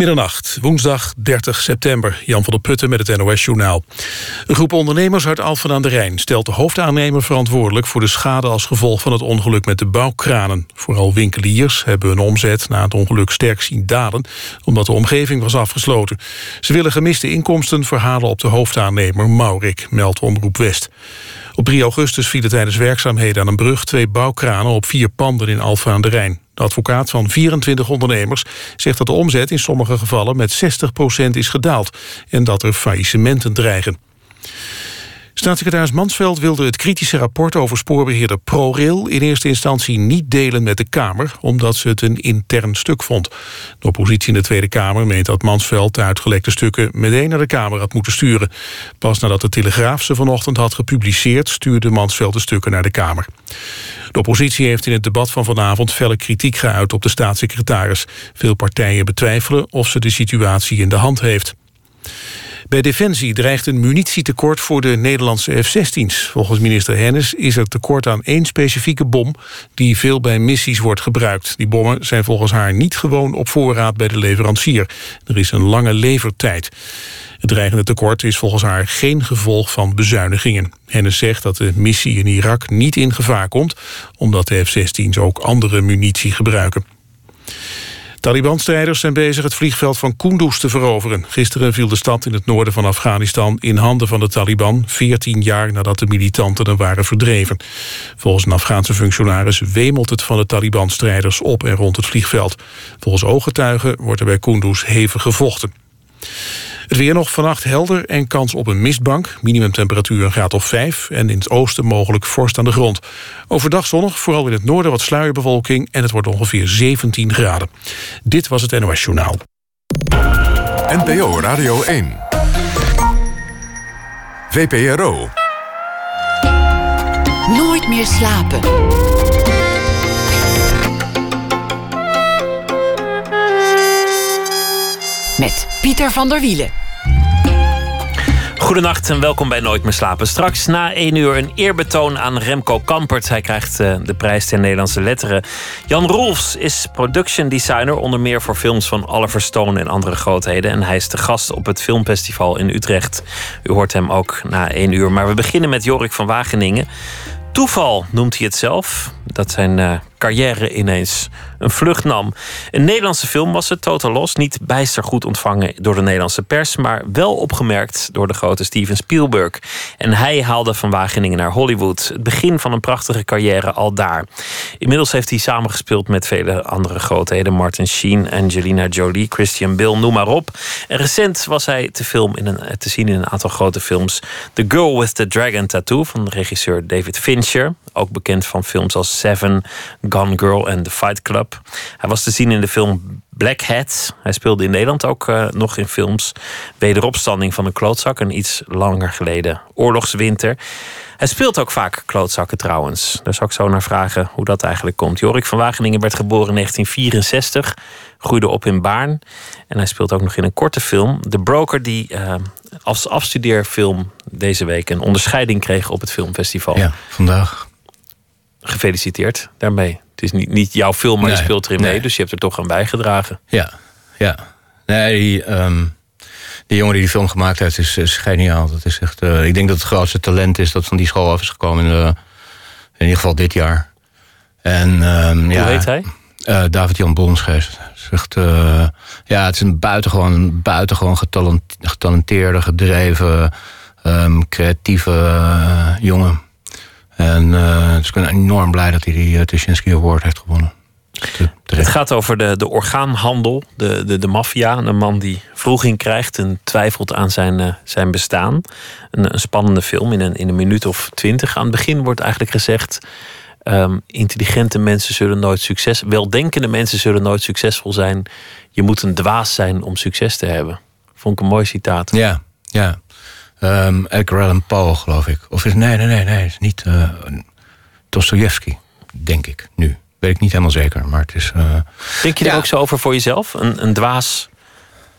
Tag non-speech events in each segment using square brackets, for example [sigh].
Middernacht, woensdag 30 september. Jan van der Putten met het NOS-journaal. Een groep ondernemers uit Alphen aan de Rijn... stelt de hoofdaannemer verantwoordelijk voor de schade... als gevolg van het ongeluk met de bouwkranen. Vooral winkeliers hebben hun omzet na het ongeluk sterk zien dalen... omdat de omgeving was afgesloten. Ze willen gemiste inkomsten verhalen op de hoofdaannemer Maurik... meldt Omroep West. Op 3 augustus vielen tijdens werkzaamheden aan een brug... twee bouwkranen op vier panden in Alphen aan de Rijn. De advocaat van 24 ondernemers zegt dat de omzet in sommige gevallen met 60% is gedaald en dat er faillissementen dreigen. Staatssecretaris Mansveld wilde het kritische rapport over spoorbeheerder ProRail in eerste instantie niet delen met de Kamer, omdat ze het een intern stuk vond. De oppositie in de Tweede Kamer meent dat Mansveld de uitgelekte stukken meteen naar de Kamer had moeten sturen. Pas nadat de Telegraaf ze vanochtend had gepubliceerd, stuurde Mansveld de stukken naar de Kamer. De oppositie heeft in het debat van vanavond felle kritiek geuit op de staatssecretaris. Veel partijen betwijfelen of ze de situatie in de hand heeft. Bij Defensie dreigt een munitietekort voor de Nederlandse F-16's. Volgens minister Hennis is er tekort aan één specifieke bom... die veel bij missies wordt gebruikt. Die bommen zijn volgens haar niet gewoon op voorraad bij de leverancier. Er is een lange levertijd. Het dreigende tekort is volgens haar geen gevolg van bezuinigingen. Hennis zegt dat de missie in Irak niet in gevaar komt... omdat de F-16's ook andere munitie gebruiken. Taliban-strijders zijn bezig het vliegveld van Kunduz te veroveren. Gisteren viel de stad in het noorden van Afghanistan in handen van de Taliban... 14 jaar nadat de militanten er waren verdreven. Volgens een Afghaanse functionaris wemelt het van de Taliban-strijders op en rond het vliegveld. Volgens ooggetuigen wordt er bij Kunduz hevig gevochten. Het weer nog vannacht helder en kans op een mistbank. Minimumtemperatuur een graad of 5 en in het oosten mogelijk vorst aan de grond. Overdag zonnig, vooral in het noorden wat sluierbewolking... en het wordt ongeveer 17 graden. Dit was het NOS Journaal. NPO Radio 1. VPRO. Nooit meer slapen. Met Pieter van der Wielen. Goedenacht en welkom bij Nooit meer slapen. Straks na één uur een eerbetoon aan Remco Kampert. Hij krijgt uh, de prijs ter Nederlandse letteren. Jan Rolfs is production designer, onder meer voor films van Oliver Stone en andere grootheden. En hij is de gast op het filmfestival in Utrecht. U hoort hem ook na één uur. Maar we beginnen met Jorik van Wageningen. Toeval noemt hij het zelf. Dat zijn uh, carrière ineens een vlucht nam. Een Nederlandse film was het, Total Los. Niet bijster goed ontvangen door de Nederlandse pers... maar wel opgemerkt door de grote Steven Spielberg. En hij haalde van Wageningen naar Hollywood. Het begin van een prachtige carrière al daar. Inmiddels heeft hij samengespeeld met vele andere grootheden... Martin Sheen, Angelina Jolie, Christian Bale, noem maar op. En recent was hij te, in een, te zien in een aantal grote films. The Girl with the Dragon Tattoo van regisseur David Fincher. Ook bekend van films als Seven, Gone Girl en The Fight Club. Hij was te zien in de film Black Hat. Hij speelde in Nederland ook uh, nog in films. Wederopstanding van een klootzak, een iets langer geleden oorlogswinter. Hij speelt ook vaak klootzakken trouwens. Daar zal ik zo naar vragen hoe dat eigenlijk komt. Jorik van Wageningen werd geboren in 1964. Groeide op in Baarn. En hij speelt ook nog in een korte film. De Broker die uh, als afstudeerfilm deze week een onderscheiding kreeg op het filmfestival. Ja, vandaag gefeliciteerd daarmee. Het is niet, niet jouw film, maar nee, je speelt erin mee. Dus je hebt er toch aan bijgedragen. Ja, ja. Nee, die, um, die jongen die die film gemaakt heeft is, is geniaal. Dat is echt, uh, ik denk dat het grootste talent is dat van die school af is gekomen. In, in ieder geval dit jaar. En, um, Hoe ja, heet hij? Uh, David-Jan Bonsgeest. Echt, uh, ja, het is een buitengewoon, buitengewoon getalent, getalenteerde, gedreven, um, creatieve jongen. En uh, dus ik ben enorm blij dat hij die uh, Tuschinski Award heeft gewonnen. Het gaat over de, de orgaanhandel, de, de, de maffia. Een man die vroeging krijgt en twijfelt aan zijn, zijn bestaan. Een, een, spannende film in een, in een minuut of twintig. Aan het begin wordt eigenlijk gezegd... Um, intelligente mensen zullen nooit succes... weldenkende mensen zullen nooit succesvol zijn. Je moet een dwaas zijn om succes te hebben. Vond ik een mooi citaat. Ja, ja. Um, Edgar Allan Poe, geloof ik. Of is nee, nee, nee, nee, het is niet uh, Dostoevsky, denk ik nu. Weet ik niet helemaal zeker, maar het is. Uh, denk je ja. er ook zo over voor jezelf? Een, een dwaas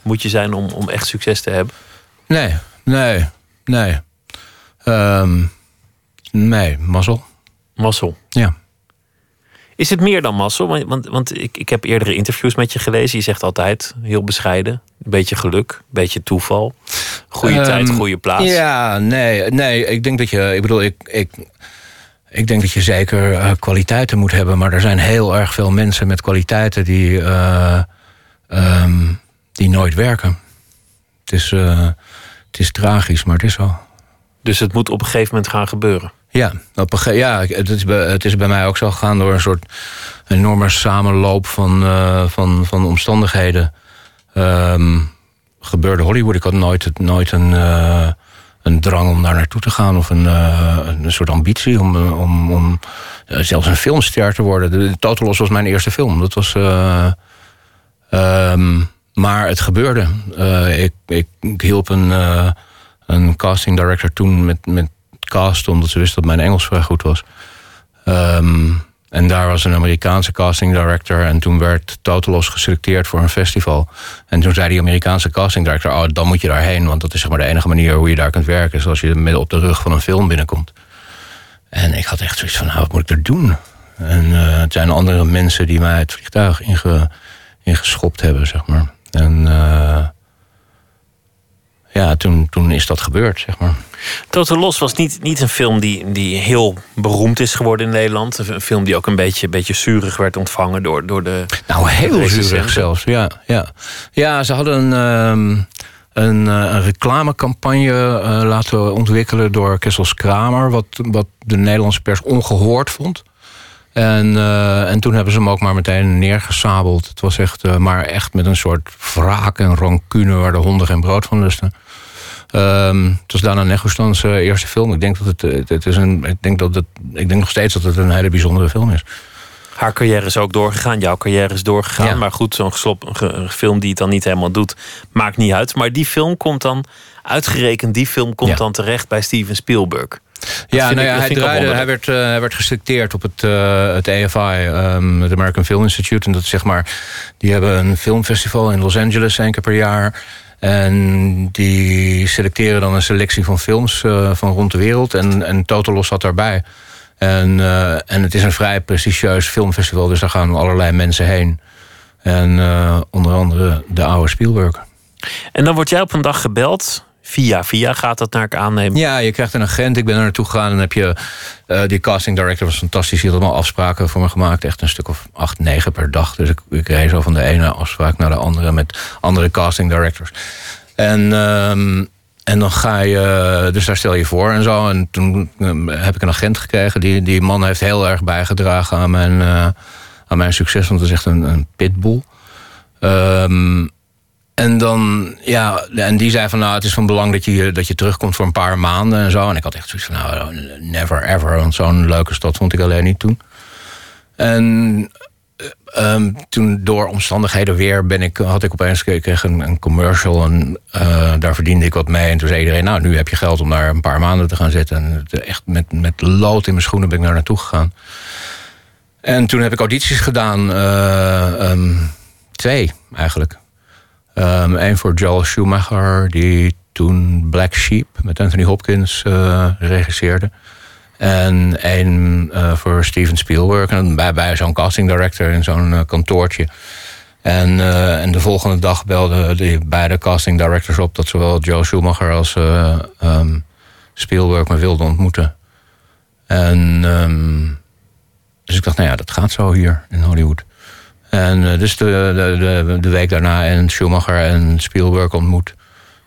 moet je zijn om, om echt succes te hebben? Nee, nee, nee. Um, nee, mazzel. Mazzel. Ja. Is het meer dan mazzel? Want, want, want ik, ik heb eerdere interviews met je gelezen. Je zegt altijd heel bescheiden. Een beetje geluk, een beetje toeval. Goede Ehm, tijd, goede plaats. Ja, nee, nee. Ik denk dat je. Ik bedoel, ik. ik ik denk dat je zeker eh, kwaliteiten moet hebben, maar er zijn heel erg veel mensen met kwaliteiten die, eh, ehm, die nooit werken. Het is, eh, het is tragisch, maar het is zo. Dus het moet op een gegeven moment gaan gebeuren. Ja, op een ja het, is bij, het is bij mij ook zo gegaan door een soort enorme samenloop van, eh, van, van omstandigheden. Ehm, gebeurde Hollywood. Ik had nooit, nooit een, eh, een drang om daar naartoe te gaan of een, eh, een soort ambitie om, om, om zelfs een filmster te worden. De Total was mijn eerste film. Dat was. eh, ehm, maar het gebeurde. Ik, ik, ik hielp een, een casting director toen met, met cast, omdat ze wist dat mijn Engels vrij goed was. Ehm, en daar was een Amerikaanse casting director. En toen werd Total Loss geselecteerd voor een festival. En toen zei die Amerikaanse casting director: Oh, dan moet je daarheen. Want dat is zeg maar de enige manier hoe je daar kunt werken. Is als je midden op de rug van een film binnenkomt. En ik had echt zoiets van: nou, wat moet ik er doen? En eh, het zijn andere mensen die mij het vliegtuig inge, ingeschopt hebben, zeg maar. En eh, ja, toen, toen is dat gebeurd, zeg maar. Total Los was niet, niet een film die, die heel beroemd is geworden in Nederland. Een film die ook een beetje, beetje zurig werd ontvangen door, door de. Nou, heel recensenten. zuurig zelfs. Ja, ja. ja ze hadden een, ehm, een, eh, een reclamecampagne eh, laten ontwikkelen door Kessels Kramer, wat, wat de Nederlandse pers ongehoord vond. En, eh, en toen hebben ze hem ook maar meteen neergesabeld. Het was echt, eh, maar echt met een soort wraak en rancune waar de honden geen brood van lusten. Ehm, het was Dana Negustans eh, eerste film. Ik denk dat het, het, het is een, ik denk dat het, ik denk nog steeds dat het een hele bijzondere film is. Haar carrière is ook doorgegaan, jouw carrière is doorgegaan. Ja. Maar goed, zo'n ge- film die het dan niet helemaal doet, maakt niet uit. Maar die film komt dan, uitgerekend die film komt Ja. dan terecht bij Steven Spielberg. Ja, nou ja, hij, draaide, hij, werd, eh, hij werd geselecteerd op het, eh, het AFI, ehm, het American Film Institute. En dat is zeg maar, die hebben een filmfestival in Los Angeles één keer per jaar. En die selecteren dan een selectie van films eh, van rond de wereld. En, en Total Loss zat daarbij. En, eh, en het is een vrij prestigieus filmfestival, dus daar gaan allerlei mensen heen. En eh, onder andere de oude Spielberg. En dan word jij op een dag gebeld. Via via gaat dat naar ik aanneem. Ja, je krijgt een agent. Ik ben er naartoe gegaan en heb je. eh, die casting director was fantastisch. Die had allemaal afspraken voor me gemaakt. Echt een stuk of acht, negen per dag. Dus ik, ik reed zo van de ene afspraak naar de andere met andere casting directors. En, ehm, en dan ga je. Dus daar stel je voor en zo. En toen ehm, heb ik een agent gekregen. Die, die man heeft heel erg bijgedragen aan mijn, eh, aan mijn succes. Want het is echt een, een pitbull. Ehm, en dan, ja, en die zei van nou, het is van belang dat je, dat je terugkomt voor een paar maanden en zo. En ik had echt zoiets van nou, never ever. Want zo'n leuke stad vond ik alleen niet toen. En eh, ehm, toen door omstandigheden weer ben ik, had ik opeens ik kreeg een, een commercial en eh, daar verdiende ik wat mee. En toen zei iedereen, nou, nu heb je geld om daar een paar maanden te gaan zitten. En echt met, met lood in mijn schoenen ben ik daar naartoe gegaan. En toen heb ik audities gedaan, eh, ehm, twee eigenlijk. Ehm Eén voor Joel Schumacher, die toen Black Sheep met Anthony Hopkins eh, regisseerde. En één eh, voor Steven Spielberg. En bij, bij zo'n casting director in zo'n eh, kantoortje. En, en de volgende dag belden die beide casting directors op dat zowel Joe Schumacher als eh, ehm, Spielberg me wilden ontmoeten. En ehm, dus ik dacht, nou ja, dat gaat zo hier in Hollywood. En eh, dus de, de, de, week daarna en Schumacher en Spielberg ontmoet.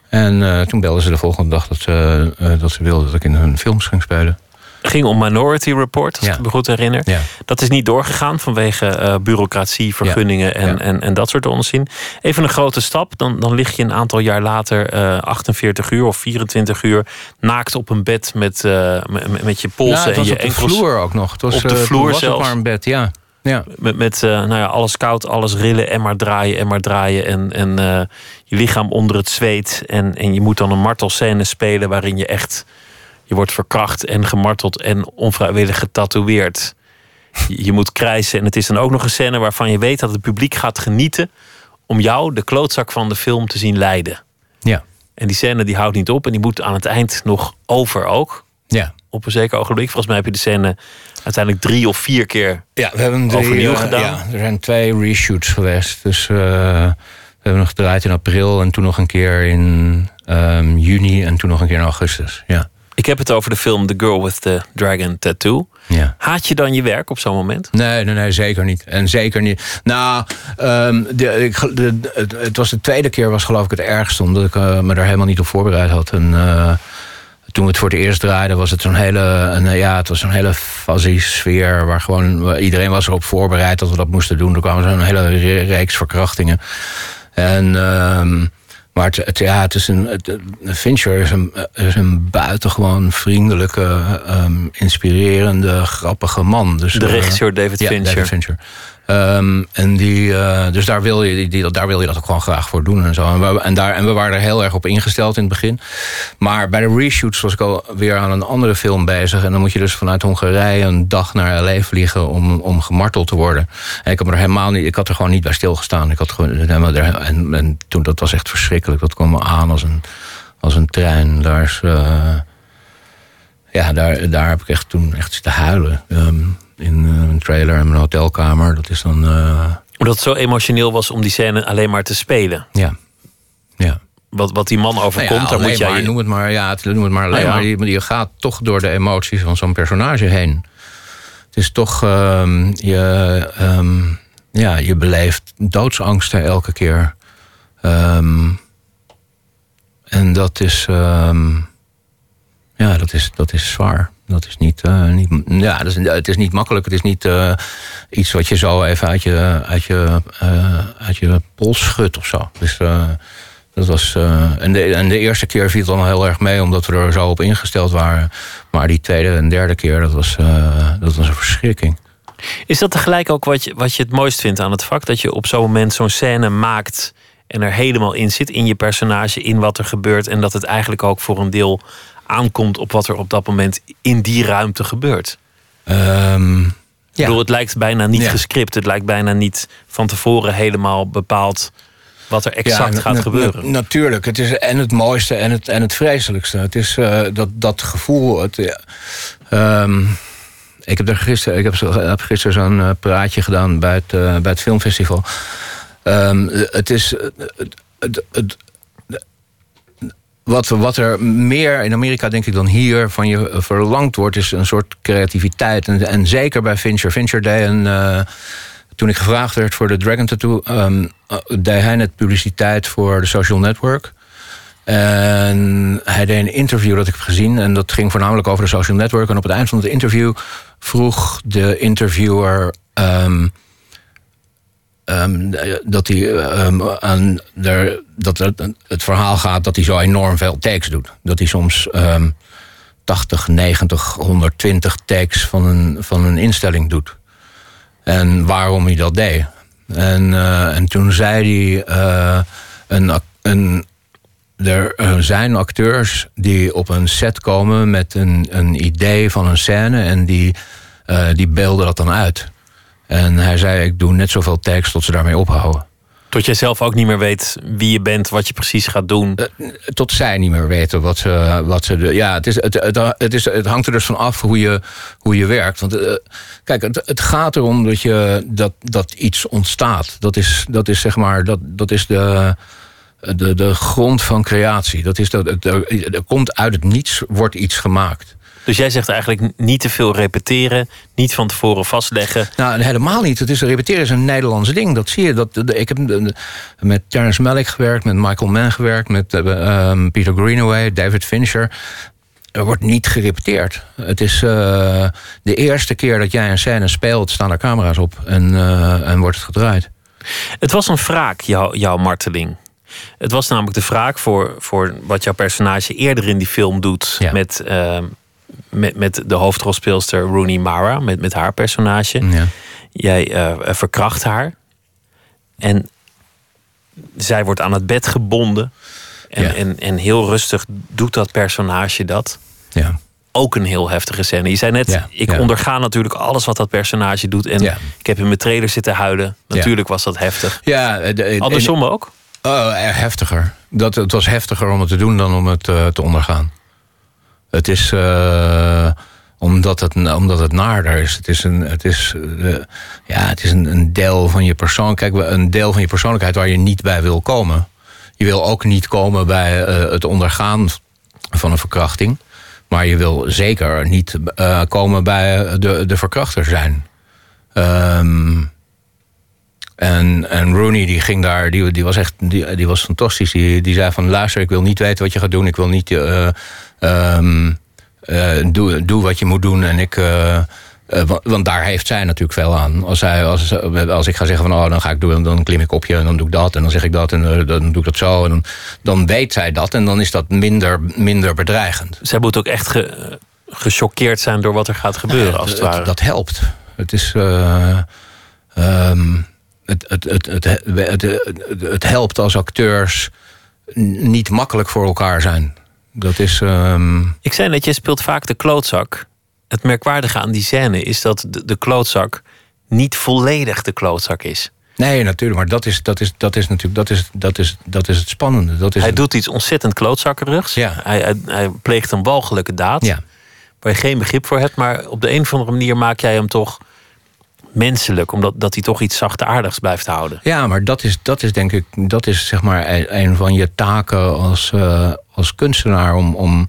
En eh, toen belden ze de volgende dag dat ze, eh, dat ze wilden dat ik in hun films ging spelen. ging om Minority Report, als Ja. ik me goed herinner. Ja. Dat is niet doorgegaan vanwege bureaucratie, vergunningen en, Ja. En, en dat soort onzin. Even een grote stap, dan, dan lig je een aantal jaar later eh 48 uur of 24 uur naakt op een bed met, eh, met, met je polsen en je op de enkels. vloer ook nog. Het was, Op de vloer zelfs. maar een bed, ja. Ja. Met, met eh, nou ja, alles koud, alles rillen en maar draaien en maar draaien. En, en eh, je lichaam onder het zweet. En, en je moet dan een martelscène spelen waarin je echt... Je wordt verkracht en gemarteld en onvrijwillig getatoeëerd. Je, je moet krijsen. En het is dan ook nog een scène waarvan je weet dat het publiek gaat genieten... om jou, de klootzak van de film, te zien lijden. Ja. En die scène die houdt niet op en die moet aan het eind nog over ook. Ja. Op een zeker ogenblik. Volgens mij heb je de scène uiteindelijk drie of vier keer Ja, we hebben drie, overnieuw eh, gedaan. Ja, er zijn twee reshoots geweest. Dus eh, we hebben nog gedraaid in april en toen nog een keer in ehm, juni en toen nog een keer in augustus. Ja. Ik heb het over de film The Girl with the Dragon Tattoo. ja. Haat je dan je werk op zo'n moment? Nee, nee, nee, zeker niet. En zeker niet. Nou, ehm, de, ik, de, de- het, het was de tweede keer was geloof ik het ergste, omdat ik eh, me daar helemaal niet op voorbereid had. En toen we het voor het eerst draaiden, was het zo'n hele, een, ja, het was zo'n hele fuzzy sfeer waar gewoon iedereen was erop voorbereid dat we dat moesten doen. Er kwamen zo'n hele re- reeks verkrachtingen. En ehm, maar het, het- ja, het is een, het, Fincher is een, is een buitengewoon vriendelijke, ehm, inspirerende, grappige man. Dus, De eh, regisseur David ja, Fincher. David Fincher. Ehm, en die, eh, dus daar wil, je, die, daar wil je dat ook gewoon graag voor doen en zo. En we, en, daar, en we waren er heel erg op ingesteld in het begin. Maar bij de reshoots was ik alweer aan een andere film bezig. En dan moet je dus vanuit Hongarije een dag naar L.A. vliegen om, om gemarteld te worden. En ik, heb er helemaal niet, ik had er gewoon niet bij stilgestaan. Ik had gewoon, er- en, en toen, dat was echt verschrikkelijk. Dat kwam me aan als een, als een trein. Daar is... eh, ja, daar, daar heb ik echt toen echt zitten huilen. Ehm, in eh, een trailer in mijn hotelkamer. Dat is dan. eh, Omdat het zo emotioneel was om die scène alleen maar te spelen. ja. Ja. Wat, wat die man overkomt, Nou ja, daar moet jij... maar, noem het maar, ja, het, noem het maar alleen Nou ja. maar. Je, je gaat toch door de emoties van zo'n personage heen. Het is toch. ehm, je, ehm, ja, je beleeft doodsangsten elke keer. Ehm, en dat is. ja, dat is, dat is zwaar. Dat is niet, eh, niet, ja, dat is, het is niet makkelijk. Het is niet eh, iets wat je zo even uit je, uit je, eh, uit je pols schudt of zo. Dus dat was. en, de, de eerste keer viel het dan heel erg mee, omdat we er zo op ingesteld waren. Maar die tweede en derde keer, dat was, dat was een verschrikking. Is dat tegelijk ook wat je, wat je het mooist vindt aan het vak? Dat je op zo'n moment zo'n scène maakt en er helemaal in zit, in je personage, in wat er gebeurt. En dat het eigenlijk ook voor een deel aankomt op wat er op dat moment in die ruimte gebeurt. Ehm, Ik ja. bedoel, het lijkt bijna niet Ja. gescript. Het lijkt bijna niet van tevoren helemaal bepaald wat er exact Ja, gaat na- gebeuren. na- natuurlijk. Het is en het mooiste en het, en het vreselijkste. Het is eh, dat, dat gevoel. Het, ja, ehm, ik heb, er gisteren, ik heb, gisteren zo'n eh, praatje gedaan bij het, eh, bij het filmfestival. Ehm, het is. eh, Het, het, het, wat, wat er meer in Amerika, denk ik, dan hier van je eh, verlangd wordt, is een soort creativiteit. En, en zeker bij Fincher. Fincher deed een. eh, toen ik gevraagd werd voor de Dragon Tattoo, ehm, eh, deed hij net publiciteit voor de social network. En hij deed een interview dat ik heb gezien. En dat ging voornamelijk over de social network. En op het eind van het interview vroeg de interviewer. ehm, ehm, dat hij ehm, aan er, dat het, het verhaal gaat dat hij zo enorm veel takes doet. Dat hij soms ehm 80, 90, 120 takes van een, van een instelling doet. En waarom hij dat deed. En, eh, en toen zei hij. eh, een, een, er zijn acteurs die op een set komen met een, een idee van een scène en die, eh, die beelden dat dan uit. En hij zei: Ik doe net zoveel takes tot ze daarmee ophouden. Tot jij zelf ook niet meer weet wie je bent, wat je precies gaat doen. tot zij niet meer weten wat ze. Wat ze de, ja, het, is, het, het, het, is, het hangt er dus van af hoe je, hoe je werkt. Want eh, kijk, het, het gaat erom dat, je, dat, dat iets ontstaat. Dat is, dat is zeg maar. Dat, dat is de. De, de grond van creatie. Dat is dat, er, er komt uit het niets, wordt iets gemaakt. Dus jij zegt eigenlijk niet te veel repeteren, niet van tevoren vastleggen. Nou, helemaal niet. Het is, repeteren is een Nederlands ding. Dat zie je. Dat, ik heb met Terrence Malick gewerkt, met Michael Mann gewerkt, met eh, ehm, Peter Greenaway, David Fincher. Er wordt niet gerepeteerd. Het is eh, de eerste keer dat jij een scène speelt, staan er camera's op en, eh, en wordt het gedraaid. Het was een wraak, jou, jouw marteling. Het was namelijk de wraak voor, voor wat jouw personage eerder in die film doet. Ja. Met, eh, met, met de hoofdrolspeelster Rooney Mara, met, met haar personage. Ja. Jij eh, verkracht haar. En zij wordt aan het bed gebonden. En, Ja. en, en heel rustig doet dat personage dat. Ja. Ook een heel heftige scène. Je zei net, Ja, ik ja. onderga natuurlijk alles wat dat personage doet. En ik heb in mijn trailer zitten huilen. Natuurlijk was dat heftig. Ja, eh, de- Andersom ook? Oh, eh, heftiger. Dat, het was heftiger om het te doen dan om het te ondergaan. Het is uh, omdat, het, omdat het naarder is. Het is een, het is, uh, ja, het is een, een deel van je persoon. Kijk, een deel van je persoonlijkheid waar je niet bij wil komen. Je wil ook niet komen bij uh, het ondergaan van een verkrachting. Maar je wil zeker niet komen bij de, de verkrachter zijn. Um, en, en Rooney die ging daar, die, die was echt die, die was fantastisch. Die, die zei van luister, ik wil niet weten wat je gaat doen. Ik wil niet uh, um, uh, doe, doe wat je moet doen. En ik. Uh, want daar heeft zij natuurlijk veel aan. Als, zij, als, als ik ga zeggen van oh, dan ga ik doen, dan klim ik op je en dan doe ik dat en dan zeg ik dat en dan doe ik dat zo. En dan, dan weet zij dat en dan is dat minder, minder bedreigend. Zij moet ook echt ge, gechoqueerd zijn door wat er gaat gebeuren, ja, als het ware. Dat helpt. Het is. Um, het, het, het, het, het, helpt als acteurs niet makkelijk voor elkaar zijn. Dat is. Um... Ik zei net, je speelt vaak de klootzak. Het merkwaardige aan die scène is dat de, de klootzak niet volledig de klootzak is. Nee, natuurlijk, maar dat is, dat is, dat is natuurlijk dat is, dat is, dat is het spannende. Dat is hij doet iets ontzettend klootzakkerugs. Ja. Hij, hij, hij, pleegt een walgelijke daad. Ja. Waar je geen begrip voor hebt, maar op de een of andere manier maak jij hem toch menselijk, omdat dat hij toch iets zachtaardigs blijft houden. Ja, maar dat is, dat is denk ik, dat is zeg maar een van je taken als, uh, als kunstenaar om. om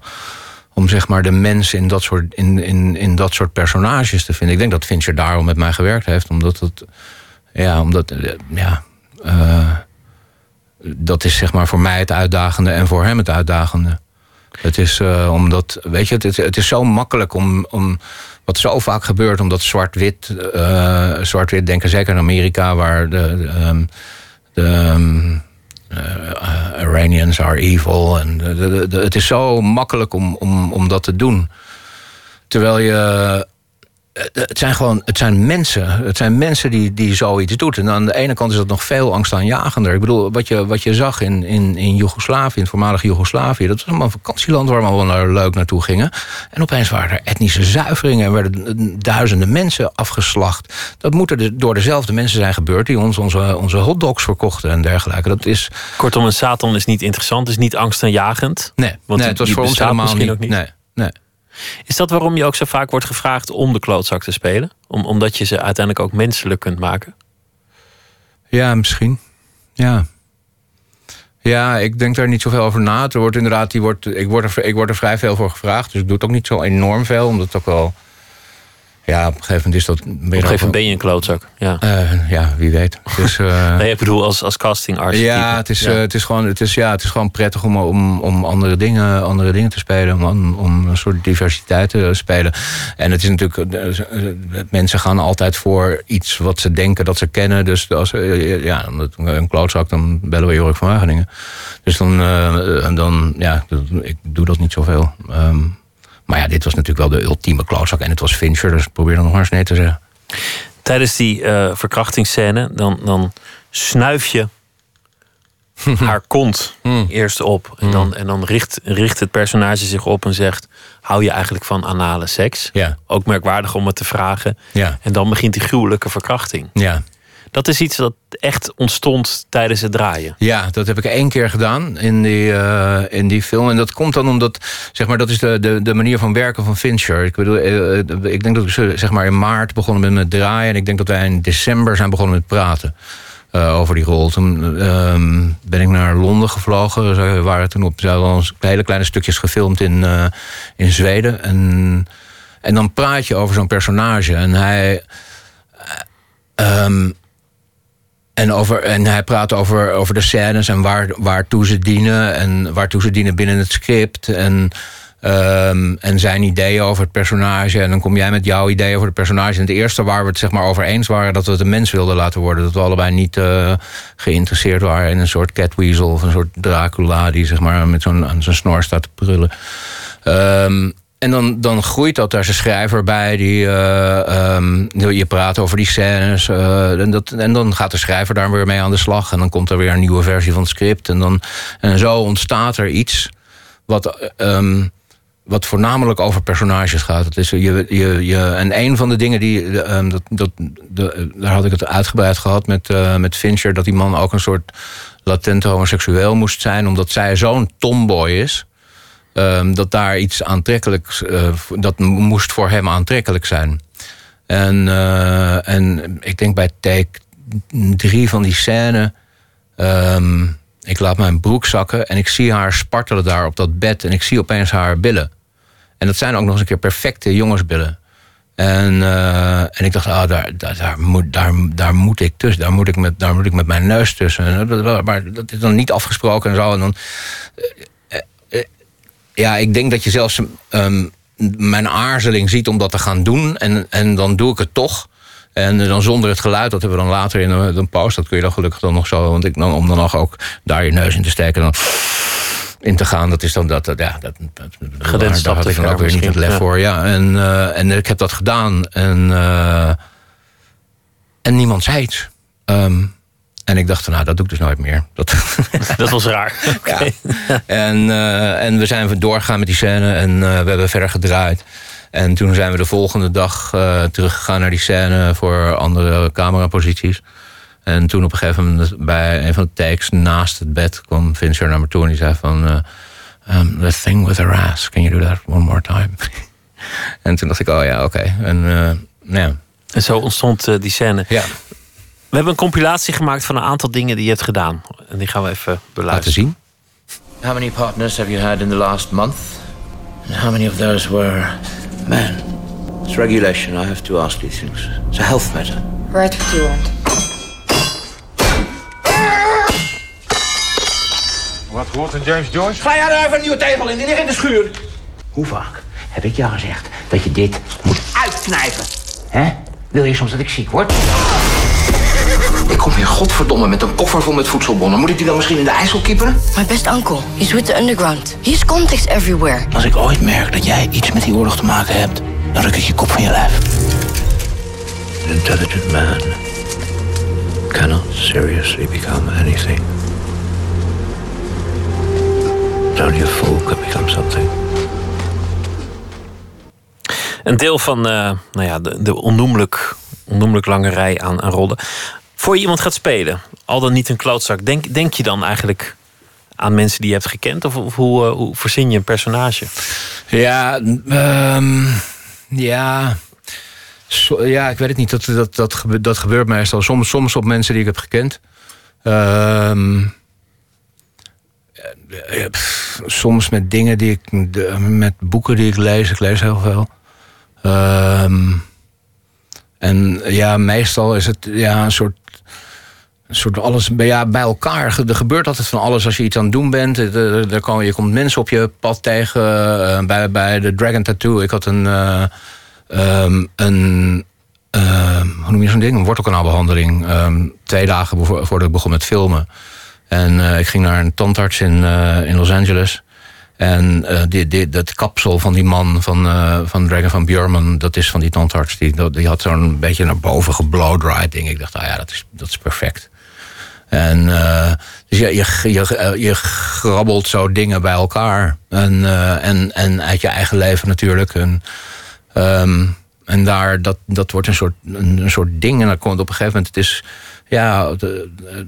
om zeg maar de mens in dat, soort, in, in, in dat soort personages te vinden. Ik denk dat Fincher daarom met mij gewerkt heeft. Omdat het. Ja, omdat. Ja. Uh, dat is zeg maar voor mij het uitdagende en voor hem het uitdagende. Het is uh, omdat. Weet je, het het is zo makkelijk om. om wat zo vaak gebeurt, omdat zwart-wit, zwart-wit denken, zeker in Amerika, waar de, de, de um, uh, Iranians are evil. En het is zo makkelijk om, om, om dat te doen. Terwijl je het zijn gewoon het zijn mensen. Het zijn mensen die, die zoiets doen. En aan de ene kant is dat nog veel angstaanjagender. Ik bedoel, wat je, wat je zag in, in, in Joegoslavië, in het voormalig Joegoslavië... dat was allemaal een vakantieland waar we allemaal naar, leuk naartoe gingen. En opeens waren er etnische zuiveringen... en werden duizenden mensen afgeslacht. Dat moet er door dezelfde mensen zijn gebeurd... die ons onze, onze hotdogs verkochten en dergelijke. Dat is... Kortom, een Satan is niet interessant, is niet angstaanjagend. Nee, want nee het was voor ons helemaal niet, ook niet. Nee, nee. Is dat waarom je ook zo vaak wordt gevraagd om de klootzak te spelen? Om, omdat je ze uiteindelijk ook menselijk kunt maken? Ja, misschien. Ja. Ja, ik denk daar niet zoveel over na. Er wordt inderdaad, die wordt, ik, word er, ik word er vrij veel voor gevraagd. Dus ik doe het ook niet zo enorm veel. Omdat het ook wel ja, op een gegeven moment is dat... Op een gegeven moment ben je een klootzak. Ja, uh, ja wie weet. [laughs] Dus, uh, nee, ik bedoel als, als castingarts. Ja, het is, ja. Uh, het, is gewoon, het, is, ja, het is gewoon prettig om, om, om andere, dingen, andere dingen te spelen. Om, om een soort diversiteit te spelen. En het is natuurlijk... Mensen gaan altijd voor iets wat ze denken dat ze kennen. Dus als ja, een klootzak, dan bellen we Jorik van Wageningen. Dus dan... dan ja, ik doe dat niet zoveel. Um, maar ja, dit was natuurlijk wel de ultieme klootzak. En het was Fincher, dus probeer dan nog maar eens nee te zeggen. Tijdens die uh, verkrachtingsscène, dan, dan snuif je [laughs] haar kont Hmm. eerst op. En dan, en dan richt, richt het personage zich op en zegt... hou je eigenlijk van anale seks? Ja. Ook merkwaardig om het te vragen. Ja. En dan begint die gruwelijke verkrachting. Ja. Dat is iets dat echt ontstond tijdens het draaien. Ja, dat heb ik één keer gedaan in die, uh, in die film. En dat komt dan omdat, zeg maar, dat is de, de, de manier van werken van Fincher. Ik bedoel, uh, ik denk dat we zeg maar in maart begonnen met, met draaien. En ik denk dat wij in december zijn begonnen met praten. Over die rol. Toen uh, ben ik naar Londen gevlogen. We waren toen op hele kleine stukjes gefilmd in, in Zweden. En, en dan praat je over zo'n personage. En hij. Um, en, over, en hij praat over, over de scènes en waar, waartoe ze dienen. En waartoe ze dienen binnen het script. En, um, en zijn ideeën over het personage. En dan kom jij met jouw ideeën over het personage. En het eerste waar we het zeg maar over eens waren... dat we het een mens wilden laten worden. Dat we allebei niet uh, geïnteresseerd waren in een soort catweasel... of een soort Dracula die zeg maar met zo'n aan zijn snor staat te prullen. Um, en dan, dan groeit dat. Daar is een schrijver bij. Die, uh, um, je praat over die scènes. Uh, en, dat, en dan gaat de schrijver daar weer mee aan de slag. En dan komt er weer een nieuwe versie van het script. En, dan, en zo ontstaat er iets. Wat, um, wat voornamelijk over personages gaat. Het is, je, je, je, en een van de dingen die. Um, dat, dat, de, daar had ik het uitgebreid gehad met, uh, met Fincher. Dat die man ook een soort latent homoseksueel moest zijn. Omdat zij zo'n tomboy is. Ehm, dat daar iets aantrekkelijks, uh, dat moest voor hem aantrekkelijk zijn. En, uh, en ik denk bij take drie van die scènes. Um, ik laat mijn broek zakken en ik zie haar spartelen daar op dat bed. En ik zie opeens haar billen. En dat zijn ook nog eens een keer perfecte jongensbillen. En, uh, en ik dacht, ah, daar, daar, daar, moet, daar, daar moet ik tussen. Daar moet ik, met, daar moet ik met mijn neus tussen. Maar dat is dan niet afgesproken en zo. En dan, ja, ik denk dat je zelfs um, mijn aarzeling ziet om dat te gaan doen. En, en dan doe ik het toch. En dan zonder het geluid, dat hebben we dan later in een post. Dat kun je dan gelukkig dan nog zo. Want ik, dan, om dan nog ook daar je neus in te steken. Dan in te gaan. Dat is dan dat, ja, dat, dat daar, daar had ik dan ook weer niet het lef voor. Ja, en, uh, en ik heb dat gedaan en, uh, en niemand zei iets. Um, en ik dacht, nou, dat doe ik dus nooit meer. Dat, [laughs] dat was raar. Okay. [laughs] Ja. En, uh, en we zijn doorgegaan met die scène en we hebben verder gedraaid. En toen zijn we de volgende dag teruggegaan naar die scène voor andere cameraposities. En toen op een gegeven moment bij een van de takes naast het bed kwam Vincent naar me toe en die zei van... Um, the thing with her ass, can you do that one more time? [laughs] en toen dacht ik, oh ja, oké. Okay. En, ja. en zo ontstond die scène. Ja. We hebben een compilatie gemaakt van een aantal dingen die je hebt gedaan. En die gaan we even beluisteren. Laten zien. How many partners have you had in the last month? And how many of those were men? It's regulation. I have to ask these things. It's a health matter. Write what you want. Wat hoort een James Joyce? Ga jij er even een nieuwe tegel in, die ligt in de schuur. Hoe vaak heb ik jou gezegd dat je dit moet uitknijpen? Hè? Wil je soms dat ik ziek word? Ik kom hier godverdomme met een koffer vol met voedselbonnen. Moet ik die dan misschien in de IJssel kipperen? My best uncle. He's with the underground. He's contacts everywhere. Als ik ooit merk dat jij iets met die oorlog te maken hebt, dan ruk ik je kop van je lijf. An intelligent man cannot seriously become anything. Only a fool can become something. Een deel van uh, nou ja, de, de onnoemelijk, onnoemelijk lange rij aan, aan rollen. Voor je iemand gaat spelen, al dan niet een klootzak, denk, denk je dan eigenlijk aan mensen die je hebt gekend? Of, of hoe, uh, hoe verzin je een personage? Ja, um, ja. Ja, ik weet het niet. Dat, dat, dat, dat gebeurt meestal. Soms, soms op mensen die ik heb gekend. Um, soms met dingen die ik. met boeken die ik lees. Ik lees heel veel. Um, en ja, meestal is het ja, een soort. Een soort alles ja, bij elkaar. Er gebeurt altijd van alles als je iets aan het doen bent. Er, er je komt mensen op je pad tegen. Uh, bij, bij de Dragon Tattoo. Ik had een. Uh, um, een uh, hoe noem je zo'n ding? Een wortelkanaalbehandeling. Um, twee dagen voordat ik begon met filmen. En ik ging naar een tandarts in, in Los Angeles. En uh, die, dat kapsel van die man van, van Dragon van Björman, dat is van die tandarts. Die, die had zo'n beetje naar boven geblowdried ding. Ik dacht, ah ja, dat is, dat is perfect. En dus je, je, je, je grabbelt zo dingen bij elkaar. En, en, en uit je eigen leven natuurlijk. En, um, en daar, dat, dat wordt een soort, een, een soort ding. En dat komt op een gegeven moment. Het is ja,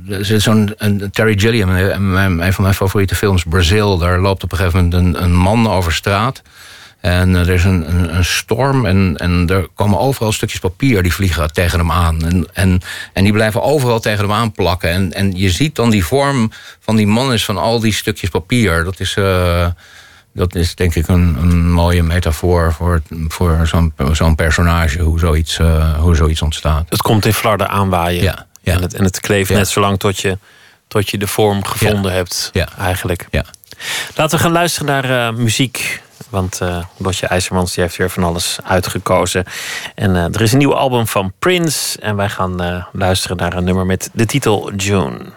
er zit zo'n Terry Gilliam, een van mijn favoriete films, Brazil. Daar loopt op een gegeven moment een, een man over straat. En er is een, een, een, storm en, en er komen overal stukjes papier die vliegen tegen hem aan. En, en, en die blijven overal tegen hem aan plakken. En, en je ziet dan die vorm van die man is van al die stukjes papier. Dat is, uh, dat is denk ik een, een mooie metafoor voor, voor zo'n zo'n personage, hoe zoiets, uh, hoe zoiets ontstaat. Het komt in flarden aanwaaien. Ja. Ja. En, het, en het kleeft net zo lang tot je, tot je de vorm gevonden hebt, eigenlijk. Ja. Laten we gaan luisteren naar uh, muziek. Want uh, Lotje IJzermans die heeft weer van alles uitgekozen. En uh, er is een nieuw album van Prince. En wij gaan luisteren naar een nummer met de titel June.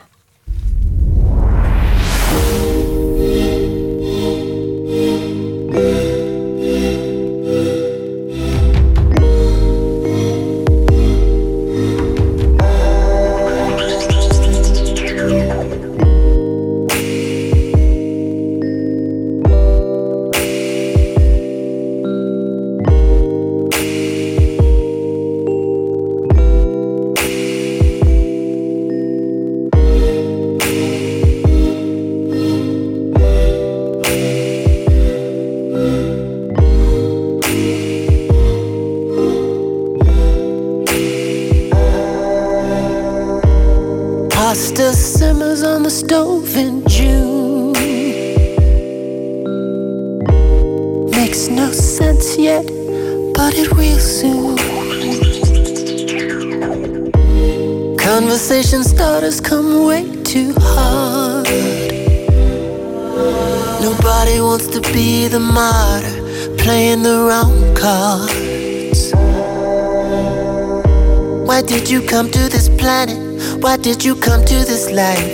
Why did you come to this life?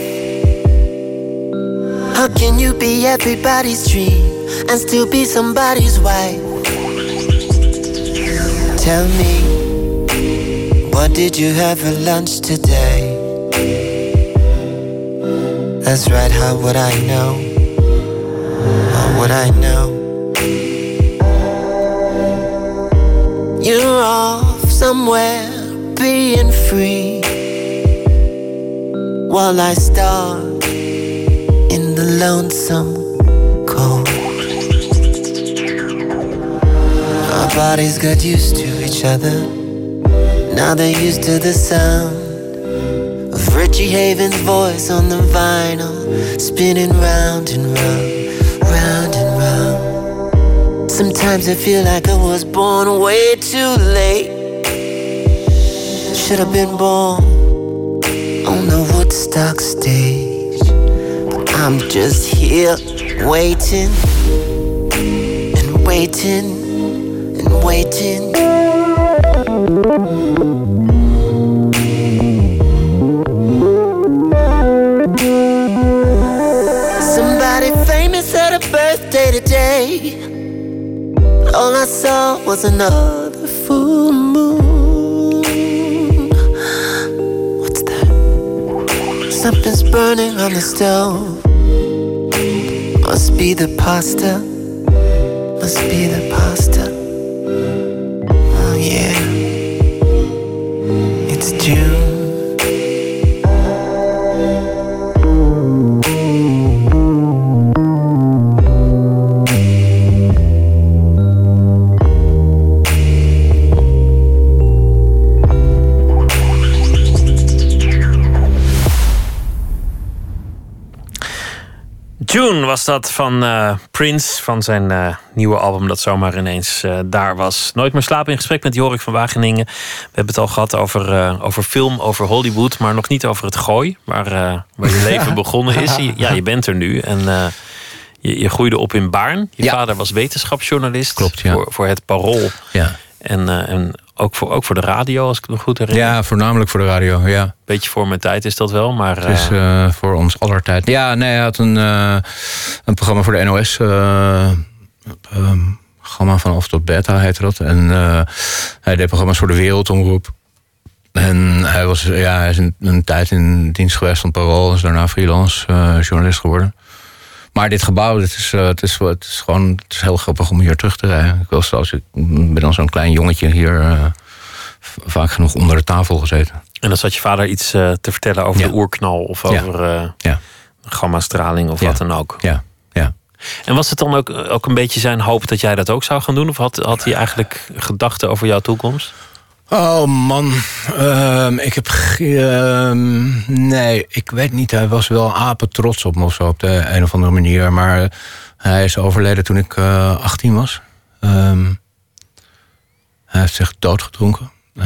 How can you be everybody's dream and still be somebody's wife? Tell me, what did you have for lunch today? That's right, how would I know? How would I know? You're off somewhere being free while I starve in the lonesome cold. Our bodies got used to each other. Now they're used to the sound of Richie Haven's voice on the vinyl, spinning round and round, round and round. Sometimes I feel like I was born way too late. Should have been born on the Woodstock stage. I'm just here waiting and waiting and waiting. Somebody famous had a birthday today. All I saw was another full moon. Something's burning on the stove. Must be the pasta. Must be the pasta. Was dat van eh, Prince, van zijn eh, nieuwe album dat zomaar ineens eh, daar was. Nooit meer slapen in gesprek met Jorik van Wageningen. We hebben het al gehad over, over film, over Hollywood, maar nog niet over het gooi, waar, waar je [laughs] leven begonnen is. Je- ja, je bent er nu en je, je groeide op in Baarn. Je Ja. vader was wetenschapsjournalist Klopt, ja. voor, voor het Parool Ja. en, en ook, voor, ook voor de radio, als ik me goed herinner. ja, voornamelijk voor de radio, ja. Beetje voor mijn tijd is dat wel, maar... Het is eh, eh, voor ons aller tijd. Ja, nee, hij had een, eh, een programma voor de NOS. eh ehm, Gamma van Of tot Beta heette dat. En hij deed programma's voor de Wereldomroep. En hij was ja, hij is een, een tijd in dienst geweest van Parool. Is daarna freelance journalist geworden. Maar dit gebouw, dit is, eh, het, is, het is gewoon het is heel grappig om hier terug te rijden. Ik, was, als ik ben dan zo'n klein jongetje hier eh, vaak genoeg onder de tafel gezeten. En dan zat je vader iets eh, te vertellen over Ja. de oerknal of Ja. over Ja. gamma-straling of wat dan ook. Ja, ja. En was het dan ook, ook een beetje zijn hoop dat jij dat ook zou gaan doen? Of had, had hij eigenlijk gedachten over jouw toekomst? Oh man, Ehm, ik heb. ehm, nee, ik weet niet. Hij was wel apen trots op me of zo op de een of andere manier. Maar eh, hij is overleden toen ik eh 18 was. Ehm, hij heeft zich doodgedronken. Eh,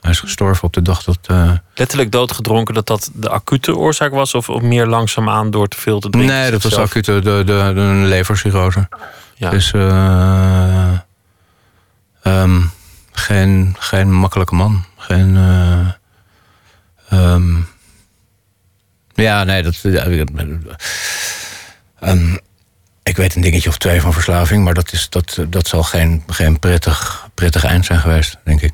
hij is gestorven op de dag dat. eh, Letterlijk doodgedronken dat dat de acute oorzaak was? Of, of meer langzaamaan door te veel te drinken? nee, dat was Zelf? acute de, de, levercirrose. Ja. Dus eh, ehm, geen, geen makkelijke man. Geen. eh, ehm, ja, nee, dat. ja, ehm, ik weet een dingetje of twee van verslaving, maar dat, is, dat, dat zal geen, geen prettig, prettig eind zijn geweest, denk ik.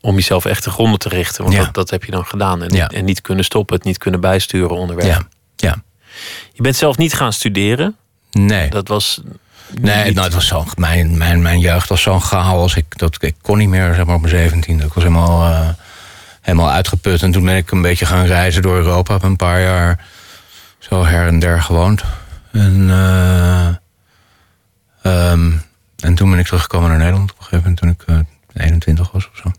Om jezelf echt te gronden te richten. Want Ja. dat, dat heb je dan gedaan. En, Ja. en niet kunnen stoppen, het niet kunnen bijsturen onderweg. Ja, ja. Je bent zelf niet gaan studeren. Nee. Dat was. Nee, niet- nou, het was zo, mijn, mijn, mijn jeugd was zo'n chaos. Ik, dat, ik kon niet meer, zeg maar, op mijn zeventiende. Ik was helemaal, eh, helemaal uitgeput. En toen ben ik een beetje gaan reizen door Europa. Heb een paar jaar zo her en der gewoond. En, eh, ehm, en toen ben ik teruggekomen naar Nederland op een gegeven moment. Toen ik eh, 21 was of zo.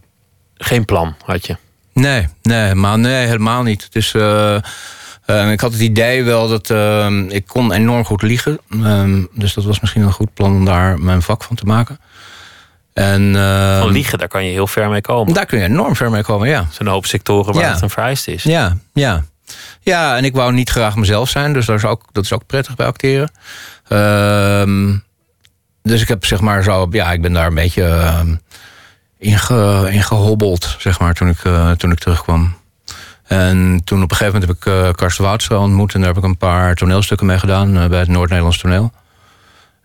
Geen plan had je. Nee, nee, maar nee, helemaal niet. Het is. Eh, Ehm, ik had het idee wel dat ehm, ik kon enorm goed liegen. Ehm, dus dat was misschien een goed plan om daar mijn vak van te maken. En, Van liegen, daar kan je heel ver mee komen. Daar kun je enorm ver mee komen, ja. Er zijn een hoop sectoren waar Ja. het een vereist is. Ja, ja. Ja, en ik wou niet graag mezelf zijn, dus dat is ook, dat is ook prettig bij acteren. Dus ik heb zeg maar zo, ja, ik ben daar een beetje ehm, inge, ingehobbeld, zeg maar, toen ik, eh, toen ik terugkwam. En toen op een gegeven moment heb ik eh Karsten Woudstra ontmoet en daar heb ik een paar toneelstukken mee gedaan eh, bij het Noord-Nederlands toneel.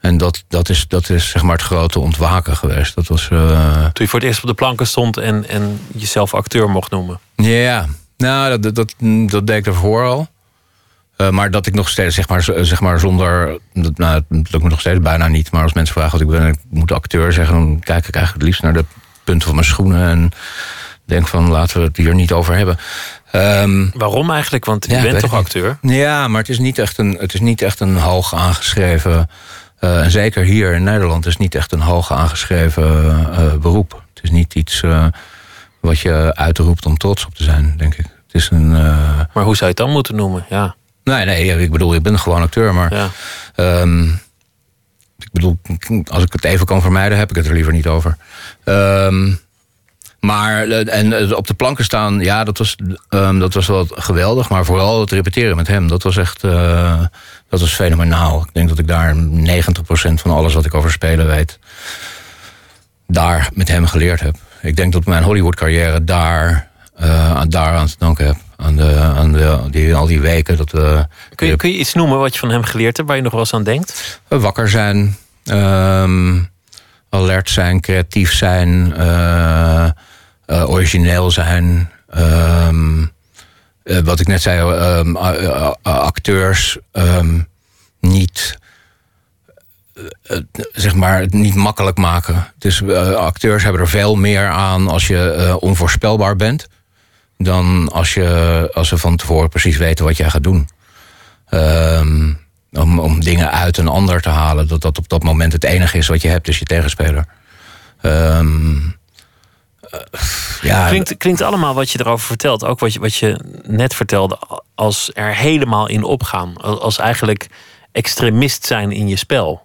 En dat, dat, is, dat is zeg maar het grote ontwaken geweest. Dat was. eh, Toen je voor het eerst op de planken stond en, en jezelf acteur mocht noemen. Ja, nou, dat, dat, dat, dat deed ik ervoor al. Maar dat ik nog steeds, zeg maar, zeg maar zonder. Dat, nou, dat lukt me nog steeds bijna niet. Maar als mensen vragen wat ik ben, ik moet acteur zeggen, dan kijk ik eigenlijk het liefst naar de punten van mijn schoenen. En denk van laten we het hier niet over hebben. Ehm, Waarom eigenlijk? Want je Ja, bent toch acteur? ja, maar het is niet echt een, het is niet echt een hoog aangeschreven. eh, en zeker hier in Nederland is het niet echt een hoog aangeschreven eh, beroep. Het is niet iets eh, wat je uitroept om trots op te zijn, denk ik. Het is een. eh, Maar hoe zou je het dan moeten noemen? Ja, Nee, nee, ik bedoel, ik ben gewoon acteur, maar. ja. ehm, ik bedoel, als ik het even kan vermijden, heb ik het er liever niet over. Ehm, maar eh, en eh, op de planken staan, ja, dat was, ehm, dat was wel geweldig. Maar vooral het repeteren met hem, dat was echt eh, dat was fenomenaal. Ik denk dat ik daar 90% van alles wat ik over spelen weet, daar met hem geleerd heb. Ik denk dat mijn Hollywood carrière daar, aan daar aan te danken heb. Aan, de, aan de, die, al die weken dat we Kun, je, kun je iets noemen wat je van hem geleerd hebt, waar je nog wel eens aan denkt? wakker zijn, ehm, alert zijn, creatief zijn, eh, origineel zijn. ehm, eh, wat ik net zei, ehm, acteurs ehm, niet. eh, zeg maar, het niet makkelijk maken. Dus acteurs hebben er veel meer aan als je onvoorspelbaar bent. Dan als, je, als ze van tevoren precies weten wat jij gaat doen. Om, om dingen uit een ander te halen. Dat dat op dat moment het enige is wat je hebt, is je tegenspeler. Eh, ja, Klinkt, klinkt allemaal wat je erover vertelt. Ook wat je, wat je net vertelde. Als er helemaal in opgaan. Als eigenlijk extremist zijn in je spel.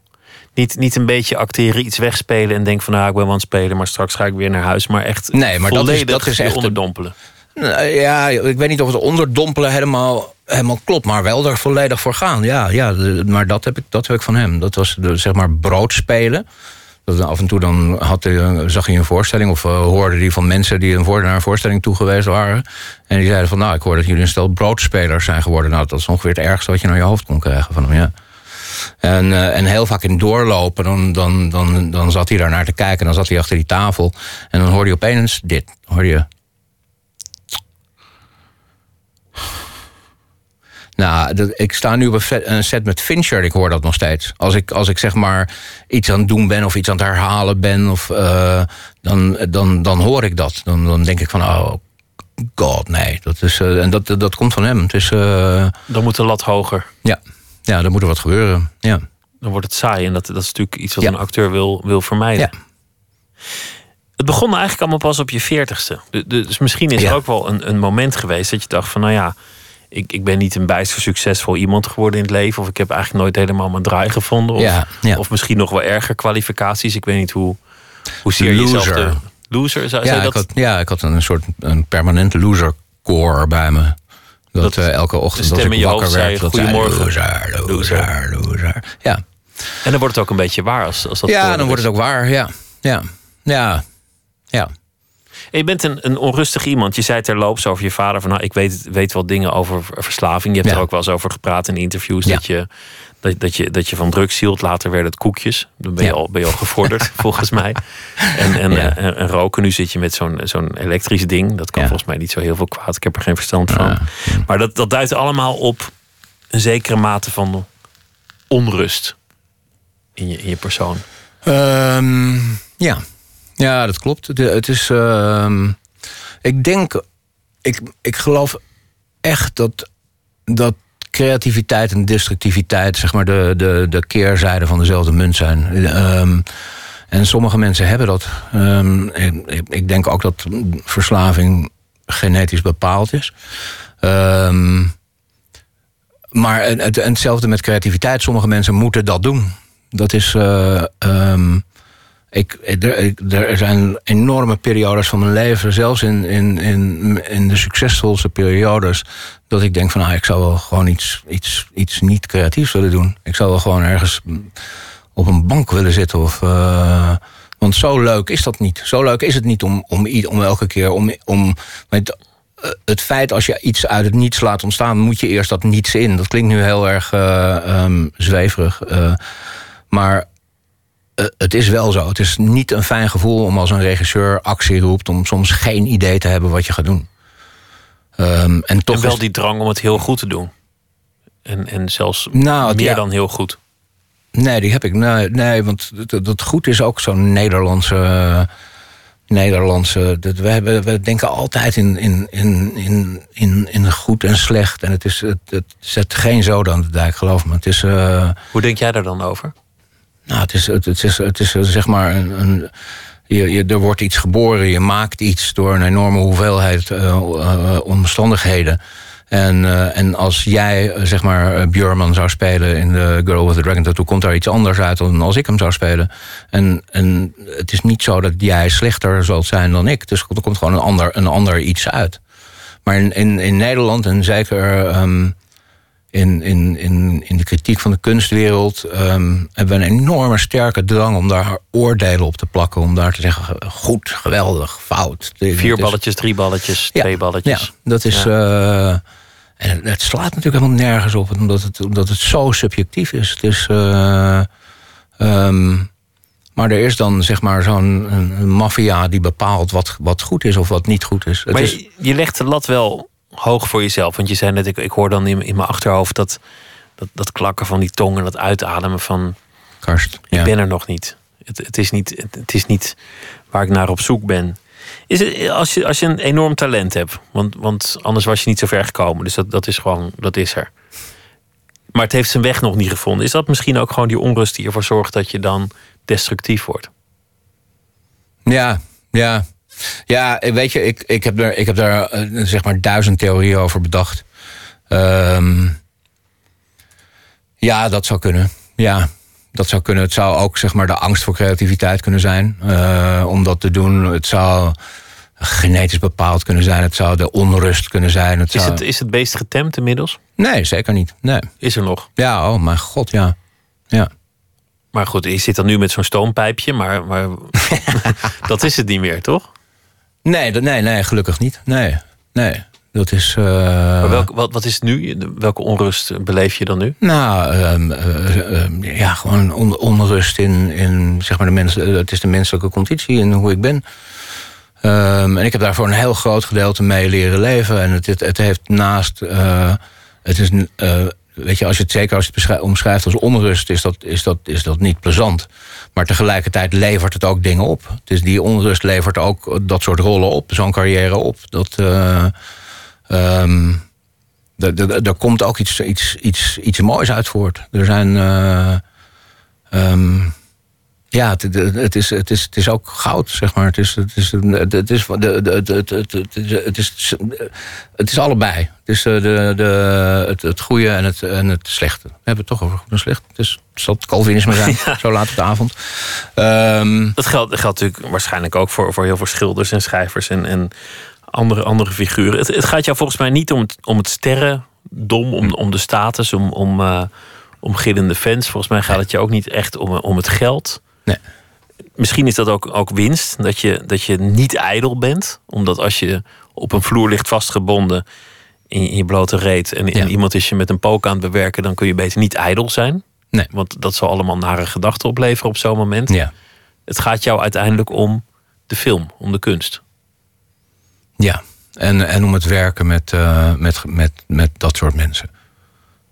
Niet, niet een beetje acteren, iets wegspelen en denken van nou, ik ben wel aan het spelen, maar straks ga ik weer naar huis. Maar echt Nee, maar dat is- dat is echt de- onderdompelen. Nou, ja, ik weet niet of het onderdompelen helemaal, helemaal klopt, maar wel er volledig voor gaan. Ja, ja maar dat heb, ik, dat heb ik van hem. Dat was zeg maar broodspelen. Dat af en toe dan hij, zag hij een voorstelling of eh, hoorde hij van mensen die een voor, naar een voorstelling toe geweest waren. En die zeiden van nou, ik hoor dat jullie een stel broodspelers zijn geworden. Nou, dat is ongeveer het ergste wat je naar je hoofd kon krijgen van hem, ja. En, eh, en heel vaak in doorlopen, dan, dan, dan, dan zat hij daar naar te kijken. Dan zat hij achter die tafel. En dan hoorde je opeens dit. Hoorde je. Nou, dat- ik sta nu op een set met Fincher ik hoor dat nog steeds. Als ik, als ik zeg maar iets aan het doen ben of iets aan het herhalen ben, of, eh, dan, dan, dan hoor ik dat. Dan, dan denk ik van, oh god, nee. Dat is, eh, en dat, dat komt van hem. Het is, eh, Dan moet de lat hoger. ja. ja, dan moet er wat gebeuren. Ja. Dan wordt het saai. En dat, dat is natuurlijk iets wat Ja. een acteur wil, wil vermijden. Ja. Het begon eigenlijk allemaal pas op je veertigste. Du- du- Dus misschien is Ja. er ook wel een, een moment geweest dat je dacht van nou ja, ik, ik ben niet een bijster succesvol iemand geworden in het leven. Of ik heb eigenlijk nooit helemaal mijn draai gevonden. Of, Ja, ja. of misschien nog wel erger kwalificaties. Ik weet niet hoe, hoe zeer je jezelf Loser. de loser zou, Ja, zou je ik dat. had, ja, ik had een soort een permanent loser core bij me. Dat, Dat eh, elke ochtend als ik wakker hoofd zei, werd, dat zei, "Goedemorgen, loser, loser, loser. Ja, En dan wordt het ook een beetje waar als, als dat ja dan wordt het ook waar. Ja, ja, ja, ja. En je bent een, een onrustig iemand. Je zei terloops over je vader van nou, ik weet, weet wel dingen over verslaving. Je hebt Ja. er ook wel eens over gepraat in interviews. Ja. Dat, je, dat, dat, je, dat je van drugs hield. Later werden het koekjes. Dan ben je, Ja. al, ben je al gevorderd, [laughs] volgens mij. En, en, en, en roken. Nu zit je met zo'n zo'n elektrisch ding. Dat kan volgens mij niet zo heel veel kwaad. Ik heb er geen verstand van. Maar dat, dat duidt allemaal op een zekere mate van onrust in je, in je persoon. Ehm, ja. Ja, dat klopt. Het, is. ehm, ik denk. Ik, ik geloof echt dat, dat creativiteit en destructiviteit, zeg maar, de, de, de keerzijde van dezelfde munt zijn. Ehm, en sommige mensen hebben dat. Ehm, ik, denk ook dat verslaving genetisch bepaald is. Maar het- hetzelfde met creativiteit. Sommige mensen moeten dat doen. Dat is. eh, ik, er, er zijn enorme periodes van mijn leven, zelfs in, in, in, in de succesvolste periodes, dat ik denk van nou, ik zou wel gewoon iets, iets, iets niet creatiefs willen doen. Ik zou wel gewoon ergens op een bank willen zitten. Of, eh, want zo leuk is dat niet. Zo leuk is het niet om, om, om elke keer. Om, om, met, eh, het feit als je iets uit het niets laat ontstaan, moet je eerst dat niets in. Dat klinkt nu heel erg eh, ehm, zweverig. maar het is wel zo. Het is niet een fijn gevoel om als een regisseur actie roept, om soms geen idee te hebben wat je gaat doen. Ehm, en toch en wel is- die drang om het heel goed te doen. En, en zelfs Nou, meer ja. dan heel goed. Nee, die heb ik. Nee, nee want dat, dat goed is ook zo'n Nederlandse. Nederlandse. Dat, we, hebben, we denken altijd in, in, in, in, in, in goed en slecht. En het, is, het, het zet geen zoden aan de dijk, geloof me. Het is. eh, Hoe denk jij daar dan over? Nou, het is, het, is, het is zeg maar een. een je, je, er wordt iets geboren, je maakt iets door een enorme hoeveelheid eh, eh, omstandigheden. En, eh, en als jij, zeg maar, Björman zou spelen in The Girl with the Dragon Tattoo... komt daar iets anders uit dan als ik hem zou spelen. En, en het is niet zo dat jij slechter zult zijn dan ik. Dus er komt gewoon een ander, een ander iets uit. Maar in, in, in Nederland, en zeker ehm, in, in, in, in de kritiek van de kunstwereld... ehm, hebben we een enorme sterke drang om daar oordelen op te plakken. Om daar te zeggen, goed, geweldig, fout. Vier is- balletjes, drie balletjes, Ja, twee balletjes. Ja, dat is. eh, en het, het slaat natuurlijk helemaal nergens op, omdat het, omdat het zo subjectief is. Het is. eh, ehm, maar er is dan zeg maar zo'n maffia die bepaalt wat, wat goed is of wat niet goed is. Het Maar is je, je legt de lat wel hoog voor jezelf. Want je zei net, ik, ik hoor dan in, in mijn achterhoofd dat, dat, dat klakken van die tong en dat uitademen van karst. ik Ja. ben er nog niet. Het, het, is niet het, het is niet waar ik naar op zoek ben. Is het, als, je, als je een enorm talent hebt, want, want anders was je niet zo ver gekomen. Dus dat, dat is gewoon, dat is er. Maar het heeft zijn weg nog niet gevonden. Is dat misschien ook gewoon die onrust die ervoor zorgt dat je dan destructief wordt? Ja, ja. Ja, weet je, ik, ik heb daar, ik heb daar eh, zeg maar duizend theorieën over bedacht. Ehm, ja, dat zou kunnen. Ja, dat zou kunnen. Het zou ook zeg maar de angst voor creativiteit kunnen zijn. eh, om dat te doen. Het zou genetisch bepaald kunnen zijn. Het zou de onrust kunnen zijn. Het Is zou... het, is het beest getemd inmiddels? Nee, zeker niet. Nee. Is er nog? Ja, oh mijn god, ja. Ja. Maar goed, je zit dan nu met zo'n stoompijpje, maar, maar [laughs] [laughs] dat is het niet meer, toch? Nee, nee, nee, gelukkig niet. Nee, nee. Dat is. eh, Maar welk, wat, wat is het nu? Welke onrust beleef je dan nu? Nou, ehm, eh, ehm, ja, gewoon on- onrust in, in zeg maar de mensen. Het is de menselijke conditie en hoe ik ben. Ehm, en ik heb daar voor een heel groot gedeelte mee leren leven. En het, het, het heeft naast. eh, het is, eh, weet je, als je het zeker als je het omschrijft als onrust, is dat, is, dat, is dat niet plezant. Maar tegelijkertijd levert het ook dingen op. Dus die onrust levert ook dat soort rollen op, zo'n carrière op. Dat. er, er komt ook iets, iets, iets, iets moois uit voort. Er zijn. eh, ehm, ja, het, het, het is, het, is, het is ook goud, zeg maar. Het is, het is, het is, het, het, het, het, is- het, is, het is allebei. Het is eh, de, de, het, het goede en het, en het slechte. We hebben het toch over goed en slecht. Dus het zal het Calvinisme zijn, [laughs] zo laat op de avond. Ehm, Dat geldt, dat geldt natuurlijk waarschijnlijk ook voor, voor heel veel schilders en schrijvers en, en andere, andere figuren. Het, het gaat jou volgens mij niet om het, om het sterrendom, om, om de status, om, om, eh, om gillende fans. Volgens mij gaat het je ook niet echt om, om het geld. Nee. Misschien is dat ook, ook winst, dat je, dat je niet ijdel bent. Omdat als je op een vloer ligt vastgebonden in je, in je blote reet... en, en Ja. iemand is je met een pook aan het bewerken... dan kun je beter niet ijdel zijn. Nee. Want dat zal allemaal nare gedachten opleveren op zo'n moment. ja. Het gaat jou uiteindelijk om de film, om de kunst. Ja, en, en om het werken met, eh, met, met, met dat soort mensen.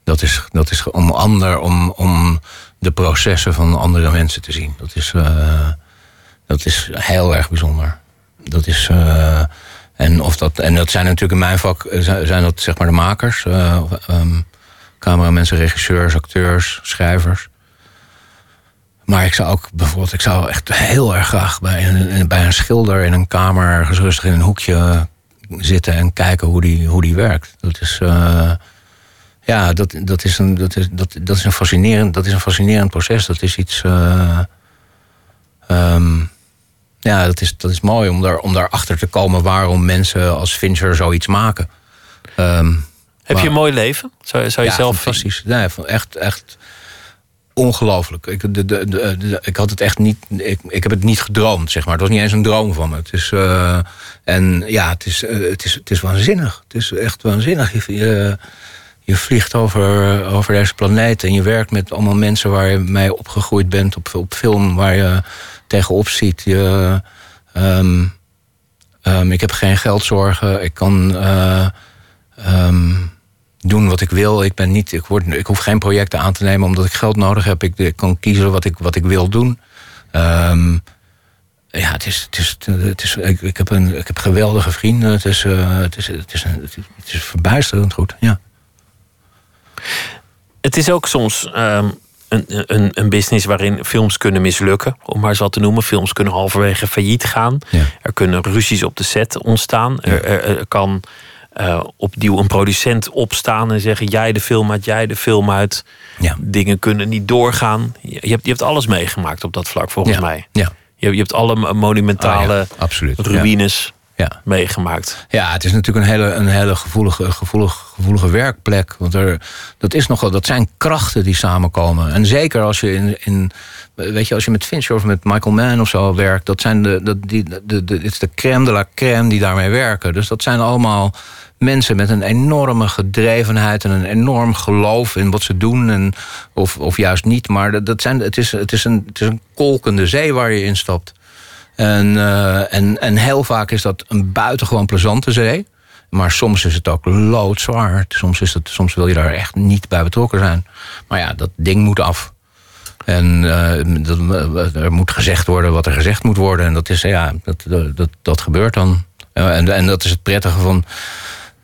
Dat is, dat is om, ander, om, om de processen van andere mensen te zien. Dat is, eh, dat is heel erg bijzonder. Dat is, eh, en, of dat, en dat zijn natuurlijk in mijn vak eh, zijn dat zeg maar de makers. eh, ehm, cameramensen, regisseurs, acteurs, schrijvers. Maar ik zou ook bijvoorbeeld, ik zou echt heel erg graag bij een, bij een schilder in een kamer ergens in een hoekje zitten en kijken hoe die, hoe die werkt. Dat is. Ja, dat, dat, is een, dat, is, dat, dat, is een fascinerend, dat is een fascinerend proces. Dat is iets. eh, ehm, ja, dat is, dat is mooi om, daar, om daarachter te komen waarom mensen als Fincher zoiets maken. Ehm, Heb je een mooi leven? Zou, zou je ja, zelf fantastisch. Nee, echt, echt ongelooflijk. Ik, de, de, de, ik had het echt niet. Ik, ik heb het niet gedroomd, zeg maar. Het was niet eens een droom van me. Het is. eh, en ja, het is, eh, het, is, het is waanzinnig. Het is echt waanzinnig. Je, je, je vliegt over, over deze planeet en je werkt met allemaal mensen waar je mee opgegroeid bent op, op film, waar je tegenop ziet. Je, ehm, ehm, ik heb geen geldzorgen. Ik kan. eh, ehm, doen wat ik wil. Ik, ben niet, ik, word, ik hoef geen projecten aan te nemen omdat ik geld nodig heb. Ik, kan kiezen wat ik, wat ik wil doen. Ja, het is, het is, het is, ik, heb een, ik heb geweldige vrienden. Het is, eh, het is, het is, het is, het is verbijsterend goed. Ja. Het is ook soms ehm, een, een, een business waarin films kunnen mislukken, om maar wat te noemen. Films kunnen halverwege failliet gaan. Ja. Er kunnen ruzies op de set ontstaan. Er, er, er kan eh, opnieuw een producent opstaan en zeggen: jij de film uit, jij de film uit. Ja. Dingen kunnen niet doorgaan. Je hebt, je hebt alles meegemaakt op dat vlak, volgens mij. Ja. Je, je hebt alle monumentale. Ja. ruïnes Ja. meegemaakt. Ja, het is natuurlijk een hele, een hele gevoelige, gevoelige, gevoelige werkplek. Want er, dat, is nogal, dat zijn krachten die samenkomen. En zeker als je in. in Weet je, als je met Fincher of met Michael Mann of zo werkt, dat zijn de, dat, die, de, de, dit is de crème de la crème die daarmee werken. Dus dat zijn allemaal mensen met een enorme gedrevenheid en een enorm geloof in wat ze doen. En, of, of juist niet. Maar dat, dat zijn, het, is, het, is een, het is een kolkende zee waar je instapt. En, eh, en, en heel vaak is dat een buitengewoon plezante zee. Maar soms is het ook loodzwaar. Soms, is het, soms wil je daar echt niet bij betrokken zijn. Maar ja, dat ding moet af. En eh, dat, er moet gezegd worden wat er gezegd moet worden. En dat, is, ja, dat, dat, dat gebeurt dan. En, en dat is het prettige van.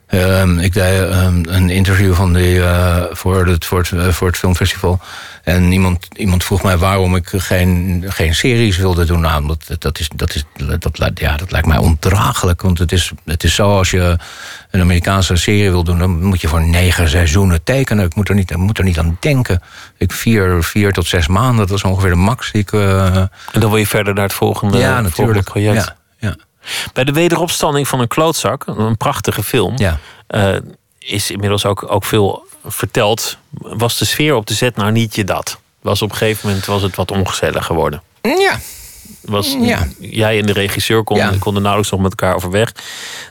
Ehm, ik deed ehm, een interview van die, eh, voor, het, voor, het, eh, voor het filmfestival. En iemand, iemand vroeg mij waarom ik geen, geen series wilde doen. Nou, dat, dat, is, dat, is, dat, ja, dat lijkt mij ondraaglijk. Want het is, het is zo als je een Amerikaanse serie wil doen... dan moet je voor negen seizoenen tekenen. Ik moet er niet, ik moet er niet aan denken. Ik vier, vier tot zes maanden, dat is ongeveer de max die ik... eh, En dan wil je verder naar het volgende, ja, volgende natuurlijk. project. Ja, Bij de wederopstanding van een klootzak, een prachtige film, ja. eh, is inmiddels ook, ook veel verteld. Was de sfeer op de set nou niet je dat? Was op een gegeven moment was het wat ongezellig geworden. ja. Was, Ja. Jij en de regisseur konden, Ja. konden nauwelijks nog met elkaar overweg.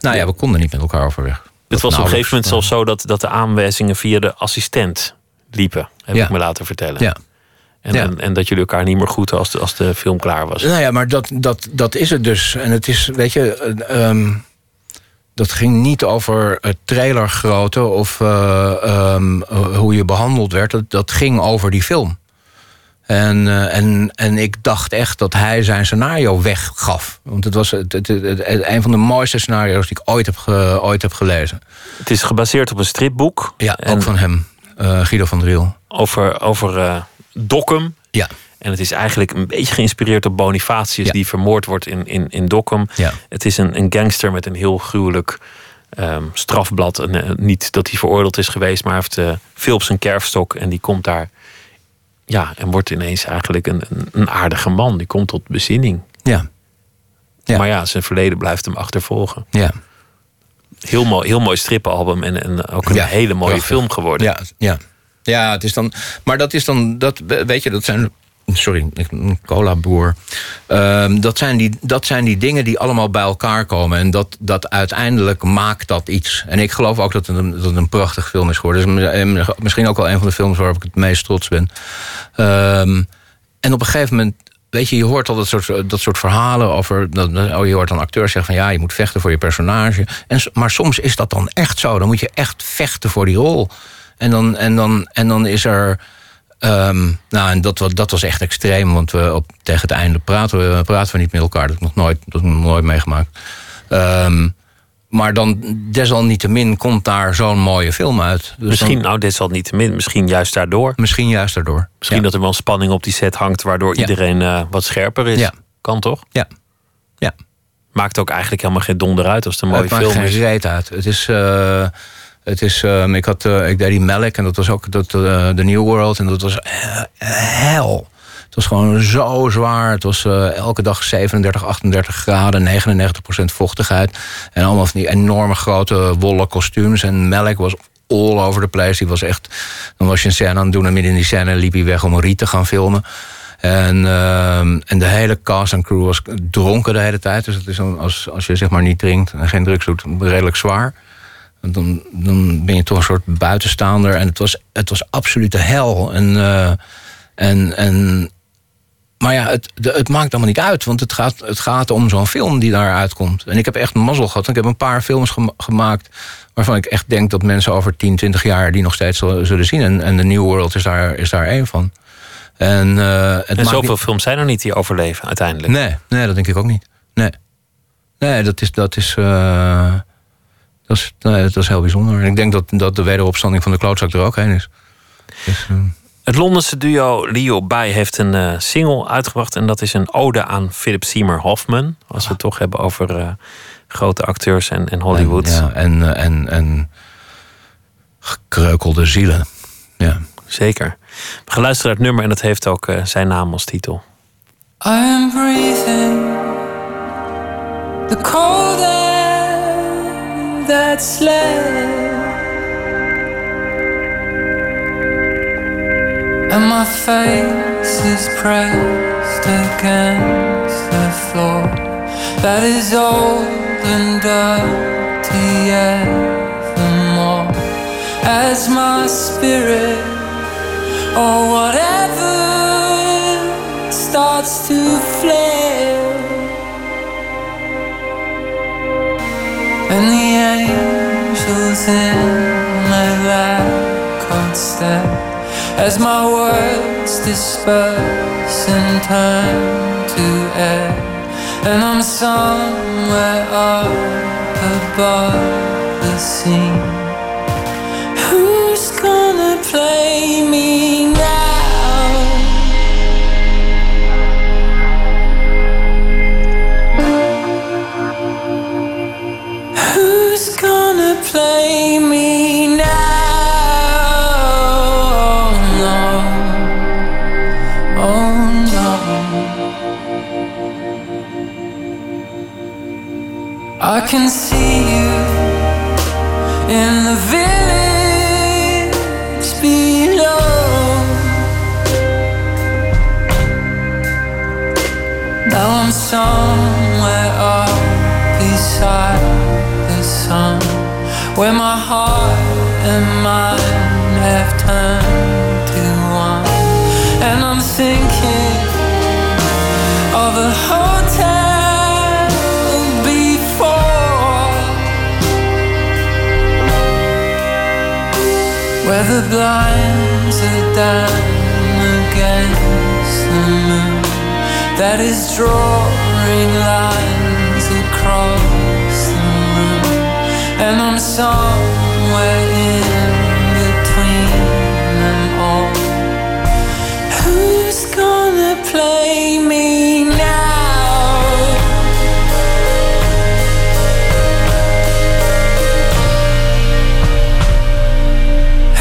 Nou ja, we konden niet met elkaar overweg. Het was op een gegeven moment zelfs zo dat, dat de aanwijzingen via de assistent liepen. Heb Ja. ik me laten vertellen. Ja. En, Ja. en, en dat jullie elkaar niet meer groeten als de, als de film klaar was. Nou ja, maar dat, dat, dat is het dus. En het is, weet je, eh, ehm, dat ging niet over het trailergrootte of eh, ehm, hoe je behandeld werd. Dat, dat ging over die film. En, eh, en, en ik dacht echt dat hij zijn scenario weggaf. Want het was het, het, het- een van de mooiste scenario's die ik ooit heb, ge- ooit heb gelezen. Het is gebaseerd op een stripboek. Ja, En ook van hem, eh, Guido van Driel. over, over eh Dokkum. Ja, En het is eigenlijk een beetje geïnspireerd op Bonifatius, Ja. die vermoord wordt in, in, in Dokkum. ja. Het is een, een gangster met een heel gruwelijk ehm, strafblad. En, eh, niet dat hij veroordeeld is geweest, maar heeft eh, veel op zijn kerfstok. En die komt daar. Ja, en wordt ineens eigenlijk een, een, een aardige man. Die komt tot bezinning. ja. Ja. Maar ja, zijn verleden blijft hem achtervolgen. ja. Heel mooi, heel mooi strippenalbum en, en ook een hele mooie prachtig. film geworden. Ja, ja. Ja, het is dan. Maar dat is dan. Dat, weet je, dat zijn. Sorry, een cola-boer. Ehm, dat, zijn die, dat zijn die dingen die allemaal bij elkaar komen. En dat, dat uiteindelijk maakt dat iets. En ik geloof ook dat het een, dat een prachtig film is geworden. Mi- misschien ook wel een van de films waarop ik het meest trots ben. Ehm, en op een gegeven moment. Weet je, je hoort al dat soort, dat soort verhalen over. Oh, je hoort dan acteurs zeggen van ja, je moet vechten voor je personage. En, maar soms is dat dan echt zo. Dan moet je echt vechten voor die rol. En dan, en dan, en dan is er. ehm, nou, en dat, dat was echt extreem, want we op, tegen het einde praten we, praten we niet met elkaar. Dat heb ik nog nooit, dat nog nooit meegemaakt. Ehm, maar dan desalniettemin komt daar zo'n mooie film uit. Dus Misschien, dan- nou, desalniettemin, misschien juist daardoor. misschien juist daardoor. Misschien ja. dat er wel spanning op die set hangt, waardoor Ja. iedereen eh, wat scherper is. Ja. Kan toch? Ja. ja. Maakt ook eigenlijk helemaal geen donder uit als het een mooie het maakt film geen is. reet uit. Het is, eh, Het is, ehm, ik, had, eh, ik deed die Melk en dat was ook dat, eh, de New World. En dat was eh, hel. Het was gewoon zo zwaar. Het was elke dag 37, 38 graden, 99% vochtigheid. En allemaal van die enorme grote wollen kostuums. En Melk was all over the place. Die was echt, dan was je een scène aan het doen en midden in die scène liep hij weg om riet te gaan filmen. En, ehm, en de hele cast en crew was dronken de hele tijd. Dus het is als, als je zeg maar niet drinkt en geen drugs doet, redelijk zwaar. Dan, dan ben je toch een soort buitenstaander. En het was, het was absolute hel. En, eh, en, en, maar ja, het, de- het maakt allemaal niet uit. Want het gaat, het gaat om zo'n film die daar uitkomt. En ik heb echt mazzel gehad. Ik heb een paar films gema- gemaakt... waarvan ik echt denk dat mensen over 10, 20 jaar... die nog steeds zullen zullen zien. En, en The New World is daar, is daar één van. En, eh, het En zoveel niet- films zijn er niet die overleven uiteindelijk. Nee, nee, dat denk ik ook niet. Nee, nee dat is. Dat is eh, dat is, nee, dat is heel bijzonder. En ik denk dat, dat de wederopstanding van de klootzak er ook heen is. Dus, eh, Het Londense duo Leo Bai heeft een eh, single uitgebracht. En dat is een ode aan Philip Seymour Hoffman. Als we het toch hebben over eh, grote acteurs en, en Hollywood. En, ja, en, eh, en, en gekreukelde zielen. Ja. Zeker. We gaan luisteren naar het nummer en dat heeft ook zijn naam als titel. I am breathing the cold air that's left, and my face is pressed against the floor. That is old and dirty evermore. As my spirit or whatever starts to flare. And the angels in my lap can't stare as my words disperse in time to air and I'm somewhere up above the scene Who's gonna play me play me now? No, oh no. I can see you in the village below. Now I'm somewhere up beside where my heart and mind have turned to one, and I'm thinking of a hotel before. Where the blinds are down against the moon That is drawing lines I'm somewhere in between them all Who's gonna play me now?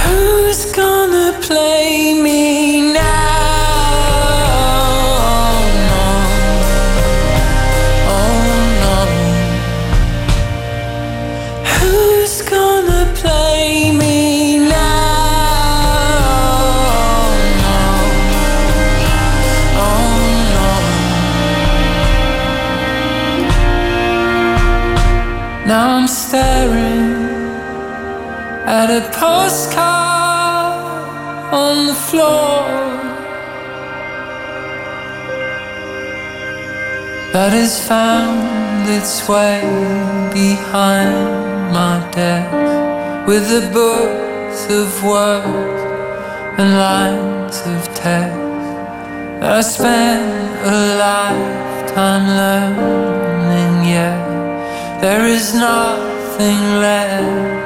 Who's gonna play found its way behind my desk with the books of words and lines of text. I spent a lifetime learning yet there is nothing left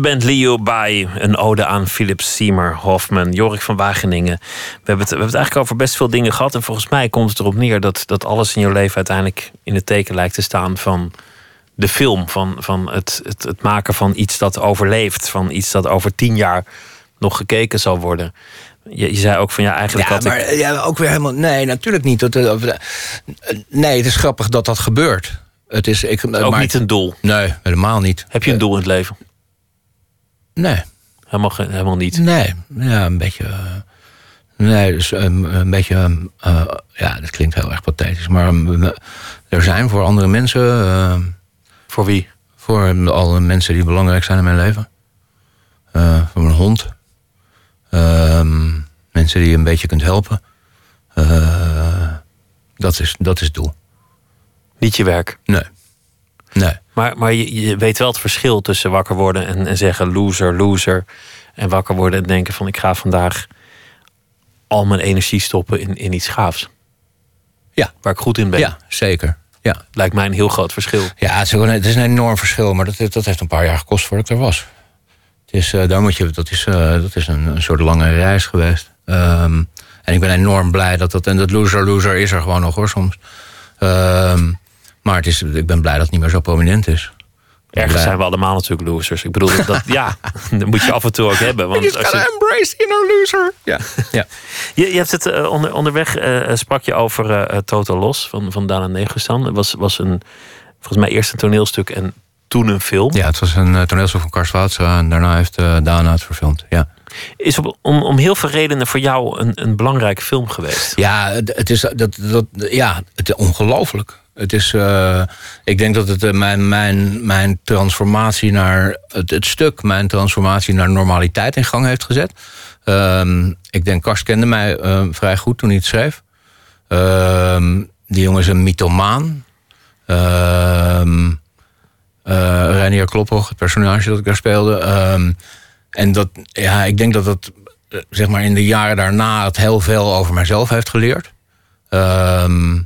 Band Leo Bay, een ode aan Philip Seymour Hoffman, Jorik van Wageningen. We hebben, het, we hebben het eigenlijk over best veel dingen gehad. En volgens mij komt het erop neer dat, dat alles in je leven uiteindelijk in het teken lijkt te staan van de film. Van, van het, het, het maken van iets dat overleeft. Van iets dat over tien jaar nog gekeken zal worden. Je, je zei ook van ja, eigenlijk Ja, had maar ik. ja, ook weer helemaal. Nee, natuurlijk niet. Dat, nee, het is grappig dat dat gebeurt. Het is ik, Ook maar, niet een doel. Nee, helemaal niet. Heb je een doel in het leven? Nee. Helemaal, helemaal niet. Nee, ja, een beetje. eh, nee, dus um, een beetje. um, eh, ja, dat klinkt heel erg pathetisch. Maar um, er zijn voor andere mensen. Voor wie? voor alle mensen die belangrijk zijn in mijn leven. Eh, voor mijn hond. Ehm, mensen die je een beetje kunt helpen. Dat, is, dat is het doel. Niet je werk. Nee. Nee. Maar, maar je, je weet wel het verschil tussen wakker worden en, en zeggen loser, loser. En wakker worden en denken van ik ga vandaag al mijn energie stoppen in, in iets gaafs. Ja. Waar ik goed in ben. Ja, zeker. Ja. Lijkt mij een heel groot verschil. Ja, het is, een, het is een enorm verschil, maar dat, dat heeft een paar jaar gekost voordat ik er was. Het is, eh, daar moet je, dat is, eh, dat is een, een soort lange reis geweest. Ehm, en ik ben enorm blij dat dat. En dat loser loser is er gewoon nog hoor soms. Ehm, maar het is, ik ben blij dat het niet meer zo prominent is. Ergens zijn we allemaal natuurlijk losers. Ik bedoel, dat, ja, [laughs] dat moet je af en toe ook hebben. Want als je, embrace inner loser. Ja. ja. je, je hebt het eh, onder, onderweg, eh, sprak je over eh, Total Los van, van Dana Negustan. Het was, was een, volgens mij eerst een toneelstuk en toen een film. ja, het was een toneelstuk van Karst en daarna heeft Dana het verfilmd. Ja. Is op, om, om heel veel redenen voor jou een, een belangrijke film geweest. Ja, het het is, dat, dat, ja, het is ongelooflijk. Het is, eh, ik denk dat het eh, mijn, mijn, mijn transformatie naar het, stuk, mijn transformatie naar normaliteit in gang heeft gezet. Ehm, ik denk, Karst kende mij eh, vrij goed toen hij het schreef. Ehm, die jongen is een mythomaan. Ehm eh Reinier Klophoch, het personage dat ik daar speelde. En dat, ja, ik denk dat dat zeg maar in de jaren daarna het heel veel over mijzelf heeft geleerd. Ehm,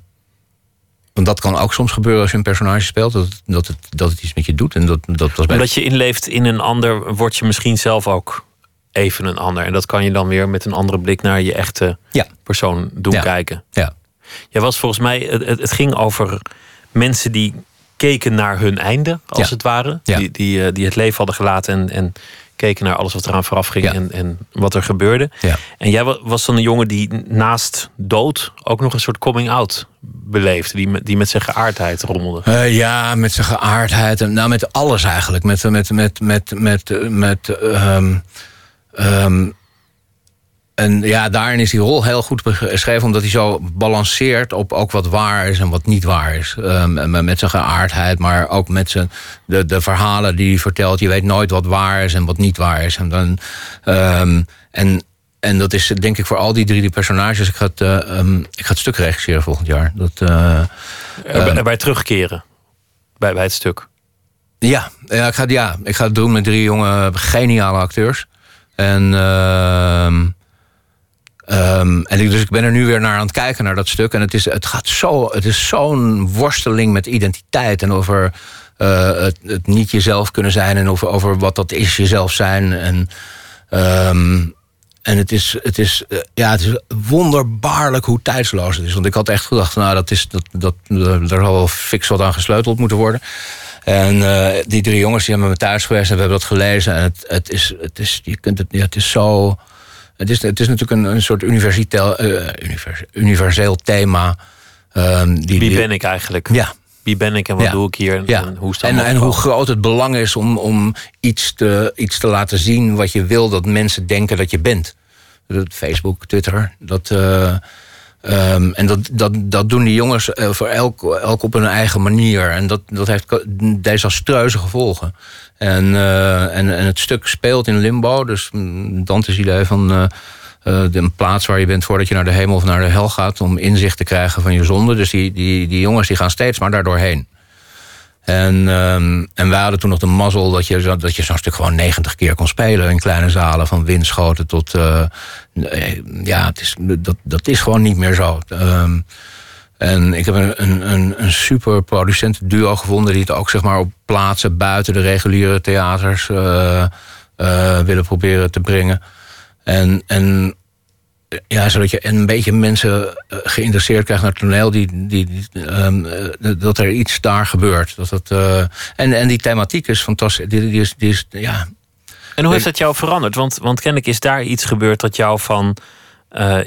want dat kan ook soms gebeuren als je een personage speelt, dat, het- dat, het, dat het iets met je doet. En dat, dat was bij Omdat je inleeft in een ander, word je misschien zelf ook even een ander. En dat kan je dan weer met een andere blik naar je echte Ja. persoon doen Ja. kijken. Ja. Jij was volgens mij, het, het het ging over mensen die keken naar hun einde, als Ja. het ware. Ja. Die, die, eh, die het leven hadden gelaten en, en keken naar alles wat eraan vooraf ging Ja. en, en wat er gebeurde. Ja. En jij wa- was dan een jongen die naast dood ook nog een soort coming-out beleefde. Die, met- die met zijn geaardheid rommelde. Eh, ja, met zijn geaardheid. En, nou, met alles eigenlijk. Met, met, met, met, met, eh, met ehm, en ja, daarin is die rol heel goed beschreven, omdat hij zo balanceert op ook wat waar is en wat niet waar is. En met zijn geaardheid, maar ook met zijn, de, de verhalen die hij vertelt. Je weet nooit wat waar is en wat niet waar is. En, dan, ehm, en, en dat is denk ik voor al die drie die personages. Ik ga het, eh, ehm, ik ga het stuk regisseren volgend jaar. Dat, Erbij, erbij terugkeren bij, bij het stuk. Ja, ja, ik ga, ja, ik ga het doen met drie jonge, geniale acteurs. En, ehm, en ik, dus ik ben er nu weer naar aan het kijken, naar dat stuk. En het is, het gaat zo, het is zo'n worsteling met identiteit. En over eh, het, het niet jezelf kunnen zijn. En over, over wat dat is, jezelf zijn. En, ehm, en het is, het, is, eh, ja, het is wonderbaarlijk hoe tijdsloos het is. Want ik had echt gedacht, nou, dat is, dat, dat, er zal wel fix wat aan gesleuteld moeten worden. En eh, die drie jongens die hebben me thuis geweest en we hebben dat gelezen. En het, het, is, het, is, je kunt het, ja, het is zo. Het is, het is natuurlijk een, een soort universeel, univers, universeel thema. ehm, die, Wie ben ik eigenlijk? Ja. Wie ben ik en wat Ja. doe ik hier? En, Ja. en hoe en, en hoe groot het belang is om, om iets, te, iets te laten zien wat je wil dat mensen denken dat je bent. Facebook, Twitter, dat. eh, ehm, en dat, dat, dat doen die jongens eh, voor elk, elk op hun eigen manier. En dat, dat heeft desastreuze gevolgen. En, eh, en, en het stuk speelt in limbo. Dus mm, Dante's idee van eh, eh, een plaats waar je bent voordat je naar de hemel of naar de hel gaat. om inzicht te krijgen van je zonde. Dus die, die, die jongens die gaan steeds maar daardoor heen. En, ehm, en wij hadden toen nog de mazzel dat je, dat je zo'n stuk gewoon 90 keer kon spelen in kleine zalen. Van windschoten tot. nee, ja, het is, dat, dat is gewoon niet meer zo. Ehm, En ik heb een, een, een, super producent duo gevonden die het ook zeg maar op plaatsen buiten de reguliere theaters uh, uh, willen proberen te brengen. En, en ja, zodat je een beetje mensen eh, geïnteresseerd krijgt naar het toneel, die, die, die um, dat er iets daar gebeurt. Dat het, uh, en, en die thematiek is fantastisch. Die, die is, die is, ja. En hoe heeft dat jou veranderd? Want, want kennelijk is daar iets gebeurd dat jou van uh,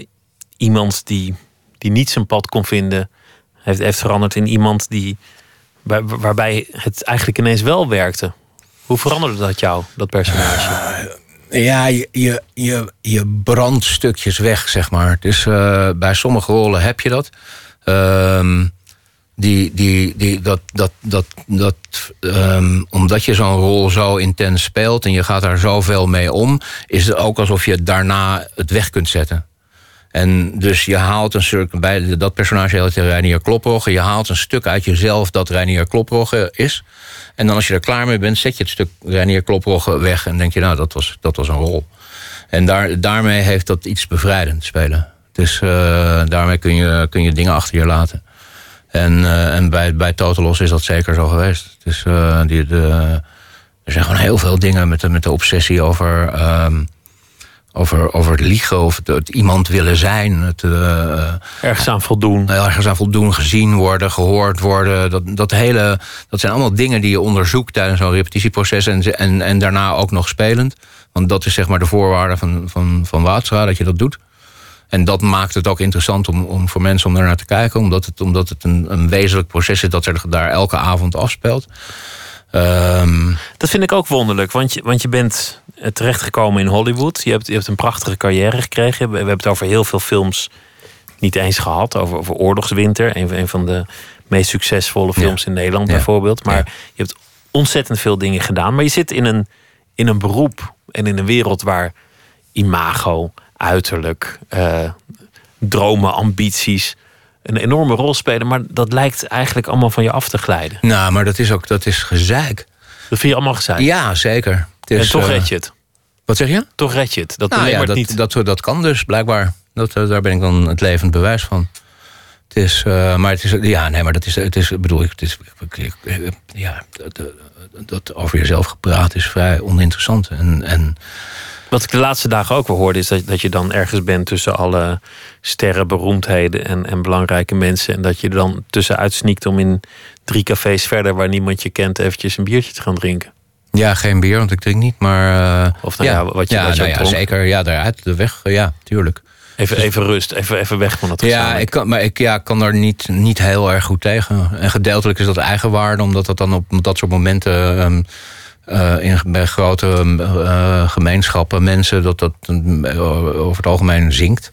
iemand die, die niet zijn pad kon vinden, heeft, heeft veranderd in iemand die, waar, waarbij het eigenlijk ineens wel werkte. Hoe veranderde dat jou, dat personage? Ja, je, je, je, je brandt stukjes weg, zeg maar. Dus uh, bij sommige rollen heb je dat. Uh, die, die, die, dat, dat, dat, dat, um, omdat je zo'n rol zo intens speelt en je gaat daar zoveel mee om, is het ook alsof je daarna het weg kunt zetten. En dus je haalt een stuk, bij dat personage heet Reinier Kloprogge, je haalt een stuk uit jezelf dat Reinier Kloprogge is. En dan als je er klaar mee bent, zet je het stuk Reinier Kloprogge weg en denk je, nou, dat was, dat was een rol. En daar, daarmee heeft dat iets bevrijdend spelen. Dus uh, daarmee kun je, kun je dingen achter je laten. En, uh, en bij, bij Totalos is dat zeker zo geweest. Dus uh, die, de, er zijn gewoon heel veel dingen met de, met de obsessie over. Um, over, over het liegen of het, het iemand willen zijn. Het, uh, ergens aan voldoen. Ergens aan voldoen, gezien worden, gehoord worden. Dat, dat, hele, dat zijn allemaal dingen die je onderzoekt tijdens zo'n repetitieproces en, en, en daarna ook nog spelend. Want dat is zeg maar de voorwaarde van, van, van dat je dat doet. En dat maakt het ook interessant om, om voor mensen om naar te kijken, omdat het, omdat het een, een wezenlijk proces is dat er daar elke avond afspeelt. Um... Dat vind ik ook wonderlijk, want je, want je bent terechtgekomen in Hollywood. Je hebt, je hebt een prachtige carrière gekregen. We, we hebben het over heel veel films niet eens gehad. Over, over Oorlogswinter, een, een van de meest succesvolle films ja. in Nederland ja. bijvoorbeeld. Maar ja. je hebt ontzettend veel dingen gedaan. Maar je zit in een, in een beroep en in een wereld waar imago, uiterlijk, uh, dromen, ambities een enorme rol spelen. Maar dat lijkt eigenlijk allemaal van je af te glijden. Nou, maar dat is ook dat is gezeik. Dat vind je allemaal gezeik? Ja, zeker. Het is, en toch red je het? Wat zeg je? Toch red je het. Dat nou, ja, dat, niet. Dat, dat kan dus, blijkbaar. Dat, daar ben ik dan het levend bewijs van. Het is, uh, maar het is, ja, nee, maar dat is, het is, bedoel ik, het is, ja, dat, dat over jezelf gepraat is vrij oninteressant. En, en wat ik de laatste dagen ook wel hoorde, is dat, dat je dan ergens bent tussen alle sterren, beroemdheden en, en belangrijke mensen. En dat je er dan tussenuit sneakt om in drie cafés verder waar niemand je kent, eventjes een biertje te gaan drinken. Ja, geen bier, want ik drink niet, maar. Uh, of nou ja, ja, wat je, ja, wat je nou ja zeker. Ja, daaruit de weg. Ja, tuurlijk. Even, even rust, even, even weg van het Ja, ik kan, maar ik ja, kan daar niet, niet heel erg goed tegen. En gedeeltelijk is dat eigenwaarde, omdat dat dan op dat soort momenten. Um, uh, in, bij grote uh, gemeenschappen, mensen, dat dat over het algemeen zinkt.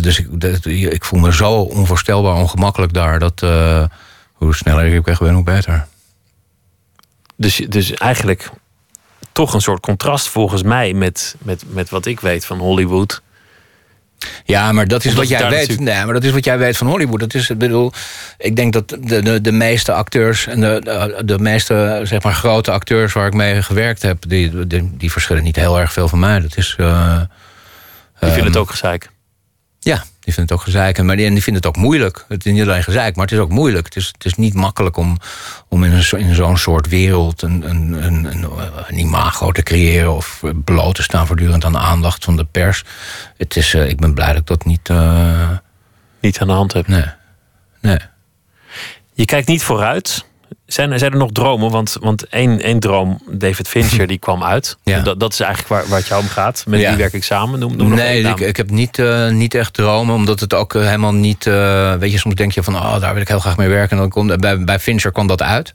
Dus ik, ik voel me zo onvoorstelbaar ongemakkelijk daar. Dat hoe sneller ik weg ben, hoe beter. Dus, dus eigenlijk toch een soort contrast volgens mij met, met, met wat ik weet van Hollywood. Ja, maar dat is wat jij weet. Nee, maar dat is wat jij weet van Hollywood. Dat is, ik bedoel, ik denk dat de, de, de meeste acteurs en de, de, de, meeste zeg maar, grote acteurs waar ik mee gewerkt heb, die, die, die verschillen niet heel erg veel van mij. Dat is. Uh, die vinden het ook gezeik. Ja, die vinden het ook gezeik. Maar die, die vinden het ook moeilijk. Het is niet alleen gezeik, maar het is ook moeilijk. Het is, het is niet makkelijk om, om in, een, in zo'n soort wereld een, een, een, een, een imago te creëren of bloot te staan voortdurend aan de aandacht van de pers. Het is, uh, ik ben blij dat ik dat niet. Uh... Niet aan de hand heb. Nee. nee. Je kijkt niet vooruit. Zijn, zijn er nog dromen? Want, want één, één droom, David Fincher, die kwam uit. [laughs] Ja. Dat, dat is eigenlijk waar, waar het jou om gaat. Met ja. wie werk ik samen? Noem, noem nee, ik, ik heb niet, uh, niet echt dromen. Omdat het ook uh, helemaal niet... Uh, weet je, soms denk je van... Oh, daar wil ik heel graag mee werken. En dan komt, bij, bij Fincher kwam dat uit.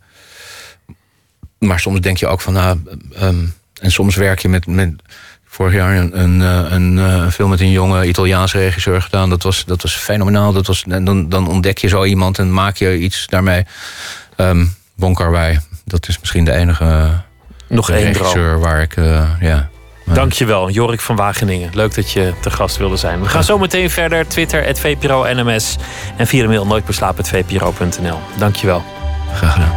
Maar soms denk je ook van... Nou, um, en soms werk je met... met vorig jaar een, een, een, een, film met een jonge Italiaanse regisseur gedaan. Dat was, dat was fenomenaal. Dat was, en dan, dan ontdek je zo iemand en maak je iets daarmee. Um, Bon Carwij, dat is misschien de enige Nog één regisseur droom. waar ik... Uh, ja, Dankjewel, Jorik van Wageningen. Leuk dat je te gast wilde zijn. We gaan zo meteen verder. Twitter, VPRO NMS. En via de mail nooitbeslapen.vpro.nl. Dankjewel. Graag gedaan.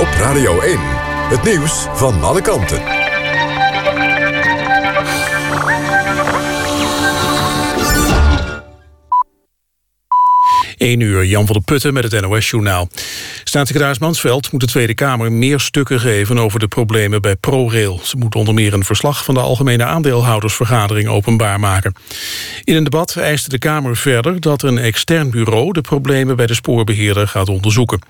Op Radio 1, het nieuws van alle kanten. 1 uur, Jan van der Putten met het NOS-journaal. Staatssecretaris Mansveld moet de Tweede Kamer meer stukken geven... over de problemen bij ProRail. Ze moet onder meer een verslag van de Algemene Aandeelhoudersvergadering openbaar maken. In een debat eiste de Kamer verder dat een extern bureau... de problemen bij de spoorbeheerder gaat onderzoeken.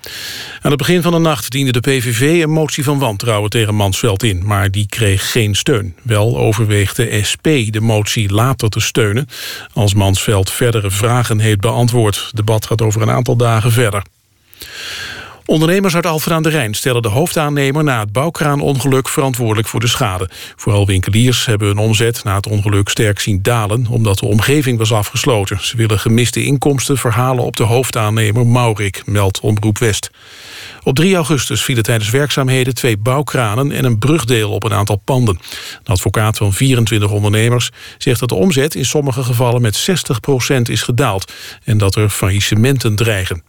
Aan het begin van de nacht diende de PVV een motie van wantrouwen tegen Mansveld in... maar die kreeg geen steun. Wel overweegt de SP de motie later te steunen... als Mansveld verdere vragen heeft beantwoord. De debat gaat over een aantal dagen verder. Ondernemers uit Alphen aan de Rijn stellen de hoofdaannemer na het bouwkraanongeluk verantwoordelijk voor de schade. Vooral winkeliers hebben hun omzet na het ongeluk sterk zien dalen omdat de omgeving was afgesloten. Ze willen gemiste inkomsten verhalen op de hoofdaannemer Maurik, meldt Omroep West. Op 3 augustus vielen tijdens werkzaamheden twee bouwkranen en een brugdeel op een aantal panden. De advocaat van 24 ondernemers zegt dat de omzet in sommige gevallen met 60% is gedaald en dat er faillissementen dreigen.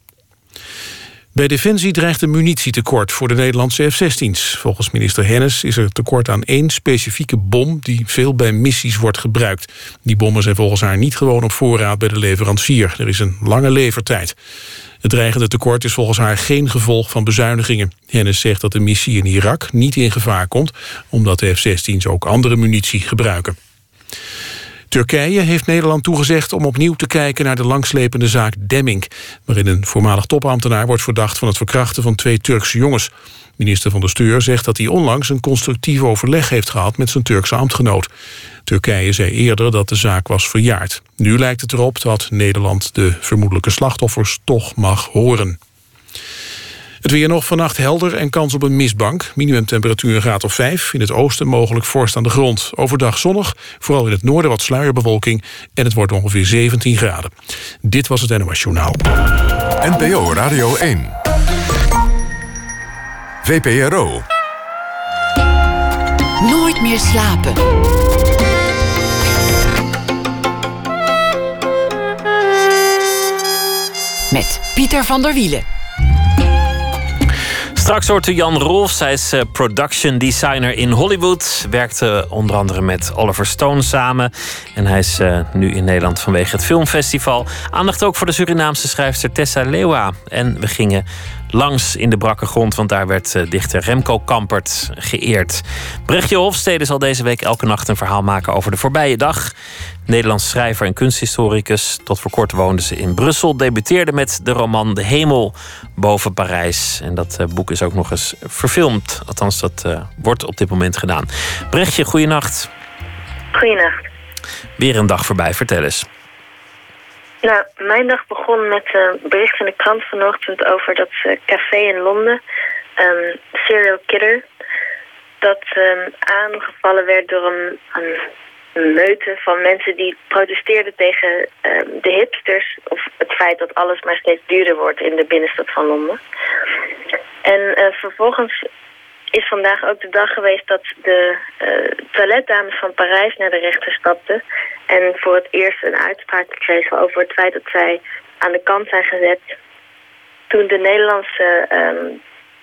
Bij Defensie dreigt een munitietekort voor de Nederlandse F-16's. Volgens minister Hennis is er tekort aan één specifieke bom... die veel bij missies wordt gebruikt. Die bommen zijn volgens haar niet gewoon op voorraad bij de leverancier. Er is een lange levertijd. Het dreigende tekort is volgens haar geen gevolg van bezuinigingen. Hennis zegt dat de missie in Irak niet in gevaar komt... omdat de F-16's ook andere munitie gebruiken. Turkije heeft Nederland toegezegd om opnieuw te kijken naar de langslepende zaak Demming, waarin een voormalig topambtenaar wordt verdacht van het verkrachten van twee Turkse jongens. Minister van de Steur zegt dat hij onlangs een constructief overleg heeft gehad met zijn Turkse ambtgenoot. Turkije zei eerder dat de zaak was verjaard. Nu lijkt het erop dat Nederland de vermoedelijke slachtoffers toch mag horen. Het weer nog vannacht helder en kans op een mistbank. Minimumtemperatuur een graad of 5. In het oosten mogelijk vorst aan de grond. Overdag zonnig, vooral in het noorden wat sluierbewolking. En het wordt ongeveer 17 graden. Dit was het NOS Journaal. NPO Radio 1. VPRO. Nooit meer slapen. Met Pieter van der Wielen. Straks hoort u Jan Rolfs. Hij is eh, production designer in Hollywood. Werkte onder andere met Oliver Stone samen. En hij is eh, nu in Nederland vanwege het filmfestival. Aandacht ook voor de Surinaamse schrijfster Tessa Lewa. En we gingen langs in de brakke grond, want daar werd uh, dichter Remco Kampert geëerd. Brechtje Hofstede zal deze week elke nacht een verhaal maken over de voorbije dag. Nederlands schrijver en kunsthistoricus. Tot voor kort woonde ze in Brussel. Debuteerde met de roman De Hemel boven Parijs. En dat uh, boek is ook nog eens verfilmd. Althans, dat uh, wordt op dit moment gedaan. Brechtje, goeienacht. Goeienacht. Weer een dag voorbij, vertel eens. Nou, mijn dag begon met een bericht in de krant vanochtend over dat uh, café in Londen, um, serial killer, dat um, aangevallen werd door een, een meute van mensen die protesteerden tegen um, de hipsters of het feit dat alles maar steeds duurder wordt in de binnenstad van Londen. En uh, vervolgens is vandaag ook de dag geweest dat de uh, toiletdames van Parijs naar de rechter stapten en voor het eerst een uitspraak kregen over het feit dat zij aan de kant zijn gezet toen de Nederlandse um,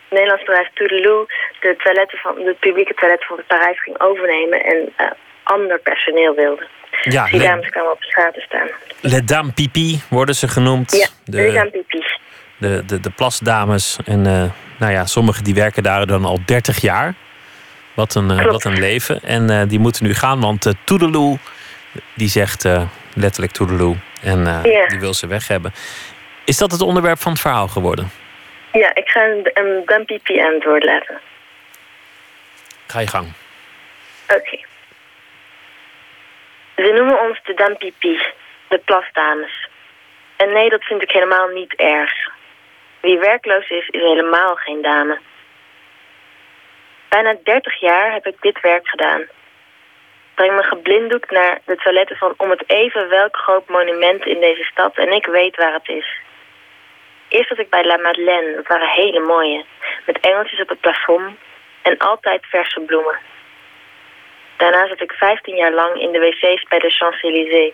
Nederlands bedrijf Toedeloe de toiletten van de publieke toiletten van Parijs ging overnemen en uh, ander personeel wilde. Ja, die dames kwamen op de straat te staan. Le Dame Pipi worden ze genoemd. Ja, de, Le Dame Pipi. De, de, de plasdames. En uh, nou ja, sommigen die werken daar dan al 30 jaar. Wat een, uh, wat een leven. En uh, die moeten nu gaan, want uh, Toedeloe, die zegt letterlijk Toedeloe. En die wil ze weg hebben. Is dat het onderwerp van het verhaal geworden? Ja, ik ga een, een Dame Pipi aan het woord laten. Ga je gang. Oké. Okay. Ze noemen ons de Dampipi, de plasdames. En nee, dat vind ik helemaal niet erg. Wie werkloos is, is helemaal geen dame. Bijna 30 jaar heb ik dit werk gedaan. Breng me geblinddoekt naar de toiletten van om het even welk groot monument in deze stad en ik weet waar het is. Eerst was ik bij La Madeleine, dat waren hele mooie, met engeltjes op het plafond en altijd verse bloemen. Daarna zat ik 15 jaar lang in de wc's bij de Champs-Élysées,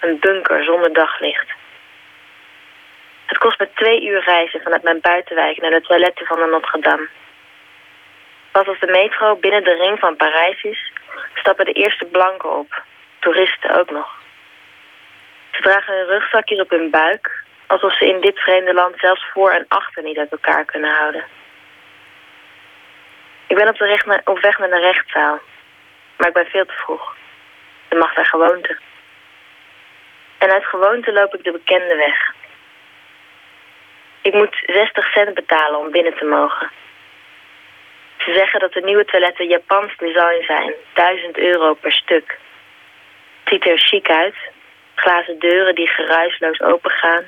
een bunker zonder daglicht. Het kost me twee uur reizen vanuit mijn buitenwijk naar de toiletten van de Notre-Dame. Pas de metro binnen de ring van Parijs is, stappen de eerste blanken op, toeristen ook nog. Ze dragen hun rugzakjes op hun buik, Alsof ze in dit vreemde land zelfs voor en achter niet uit elkaar kunnen houden. Ik ben op, de recht weg naar de rechtszaal. Maar ik ben veel te vroeg. De mag daar gewoonte. En uit gewoonte loop ik de bekende weg. Ik moet 60 cent betalen om binnen te mogen. Ze zeggen dat de nieuwe toiletten Japans design zijn. 1000 euro per stuk. Het ziet er chic uit. Glazen deuren die geruisloos opengaan.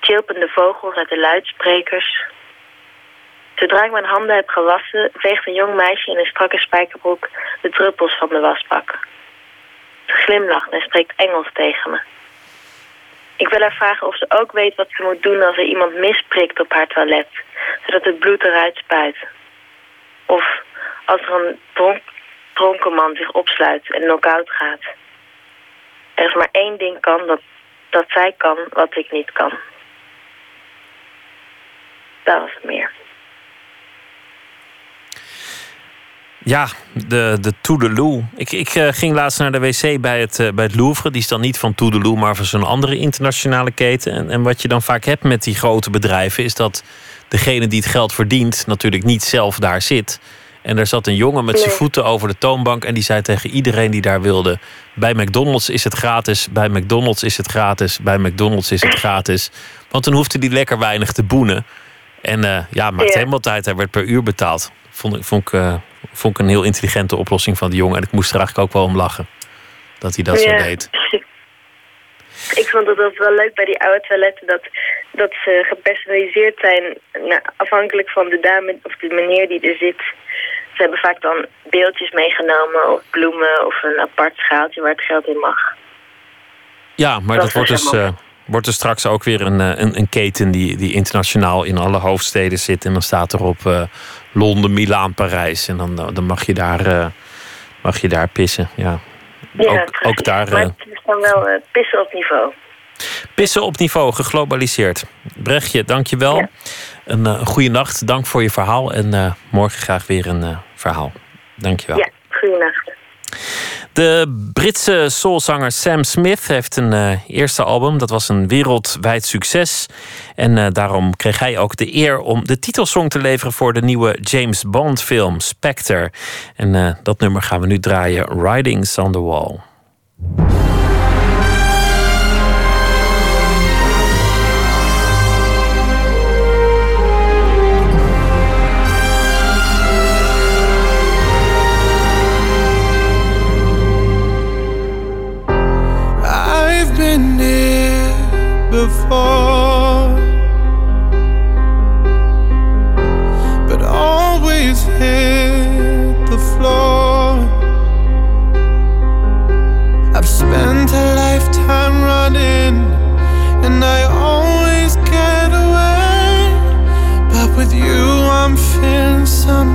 Chilpende vogels uit de luidsprekers. Zodra ik mijn handen heb gewassen, veegt een jong meisje in een strakke spijkerbroek de druppels van de wasbak. Ze glimlacht en spreekt Engels tegen me. Ik wil haar vragen of ze ook weet wat ze moet doen als er iemand misprikt op haar toilet, zodat het bloed eruit spuit. Of als er een dronk, dronken man zich opsluit en knock-out gaat. Er is maar één ding kan dat, dat zij kan wat ik niet kan. Dat was het meer. Ja, de, de Toedeloe. Ik, ik uh, ging laatst naar de wc bij het, uh, bij het Louvre. Die is dan niet van Toedeloe, maar van zo'n andere internationale keten. En, en wat je dan vaak hebt met die grote bedrijven... is dat degene die het geld verdient natuurlijk niet zelf daar zit. En er zat een jongen met zijn voeten over de toonbank... en die zei tegen iedereen die daar wilde... bij McDonald's is het gratis, bij McDonald's is het gratis... bij McDonald's is het gratis. Want dan hoefde hij lekker weinig te boenen. En uh, ja, maakt ja. helemaal tijd. Hij werd per uur betaald. Vond, vond ik vond ik een heel intelligente oplossing van die jongen. En ik moest er eigenlijk ook wel om lachen. Dat hij dat ja. zo deed. [laughs] Ik vond het ook wel leuk bij die oude toiletten dat, dat ze gepersonaliseerd zijn nou, afhankelijk van de dame of de meneer die er zit. Ze hebben vaak dan beeldjes meegenomen of bloemen of een apart schaaltje waar het geld in mag. Ja, maar dat, dat wordt dus, uh, wordt er straks ook weer een, een, een, keten die, die internationaal in alle hoofdsteden zit. En dan staat erop uh, Londen, Milaan, Parijs. En dan, dan mag, je daar, uh, mag je daar pissen. Ja. Ja, ook, ook daar. Maar het is dan wel uh, pissen op niveau. Pissen op niveau, geglobaliseerd. Brechtje, dank je wel. Ja. Een, uh, goede nacht, dank voor je verhaal. En morgen graag weer een verhaal. Dank je wel. Ja, goeienacht. De Britse soulzanger Sam Smith heeft een uh, eerste album. Dat was een wereldwijd succes. En uh, daarom kreeg hij ook de eer om de titelsong te leveren voor de nieuwe James Bond film Spectre. En uh, dat nummer gaan we nu draaien: Ridings on the Wall. some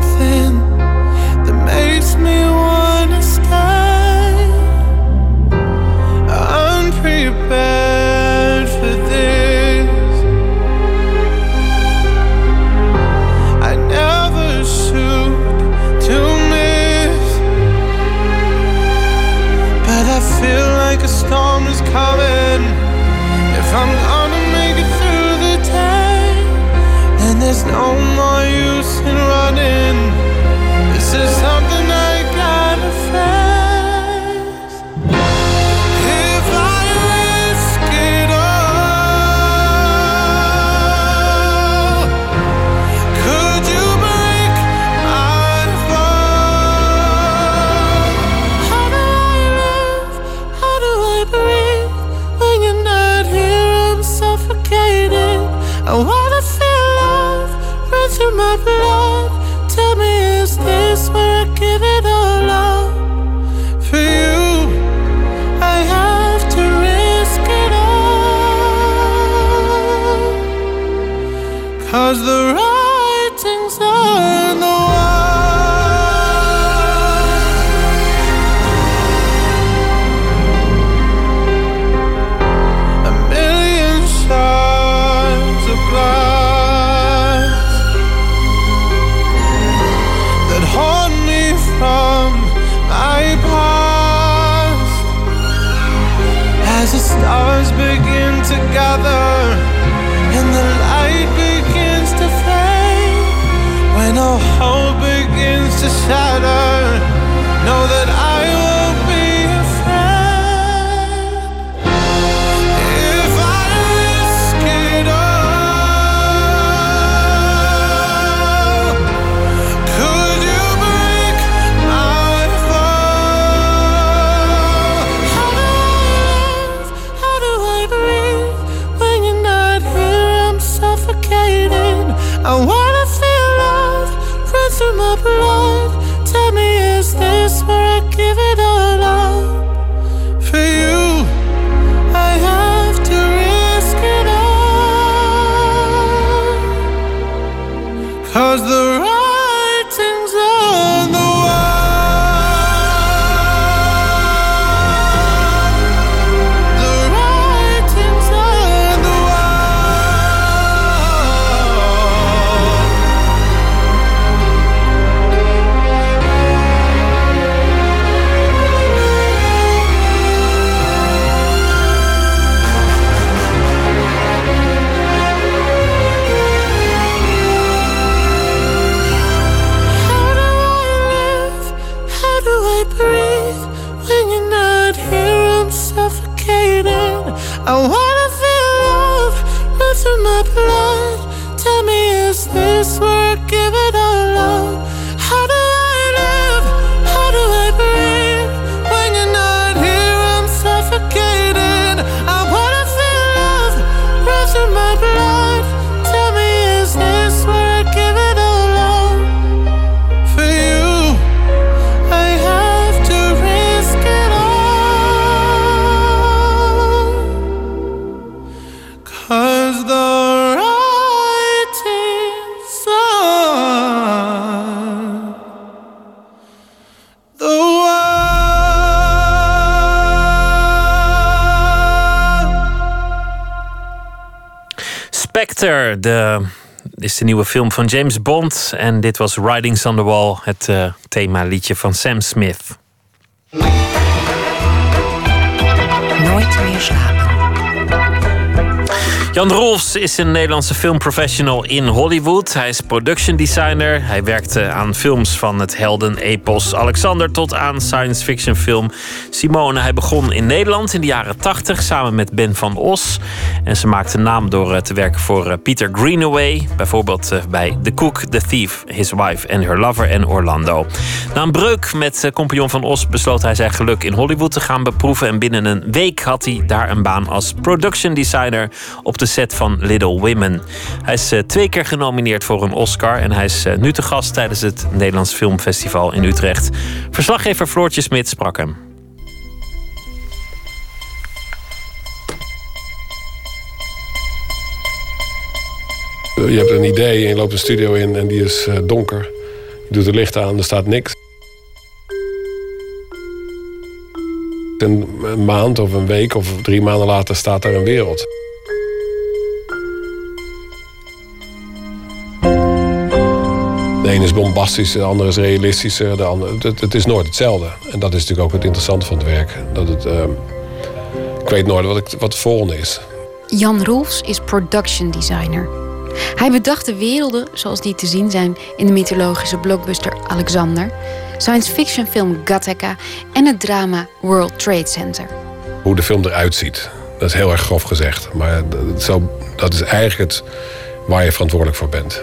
Spectre, de, is de nieuwe film van James Bond. En dit was Ridings on the Wall, het eh themaliedje van Sam Smith. Nooit meer slapen. Jan Rolfs is een Nederlandse filmprofessional in Hollywood. Hij is production designer. Hij werkte aan films van het helden-epos Alexander tot aan science fiction film Simone. Hij begon in Nederland in de jaren 80 samen met Ben van Os. En ze maakte naam door eh, te werken voor eh, Peter Greenaway. Bijvoorbeeld eh, bij The Cook, The Thief, His Wife and Her Lover en Orlando. Na een breuk met compagnon van Os besloot hij zijn geluk in Hollywood te gaan beproeven. En binnen een week had hij daar een baan als production designer op de set van Little Women. Hij is eh, twee keer genomineerd voor een Oscar en hij is eh, nu te gast tijdens het Nederlands Filmfestival in Utrecht. Verslaggever Floortje Smit sprak hem. Je hebt een idee en je loopt de studio in en die is eh, donker. Je doet het licht aan, er staat niks. Een, een maand of een week of drie maanden later staat er een wereld. Ene is bombastisch, de andere is realistischer. De andere, het, het is nooit hetzelfde. En dat is natuurlijk ook het interessante van het werk. Dat het, ehm, ik weet nooit wat, ik, wat het volgende is. Jan Rolfs is production designer. Hij bedacht de werelden zoals die te zien zijn in de mythologische blockbuster Alexander, science fiction film Gattaca en het drama World Trade Center. Hoe de film eruit ziet, dat is heel erg grof gezegd. Maar dat, zo, dat is eigenlijk het waar je verantwoordelijk voor bent.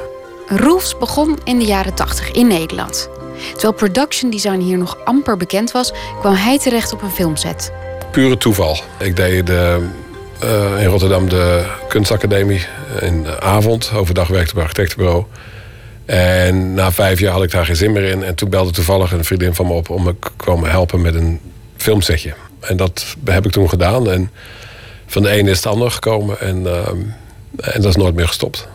Rolfs begon in de jaren 80 in Nederland. Terwijl production design hier nog amper bekend was, kwam hij terecht op een filmset. Pure toeval. Ik deed de, uh, in Rotterdam de kunstacademie in de avond. Overdag werkte ik bij een architectenbureau. En na vijf jaar had ik daar geen zin meer in. En toen belde toevallig een vriendin van me op om me komen helpen met een filmsetje. En dat heb ik toen gedaan. En van de ene is het ander gekomen. En, uh, en dat is nooit meer gestopt.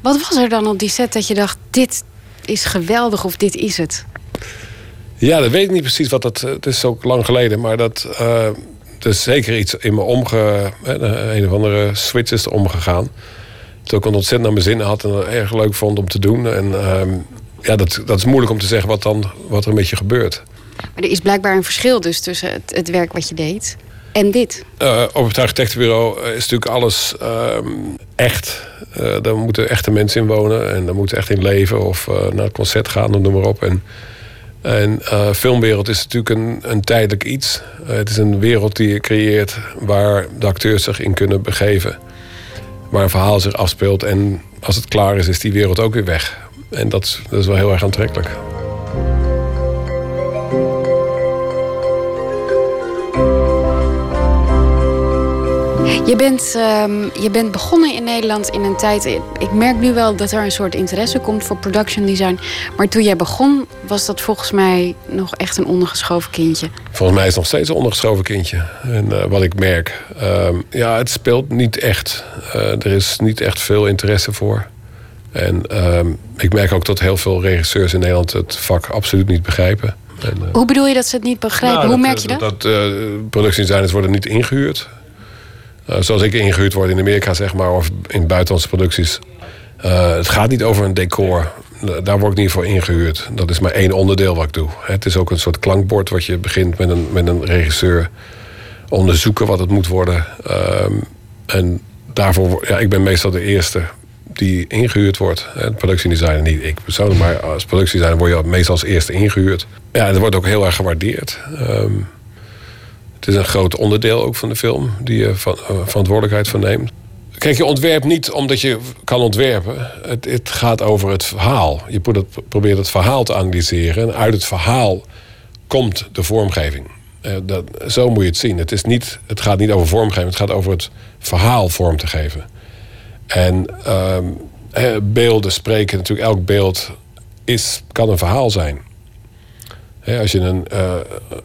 Wat was er dan op die set dat je dacht: dit is geweldig of dit is het? Ja, dat weet ik niet precies wat dat. Het is ook lang geleden, maar dat. Uh, er is zeker iets in me omge. Een of andere switch is er omgegaan. Toen ik het ontzettend naar mijn zin had en het erg leuk vond om te doen. En uh, ja, dat, dat is moeilijk om te zeggen wat, dan, wat er een beetje gebeurt. Maar er is blijkbaar een verschil dus tussen het, het werk wat je deed en dit. Uh, op het architectenbureau is natuurlijk alles echt. Uh, daar moeten echte mensen in wonen en daar moeten echt in leven of naar het concert gaan, noem maar op. En, en filmwereld is natuurlijk een, een tijdelijk iets. het is een wereld die je creëert waar de acteurs zich in kunnen begeven. Waar een verhaal zich afspeelt. En als het klaar is, is die wereld ook weer weg. En dat, dat is wel heel erg aantrekkelijk. Je bent, ehm, je bent begonnen in Nederland in een tijd. Ik merk nu wel dat er een soort interesse komt voor production design. Maar toen jij begon, was dat volgens mij nog echt een ondergeschoven kindje. Volgens mij is het nog steeds een ondergeschoven kindje. En uh, wat ik merk, ehm, ja, het speelt niet echt. Uh, er is niet echt veel interesse voor. En ehm, ik merk ook dat heel veel regisseurs in Nederland het vak absoluut niet begrijpen. En, uh, Hoe bedoel je dat ze het niet begrijpen? nou, Hoe dat, merk je dat? Dat, dat productiedesigners worden niet ingehuurd. Uh, zoals ik ingehuurd word in Amerika, zeg maar, of in buitenlandse producties. Uh, het gaat niet over een decor. Daar word ik niet voor ingehuurd. Dat is maar één onderdeel wat ik doe. Het is ook een soort klankbord wat je begint met een, met een regisseur. Onderzoeken wat het moet worden. Um, en daarvoor, ja, ik ben meestal de eerste die ingehuurd wordt. Productiedesigner niet ik persoonlijk, maar als productiedesigner word je meestal als eerste ingehuurd. Ja, dat wordt ook heel erg gewaardeerd. Um, het is een groot onderdeel ook van de film, die je van, uh, verantwoordelijkheid voor neemt. Kijk, je ontwerpt niet omdat je kan ontwerpen. Het, het gaat over het verhaal. Je probeert het verhaal te analyseren. En uit het verhaal komt de vormgeving. Uh, dat, zo moet je het zien. Het, is niet, het gaat niet over vormgeving, het gaat over het verhaal vorm te geven. En um, beelden spreken, natuurlijk elk beeld is, kan een verhaal zijn. He, als je een, uh,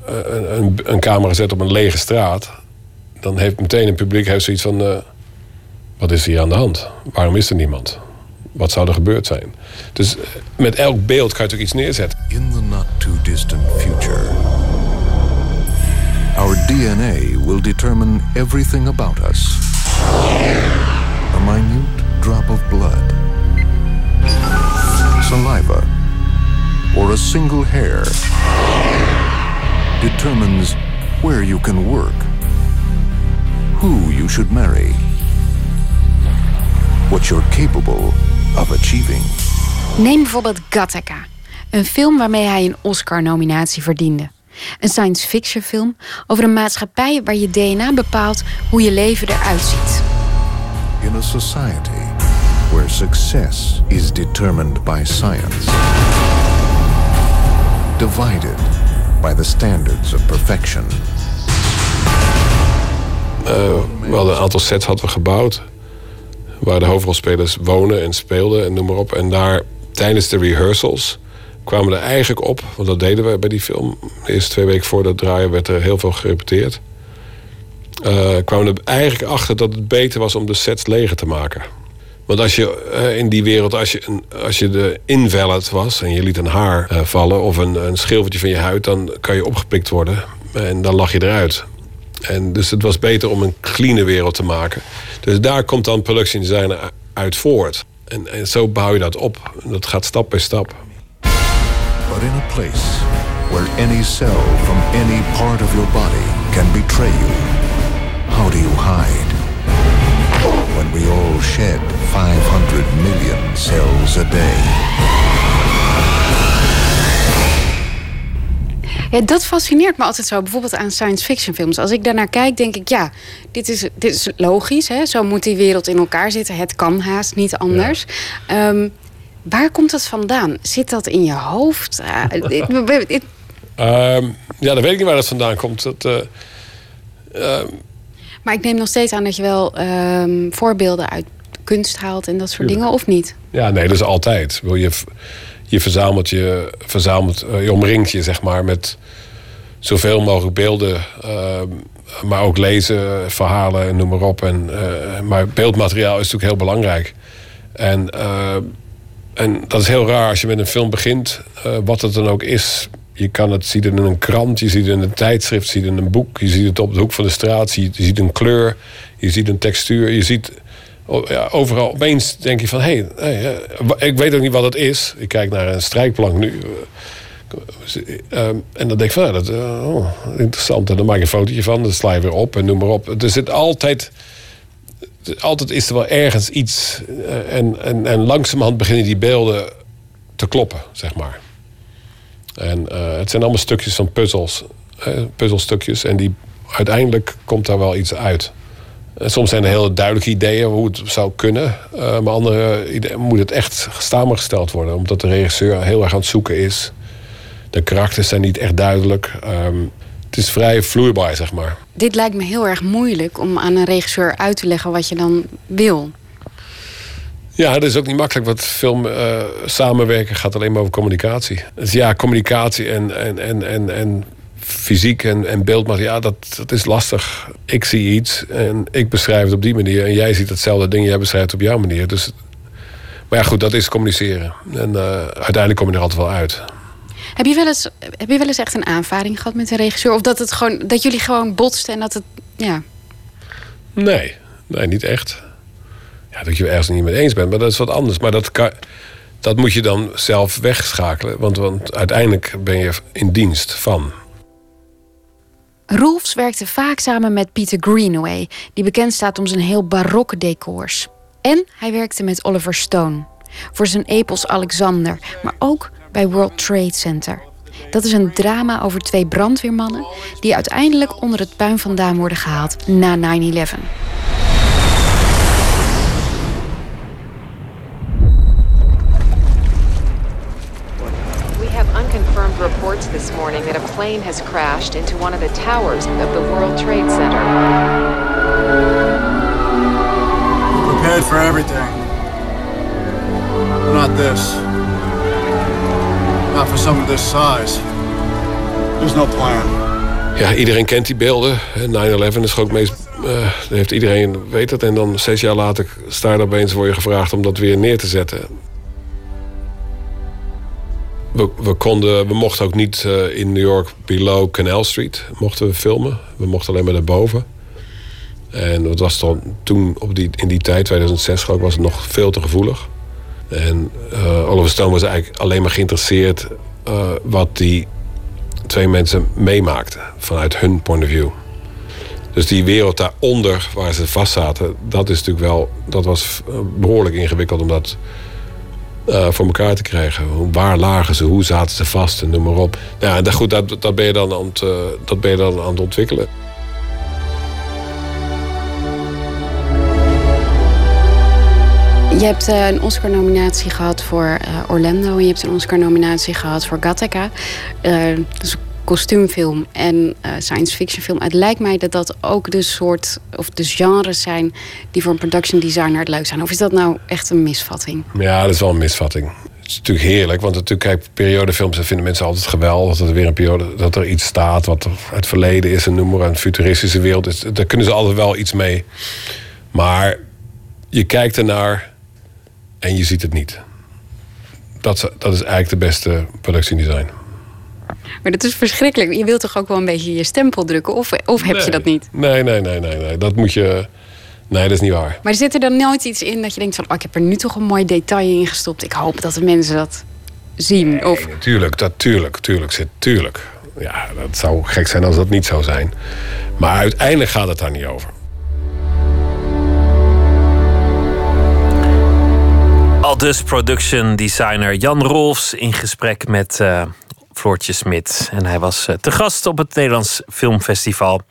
een, een, een, camera zet op een lege straat, dan heeft meteen een publiek heeft zoiets van: uh, wat is hier aan de hand? Waarom is er niemand? Wat zou er gebeurd zijn? Dus met elk beeld kan je natuurlijk iets neerzetten. In the not too distant future, our DNA will determine everything about us. A minute drop of blood, saliva, or a single hair determines where you can work, who you should marry, what you're capable of achieving. Neem bijvoorbeeld Gattaca, een film waarmee hij een Oscar-nominatie verdiende. Een science fiction film over een maatschappij waar je DNA bepaalt hoe je leven eruit ziet. In a society where success is determined by science, divided by the standards of perfection. Uh, we hadden een aantal sets hadden we gebouwd. Waar de hoofdrolspelers wonen en speelden en noem maar op. En daar tijdens de rehearsals kwamen we er eigenlijk op, want dat deden we bij die film. De eerste twee weken voor dat draaien werd er heel veel gerepeteerd. Uh, kwamen we er eigenlijk achter dat het beter was om de sets leger te maken. Want als je uh, in die wereld, als je, als je de invalid was en je liet een haar uh, vallen of een, een schilfertje van je huid, dan kan je opgepikt worden en dan lag je eruit. En dus het was beter om een clean wereld te maken. Dus daar komt dan production design uit voort. En, en zo bouw je dat op. Dat gaat stap bij stap. But in a place where any cell from any part of your body can betray you, how do you hide? Cells a day. Ja, dat fascineert me altijd zo, bijvoorbeeld aan science fiction films. Als ik daarnaar kijk, denk ik, ja, dit is, dit is logisch. Hè? Zo moet die wereld in elkaar zitten. Het kan haast niet anders. Ja. Um, waar komt dat vandaan? Zit dat in je hoofd? [laughs] Uh, um, ja, dan weet ik niet waar dat vandaan komt. Dat, uh, uh, maar ik neem nog steeds aan dat je wel voorbeelden uit kunst haalt en dat soort ja. dingen, of niet? Ja, nee, dat is altijd. Wil je je verzamelt je, verzamelt, uh, je omringt je zeg maar met zoveel mogelijk beelden, uh, maar ook lezen, verhalen en noem maar op. En, uh, maar beeldmateriaal is natuurlijk heel belangrijk. En, en dat is heel raar als je met een film begint, wat het dan ook is. Je kan het zien in een krant, je ziet het in een tijdschrift, je ziet het in een boek, je ziet het op de hoek van de straat, je, je ziet een kleur, je ziet een textuur, je ziet overal opeens denk je van... hé, hey, ik weet ook niet wat het is. Ik kijk naar een strijkplank nu. Um, en dan denk ik van, ja, dat oh, interessant. En dan maak je een fotootje van, dan sla je weer op en noem maar op. Er zit altijd... Altijd is er wel ergens iets. En, en, en langzamerhand beginnen die beelden te kloppen, zeg maar. En het zijn allemaal stukjes van puzzels. Puzzelstukjes. En die, uiteindelijk komt daar wel iets uit. Soms zijn er heel duidelijke ideeën hoe het zou kunnen. Uh, maar andere ideeën moet het echt samengesteld worden. Omdat de regisseur heel erg aan het zoeken is. De karakters zijn niet echt duidelijk. Um, het is vrij vloeibaar, zeg maar. Dit lijkt me heel erg moeilijk om aan een regisseur uit te leggen wat je dan wil. Ja, dat is ook niet makkelijk, want film uh, samenwerken gaat alleen maar over communicatie. Dus ja, communicatie en, en, en, en, en fysiek en, en beeldmateriaal, dat, dat is lastig. Ik zie iets en ik beschrijf het op die manier. En jij ziet hetzelfde ding, jij beschrijft het op jouw manier. Dus, maar ja, goed, dat is communiceren. En uh, uiteindelijk kom je er altijd wel uit. Heb je, wel eens, heb je wel eens echt een aanvaring gehad met een regisseur? Of dat, het gewoon, dat jullie gewoon botsten en dat het. Ja. Nee, nee, niet echt. Ja, dat je het ergens niet mee eens bent, maar dat is wat anders. Maar dat, kan, dat moet je dan zelf wegschakelen. Want, want uiteindelijk ben je in dienst van. Rolfs werkte vaak samen met Peter Greenaway, die bekend staat om zijn heel barokke decors. En hij werkte met Oliver Stone voor zijn epos Alexander, maar ook bij World Trade Center. Dat is een drama over twee brandweermannen die uiteindelijk onder het puin vandaan worden gehaald na 9-11. Confirmed this morning that a plane has crashed into one of the towers of the World Trade Center. We're prepared for everything. Not this. Not for something this size. There's no plan. Ja, iedereen kent die beelden. 9-11 is ook meest. Uh, heeft iedereen weet het. En dan zes jaar later sta je opeens word je gevraagd om dat weer neer te zetten. We, konden, we mochten ook niet uh, in New York below Canal Street mochten we filmen. We mochten alleen maar daarboven. En dat was dan, toen op die, in die tijd, 2006 geloof ik, was het nog veel te gevoelig. En uh, Oliver Stone was eigenlijk alleen maar geïnteresseerd uh, wat die twee mensen meemaakten vanuit hun point of view. Dus die wereld daaronder waar ze vast zaten, dat is natuurlijk wel, dat was behoorlijk ingewikkeld omdat uh, voor elkaar te krijgen. Waar lagen ze, hoe zaten ze vast en noem maar op. Ja, dat, goed, dat, dat, ben je dan aan het, uh, dat ben je dan aan het ontwikkelen. Je hebt uh, een Oscar-nominatie gehad voor Orlando en je hebt een Oscar-nominatie gehad voor Gattaca. dus kostuumfilm en uh, science fiction film. Het lijkt mij dat dat ook de soort of de genres zijn die voor een production designer het leuk zijn. Of is dat nou echt een misvatting? Ja, dat is wel een misvatting. Het is natuurlijk heerlijk, want natuurlijk, kijk, periodefilms vinden mensen altijd geweldig. Dat er weer een periode, dat er iets staat wat het verleden is en noem maar een futuristische wereld is. Daar kunnen ze altijd wel iets mee. Maar je kijkt ernaar en je ziet het niet. Dat, dat is eigenlijk de beste productiedesign. Maar dat is verschrikkelijk. Je wilt toch ook wel een beetje je stempel drukken? Of, of heb je dat niet? Nee, nee, nee, nee, nee. Dat moet je. Nee, dat is niet waar. Maar zit er dan nooit iets in dat je denkt van... Oh, ik heb er nu toch een mooi detail in gestopt. Ik hoop dat de mensen dat zien. Nee, of... Natuurlijk, dat tuurlijk, tuurlijk zit. Tuurlijk. Ja, dat zou gek zijn als dat niet zou zijn. Maar uiteindelijk gaat het daar niet over. Al dus production designer Jan Rolfs in gesprek met uh, Floortje Smit. En hij was eh, te gast op het Nederlands Filmfestival.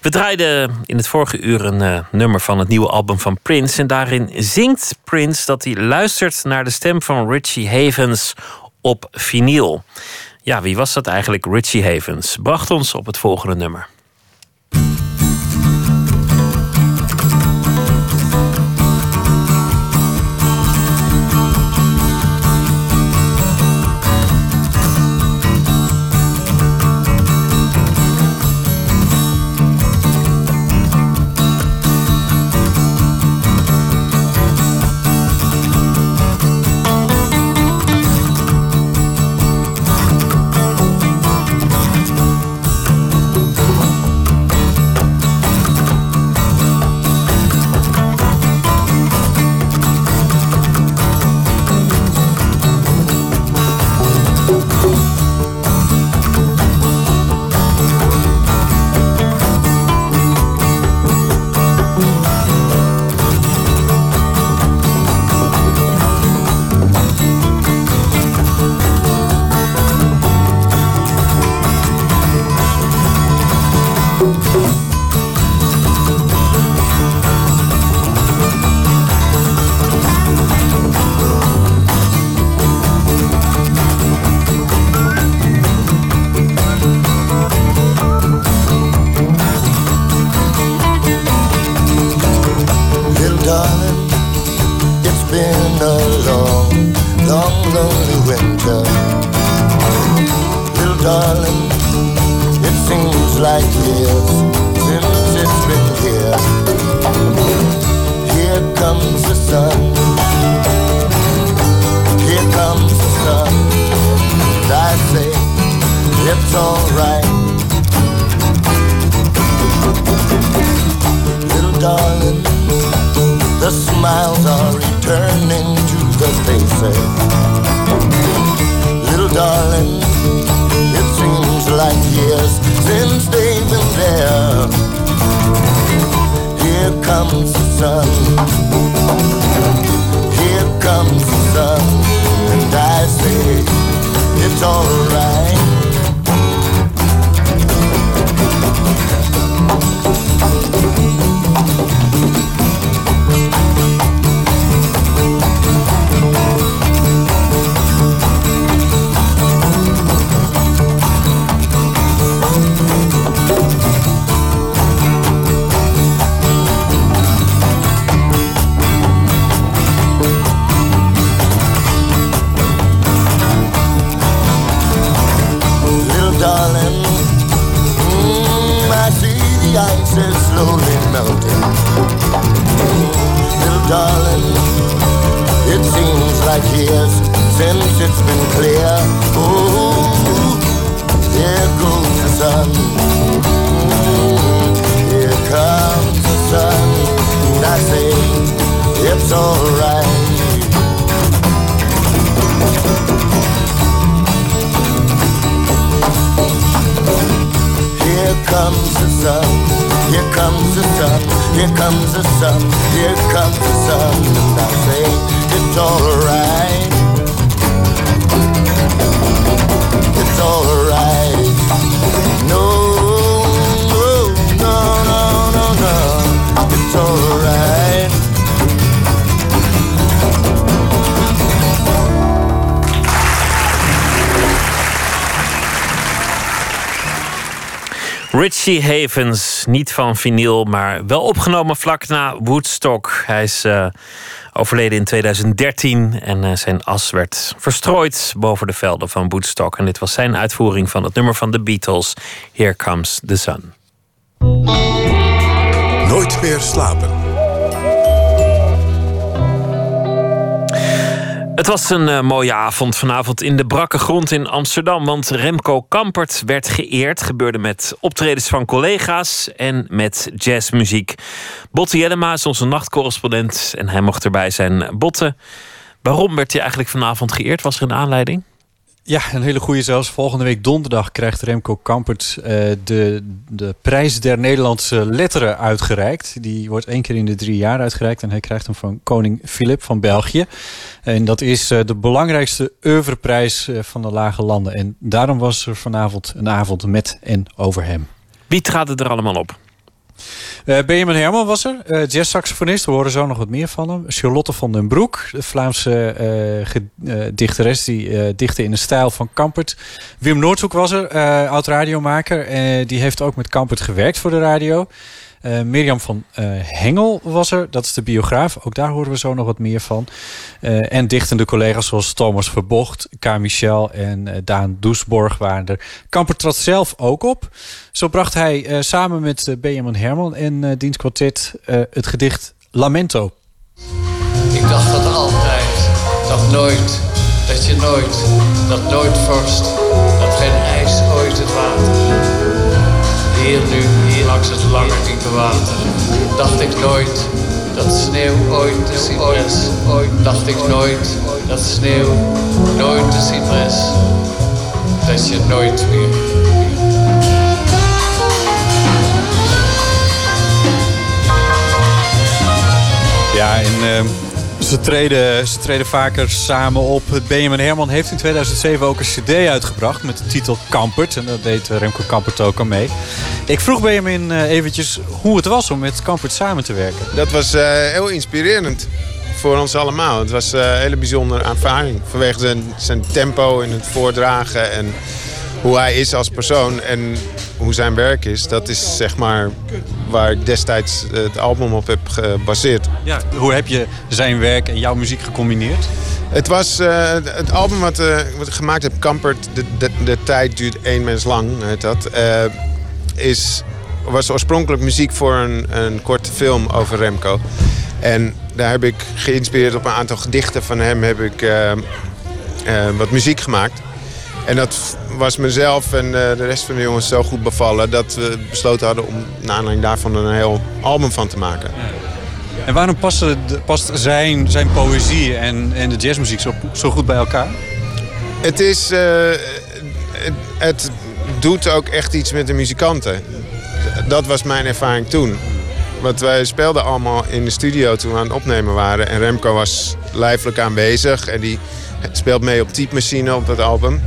We draaiden in het vorige uur een uh, nummer van het nieuwe album van Prince. En daarin zingt Prince dat hij luistert naar de stem van Richie Havens op vinyl. Ja, wie was dat eigenlijk? Richie Havens bracht ons op het volgende nummer. Havens, niet van vinyl, maar wel opgenomen vlak na Woodstock. Hij is eh, overleden in 2013 en eh, zijn as werd verstrooid boven de velden van Woodstock. En dit was zijn uitvoering van het nummer van de Beatles, Here Comes the Sun. Nooit meer slapen. Het was een eh, mooie avond vanavond in de brakke grond in Amsterdam. Want Remco Kampert werd geëerd. Gebeurde met optredens van collega's en met jazzmuziek. Botte Jellema is onze nachtcorrespondent en hij mocht erbij zijn. Botte, waarom werd hij eigenlijk vanavond geëerd? Was er een aanleiding? Ja, een hele goede zelfs. Volgende week donderdag krijgt Remco Kampert uh, de, de prijs der Nederlandse letteren uitgereikt. Die wordt één keer in de drie jaar uitgereikt. En hij krijgt hem van koning Filip van België. En dat is uh, de belangrijkste oeuvreprijs uh, van de lage landen. En daarom was er vanavond een avond met en over hem. Wie traden er allemaal op? Uh, Benjamin Herman was er, uh, jazzsaxofonist. We horen zo nog wat meer van hem. Charlotte van den Broek, de Vlaamse uh, dichteres die dichtte in de stijl van Kampert. Wim Noordhoek was er, oud radiomaker. die heeft ook met Kampert gewerkt voor de radio. Uh, Mirjam van uh, Hengel was er, dat is de biograaf. Ook daar horen we zo nog wat meer van. Uh, en dichtende collega's zoals Thomas Verbocht, K. Michel en Daan Doesborg waren er. Kamper trad zelf ook op. Zo bracht hij samen met Benjamin Herman en diens kwartet het gedicht Lamento. Ik dacht dat altijd, dat nooit, dat je nooit, dat nooit vorst, dat geen ijs ooit het water. Hier nu, langs het lange diepe water, dacht ik nooit dat sneeuw ooit te zien is. Ooit dacht ik nooit dat sneeuw nooit te zien is. Dat je nooit meer. Ja, en uh, ze, treden, ze treden vaker samen op. Benjamin Herman heeft in 2007 ook een cd uitgebracht met de titel Kampert. En daar deed Remco Kampert ook aan mee. Ik vroeg Benjamin uh, eventjes hoe het was om met Kampert samen te werken. Dat was uh, heel inspirerend voor ons allemaal. Het was een hele bijzondere ervaring. Vanwege zijn, zijn tempo in het voordragen en hoe hij is als persoon en hoe zijn werk is. Dat is zeg maar waar ik destijds het album op heb gebaseerd. Ja, hoe heb je zijn werk en jouw muziek gecombineerd? Het was uh, het album wat, uh, wat ik gemaakt heb, Kampert. De, de, de tijd duurt één mens lang, heet dat. Uh, is, was oorspronkelijk muziek voor een, een korte film over Remco. En daar heb ik geïnspireerd op een aantal gedichten van hem heb ik eh, eh, wat muziek gemaakt. En dat was mezelf en eh, de rest van de jongens zo goed bevallen... dat we besloten hadden om naar aanleiding daarvan een heel album van te maken. En waarom passen de- past zijn, zijn poëzie en, en de jazzmuziek zo, zo goed bij elkaar? Het is... eh, het, het doet ook echt iets met de muzikanten. Dat was mijn ervaring toen. Want wij speelden allemaal in de studio toen we aan het opnemen waren. En Remco was lijfelijk aanwezig. En die speelt mee op typemachine op het album.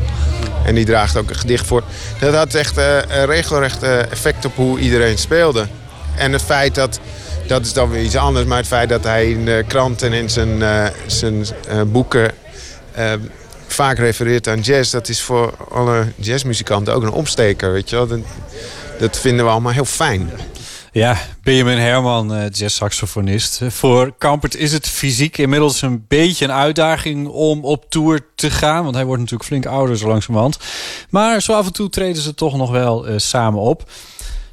En die draagt ook een gedicht voor. Dat had echt eh, een regelrecht eh, effect op hoe iedereen speelde. En het feit dat... Dat is dan weer iets anders. Maar het feit dat hij in de krant en in zijn, eh, zijn boeken... vaak refereert aan jazz... dat is voor alle jazzmuzikanten ook een opsteker. Weet je wel? Dat, dat vinden we allemaal heel fijn. Ja, Benjamin Herman, eh, jazzsaxofonist. Voor Kampert is het fysiek inmiddels een beetje een uitdaging om op tour te gaan. Want hij wordt natuurlijk flink ouder zo langzamerhand. Maar zo af en toe treden ze toch nog wel eh, samen op.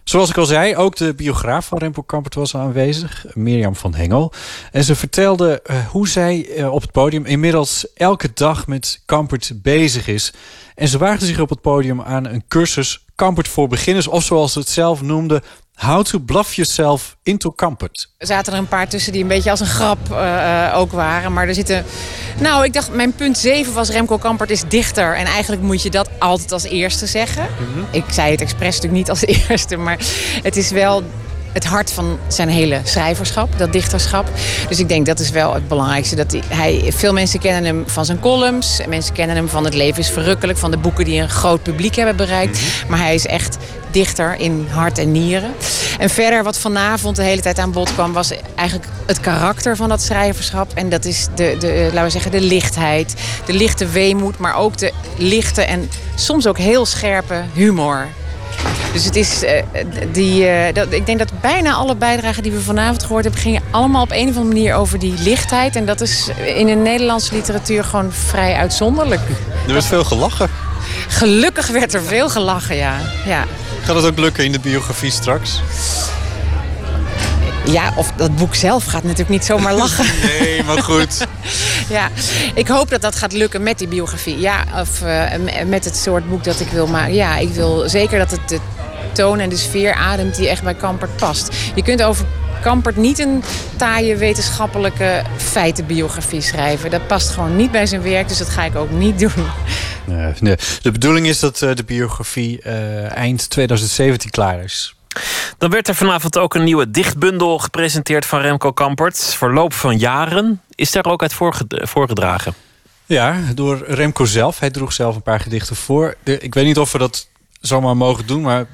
Zoals ik al zei, ook de biograaf van Remco Kampert was aanwezig, Mirjam van Hengel. En ze vertelde eh, hoe zij op het podium inmiddels elke dag met Kampert bezig is. En ze waagde zich op het podium aan een cursus Kampert voor beginners, of zoals ze het zelf noemde, How to Bluff Yourself into Kampert. Er zaten er een paar tussen die een beetje als een grap eh, eh, ook waren. Maar er zitten. Nou, ik dacht, mijn punt 7 was Remco Kampert is dichter. En eigenlijk moet je dat altijd als eerste zeggen. Ik zei het expres natuurlijk niet als [laughs] eerste, maar het is wel het hart van zijn hele schrijverschap, dat dichterschap. Dus ik denk dat is wel het belangrijkste. Dat hij, veel mensen kennen hem van zijn columns. Mensen kennen hem van Het leven is verrukkelijk. Van de boeken die een groot publiek hebben bereikt. Maar hij is echt dichter in hart en nieren. En verder wat vanavond de hele tijd aan bod kwam... was eigenlijk het karakter van dat schrijverschap. En dat is de, de, eh, laten we zeggen, de lichtheid. De lichte weemoed, maar ook de lichte en soms ook heel scherpe humor. Dus het is eh, die. eh, dat, ik denk dat bijna alle bijdragen die we vanavond gehoord hebben, gingen allemaal op een of andere manier over die lichtheid. En dat is in de Nederlandse literatuur gewoon vrij uitzonderlijk. Er werd veel gelachen. Gelukkig werd er veel gelachen, ja. ja. Gaat het ook lukken in de biografie straks? Ja, of dat boek zelf gaat natuurlijk niet zomaar [laughs] lachen. Nee, maar goed. [laughs] ja, ik hoop dat dat gaat lukken met die biografie. Ja, of eh, met het soort boek dat ik wil maken. Ja, ik wil zeker dat het de toon en de sfeer ademt die echt bij Kampert past. Je kunt over Kampert niet een taaie wetenschappelijke feitenbiografie schrijven. Dat past gewoon niet bij zijn werk, dus dat ga ik ook niet doen. Nee, nee. De bedoeling is dat eh, de biografie eh, eind 2017 klaar is. Dan werd er vanavond ook een nieuwe dichtbundel gepresenteerd van Remco Kampert. Verloop van jaren. Is daar ook uit voorge- voorgedragen? Ja, door Remco zelf. Hij droeg zelf een paar gedichten voor. Ik weet niet of we dat zomaar mogen doen, maar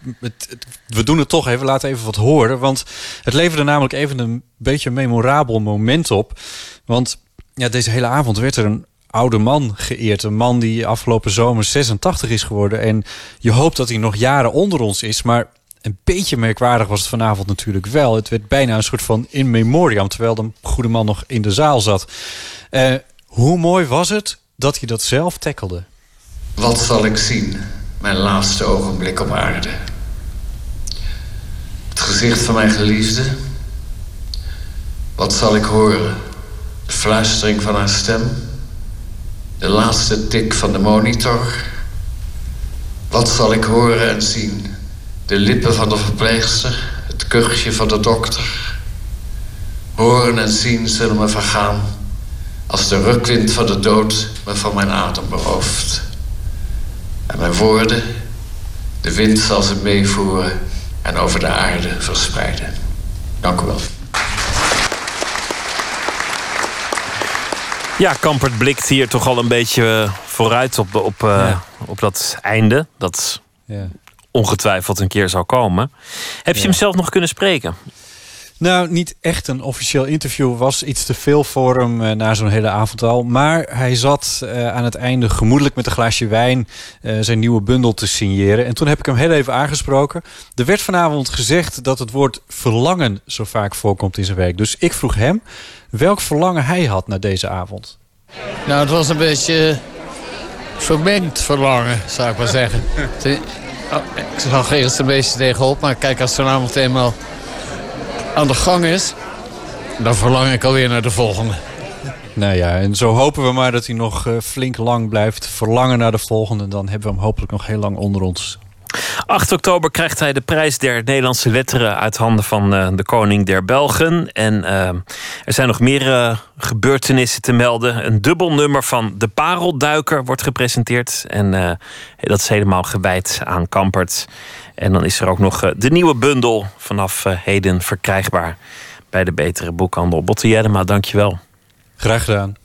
we doen het toch even. Laten even wat horen. Want het leverde namelijk even een beetje een memorabel moment op. Want ja, deze hele avond werd er een oude man geëerd. Een man die afgelopen zomer 86 is geworden. En je hoopt dat hij nog jaren onder ons is. Maar een beetje merkwaardig was het vanavond natuurlijk wel. Het werd bijna een soort van in memoriam, terwijl de goede man nog in de zaal zat. Eh, hoe mooi was het dat hij dat zelf tackelde? Wat zal ik zien, mijn laatste ogenblik op aarde? Het gezicht van mijn geliefde? Wat zal ik horen? De fluistering van haar stem? De laatste tik van de monitor? Wat zal ik horen en zien? De lippen van de verpleegster? Het kuchje van de dokter? Horen en zien zullen me vergaan als de rukwind van de dood me van mijn adem berooft. En mijn woorden, de wind zal ze meevoeren en over de aarde verspreiden. Dank u wel. Ja, Kampert blikt hier toch al een beetje eh, vooruit op, op, eh, op dat einde. Dat Ja. Ongetwijfeld een keer zou komen. Heb je Ja. hem zelf nog kunnen spreken? Nou, niet echt een officieel interview. Was iets te veel voor hem eh, na zo'n hele avond al. Maar hij zat eh, aan het einde gemoedelijk met een glaasje wijn eh, zijn nieuwe bundel te signeren. En toen heb ik hem heel even aangesproken. Er werd vanavond gezegd dat het woord verlangen zo vaak voorkomt in zijn werk. Dus ik vroeg hem welk verlangen hij had naar deze avond. Nou, het was een beetje vermengd verlangen, zou ik maar zeggen. [laughs] Ik zag eerst een beetje tegenop, maar kijk, als het vanavond eenmaal aan de gang is... dan verlang ik alweer naar de volgende. Nou ja, en zo hopen we maar dat hij nog eh, flink lang blijft verlangen naar de volgende. Dan hebben we hem hopelijk nog heel lang onder ons. 8 oktober krijgt hij de prijs der Nederlandse letteren uit handen van uh, de koning der Belgen. En uh, er zijn nog meer uh, gebeurtenissen te melden. Een dubbel nummer van De Parelduiker wordt gepresenteerd. En dat is helemaal gewijd aan Kampert. En dan is er ook nog de nieuwe bundel vanaf heden verkrijgbaar bij de betere boekhandel. Botte Jellema, dankjewel. Graag gedaan.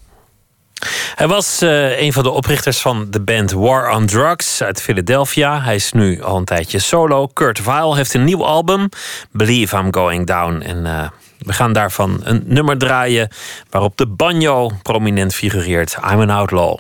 Hij was uh, een van de oprichters van de band War on Drugs uit Philadelphia. Hij is nu al een tijdje solo. Kurt Weill heeft een nieuw album, Believe I'm Going Down. En uh, we gaan daarvan een nummer draaien waarop de banjo prominent figureert. I'm an Outlaw.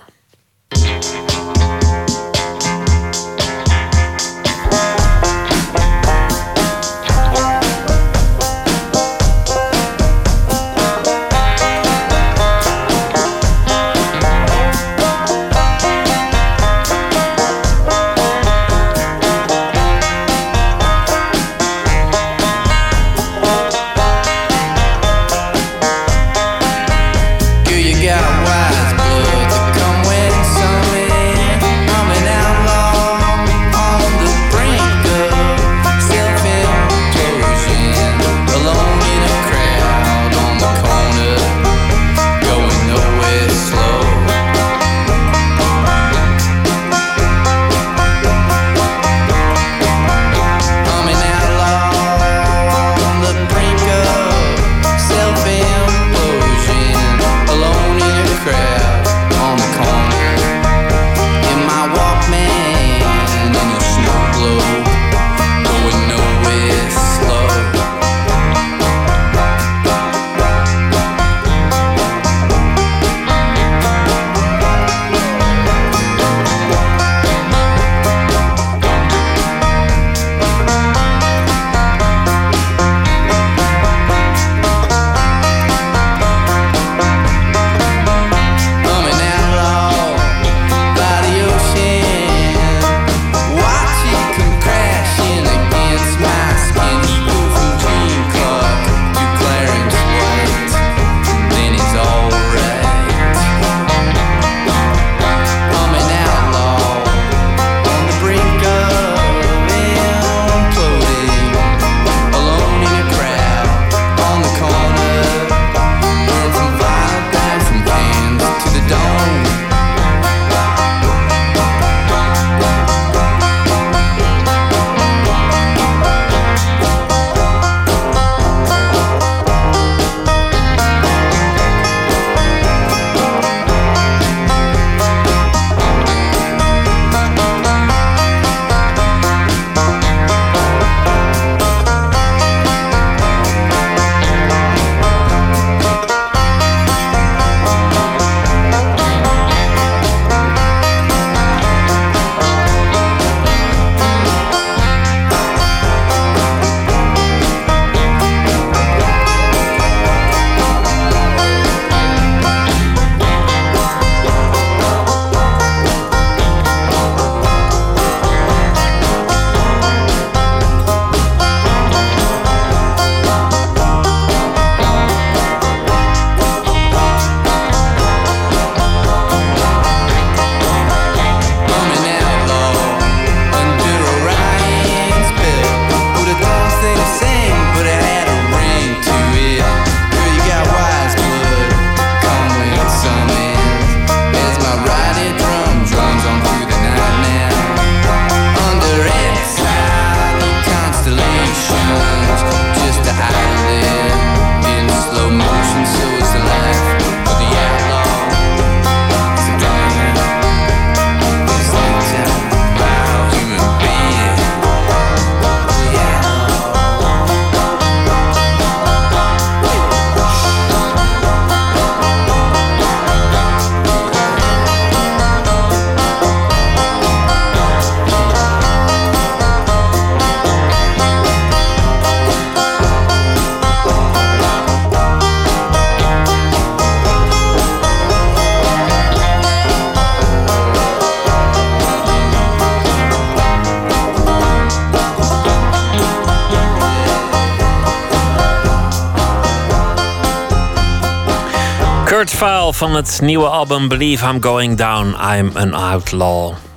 File van het nieuwe album Believe I'm Going Down, I'm an Outlaw.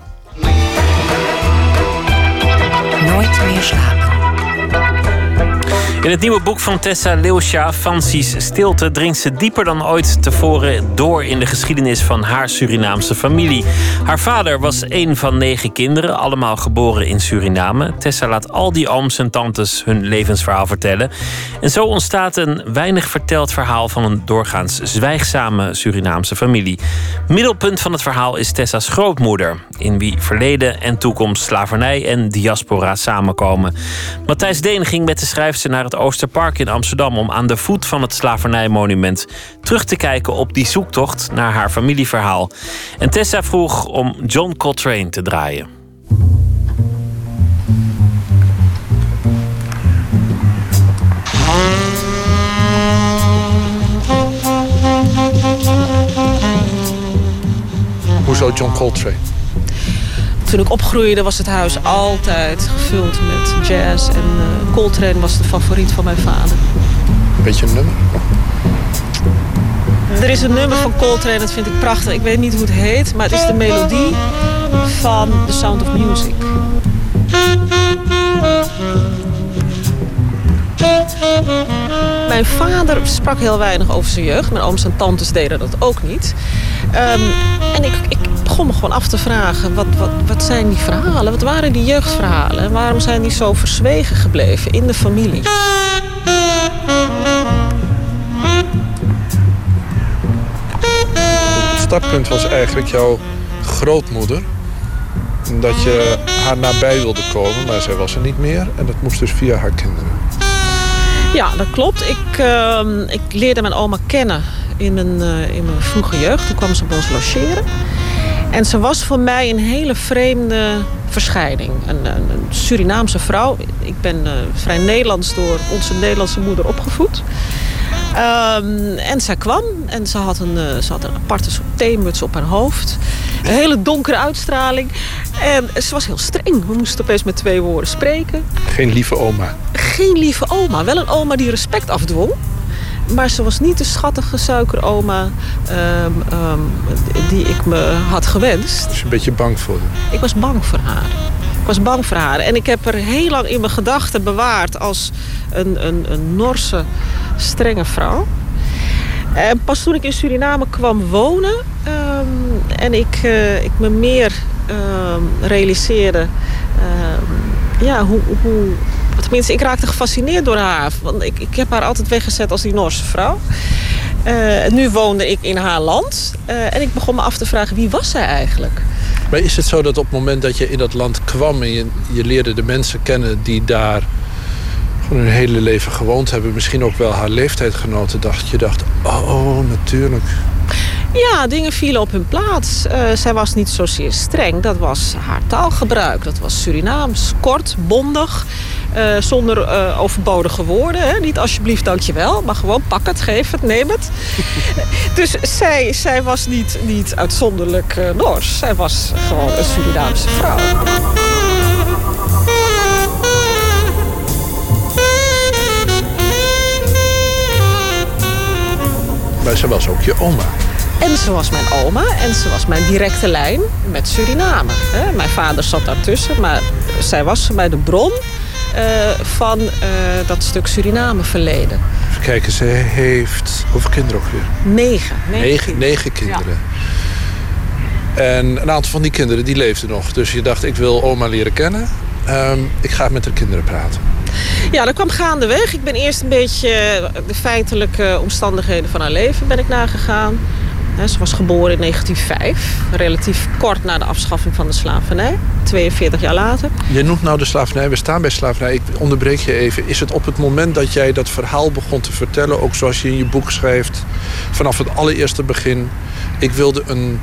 In het nieuwe boek van Tessa Leusja, Fancy's Stilte, dringt ze dieper dan ooit tevoren door in de geschiedenis van haar Surinaamse familie. Haar vader was een van negen kinderen, allemaal geboren in Suriname. Tessa laat al die ooms en tantes hun levensverhaal vertellen. En zo ontstaat een weinig verteld verhaal van een doorgaans zwijgzame Surinaamse familie. Middelpunt van het verhaal is Tessa's grootmoeder, in wie verleden en toekomst, slavernij en diaspora samenkomen. Matthijs Deen ging met de schrijfster naar het Oosterpark in Amsterdam om aan de voet van het slavernijmonument terug te kijken op die zoektocht naar haar familieverhaal. En Tessa vroeg om John Coltrane te draaien. Hoezo John Coltrane? Toen ik opgroeide was het huis altijd gevuld met jazz. En uh, Coltrane was de favoriet van mijn vader. Weet je een nummer? Er is een nummer van Coltrane, dat vind ik prachtig. Ik weet niet hoe het heet, maar het is de melodie van The Sound of Music. Mijn vader sprak heel weinig over zijn jeugd. Mijn ooms en tantes deden dat ook niet. Um, en ik, ik begon me gewoon af te vragen, wat, wat, wat zijn die verhalen? Wat waren die jeugdverhalen? En waarom zijn die zo verzwegen gebleven in de familie? Het startpunt was eigenlijk jouw grootmoeder. Dat je haar nabij wilde komen, maar zij was er niet meer. En dat moest dus via haar kinderen. Ja, dat klopt. Ik, uh, ik leerde mijn oma kennen in mijn, uh, in mijn vroege jeugd. Toen kwam ze bij ons logeren. En ze was voor mij een hele vreemde verschijning. Een, een, een Surinaamse vrouw. Ik ben uh, vrij Nederlands door onze Nederlandse moeder opgevoed. Um, en zij kwam en ze had een, uh, ze had een aparte soort theemuts op haar hoofd. Een hele donkere uitstraling. En ze was heel streng. We moesten opeens met twee woorden spreken. Geen lieve oma. Geen lieve oma. Wel een oma die respect afdwong. Maar ze was niet de schattige suikeroma um, um, die ik me had gewenst. Dus je een beetje bang voor haar? Ik was bang voor haar. Ik was bang voor haar. En ik heb er heel lang in mijn gedachten bewaard als een, een, een Norse, strenge vrouw. En pas toen ik in Suriname kwam wonen um, en ik, uh, ik me meer realiseerde ja, hoe, hoe, Tenminste, ik raakte gefascineerd door haar. Want ik, ik heb haar altijd weggezet als die Noorse vrouw. Uh, nu woonde ik in haar land. Uh, en ik begon me af te vragen, wie was zij eigenlijk? Maar is het zo dat op het moment dat je in dat land kwam... en je, je leerde de mensen kennen die daar gewoon hun hele leven gewoond hebben... misschien ook wel haar leeftijdgenoten, dacht je dacht... oh, natuurlijk, ja, dingen vielen op hun plaats. Uh, zij was niet zozeer streng. Dat was haar taalgebruik. Dat was Surinaams. Kort, bondig. Uh, zonder uh, overbodige woorden. Hè. Niet alsjeblieft, dankjewel. Maar gewoon pak het, geef het, neem het. [laughs] dus zij, zij was niet, niet uitzonderlijk Noors. Zij was gewoon een Surinaamse vrouw. Maar ze was ook je oma. En ze was mijn oma en ze was mijn directe lijn met Suriname. Mijn vader zat daartussen, maar zij was bij de bron uh, van uh, dat stuk Suriname verleden. Even kijken, ze heeft hoeveel kinderen ook weer? Negen. Negen, negen, negen kinderen. Ja. En een aantal van die kinderen die leefden nog. Dus je dacht, ik wil oma leren kennen. Um, ik ga met de kinderen praten. Ja, dat kwam gaandeweg. Ik ben eerst een beetje de feitelijke omstandigheden van haar leven ben ik nagegaan. Ze was geboren in 1905, relatief kort na de afschaffing van de slavernij, 42 jaar later. Je noemt nou de slavernij, we staan bij slavernij. Ik onderbreek je even. Is het op het moment dat jij dat verhaal begon te vertellen, ook zoals je in je boek schrijft, vanaf het allereerste begin, ik wilde een,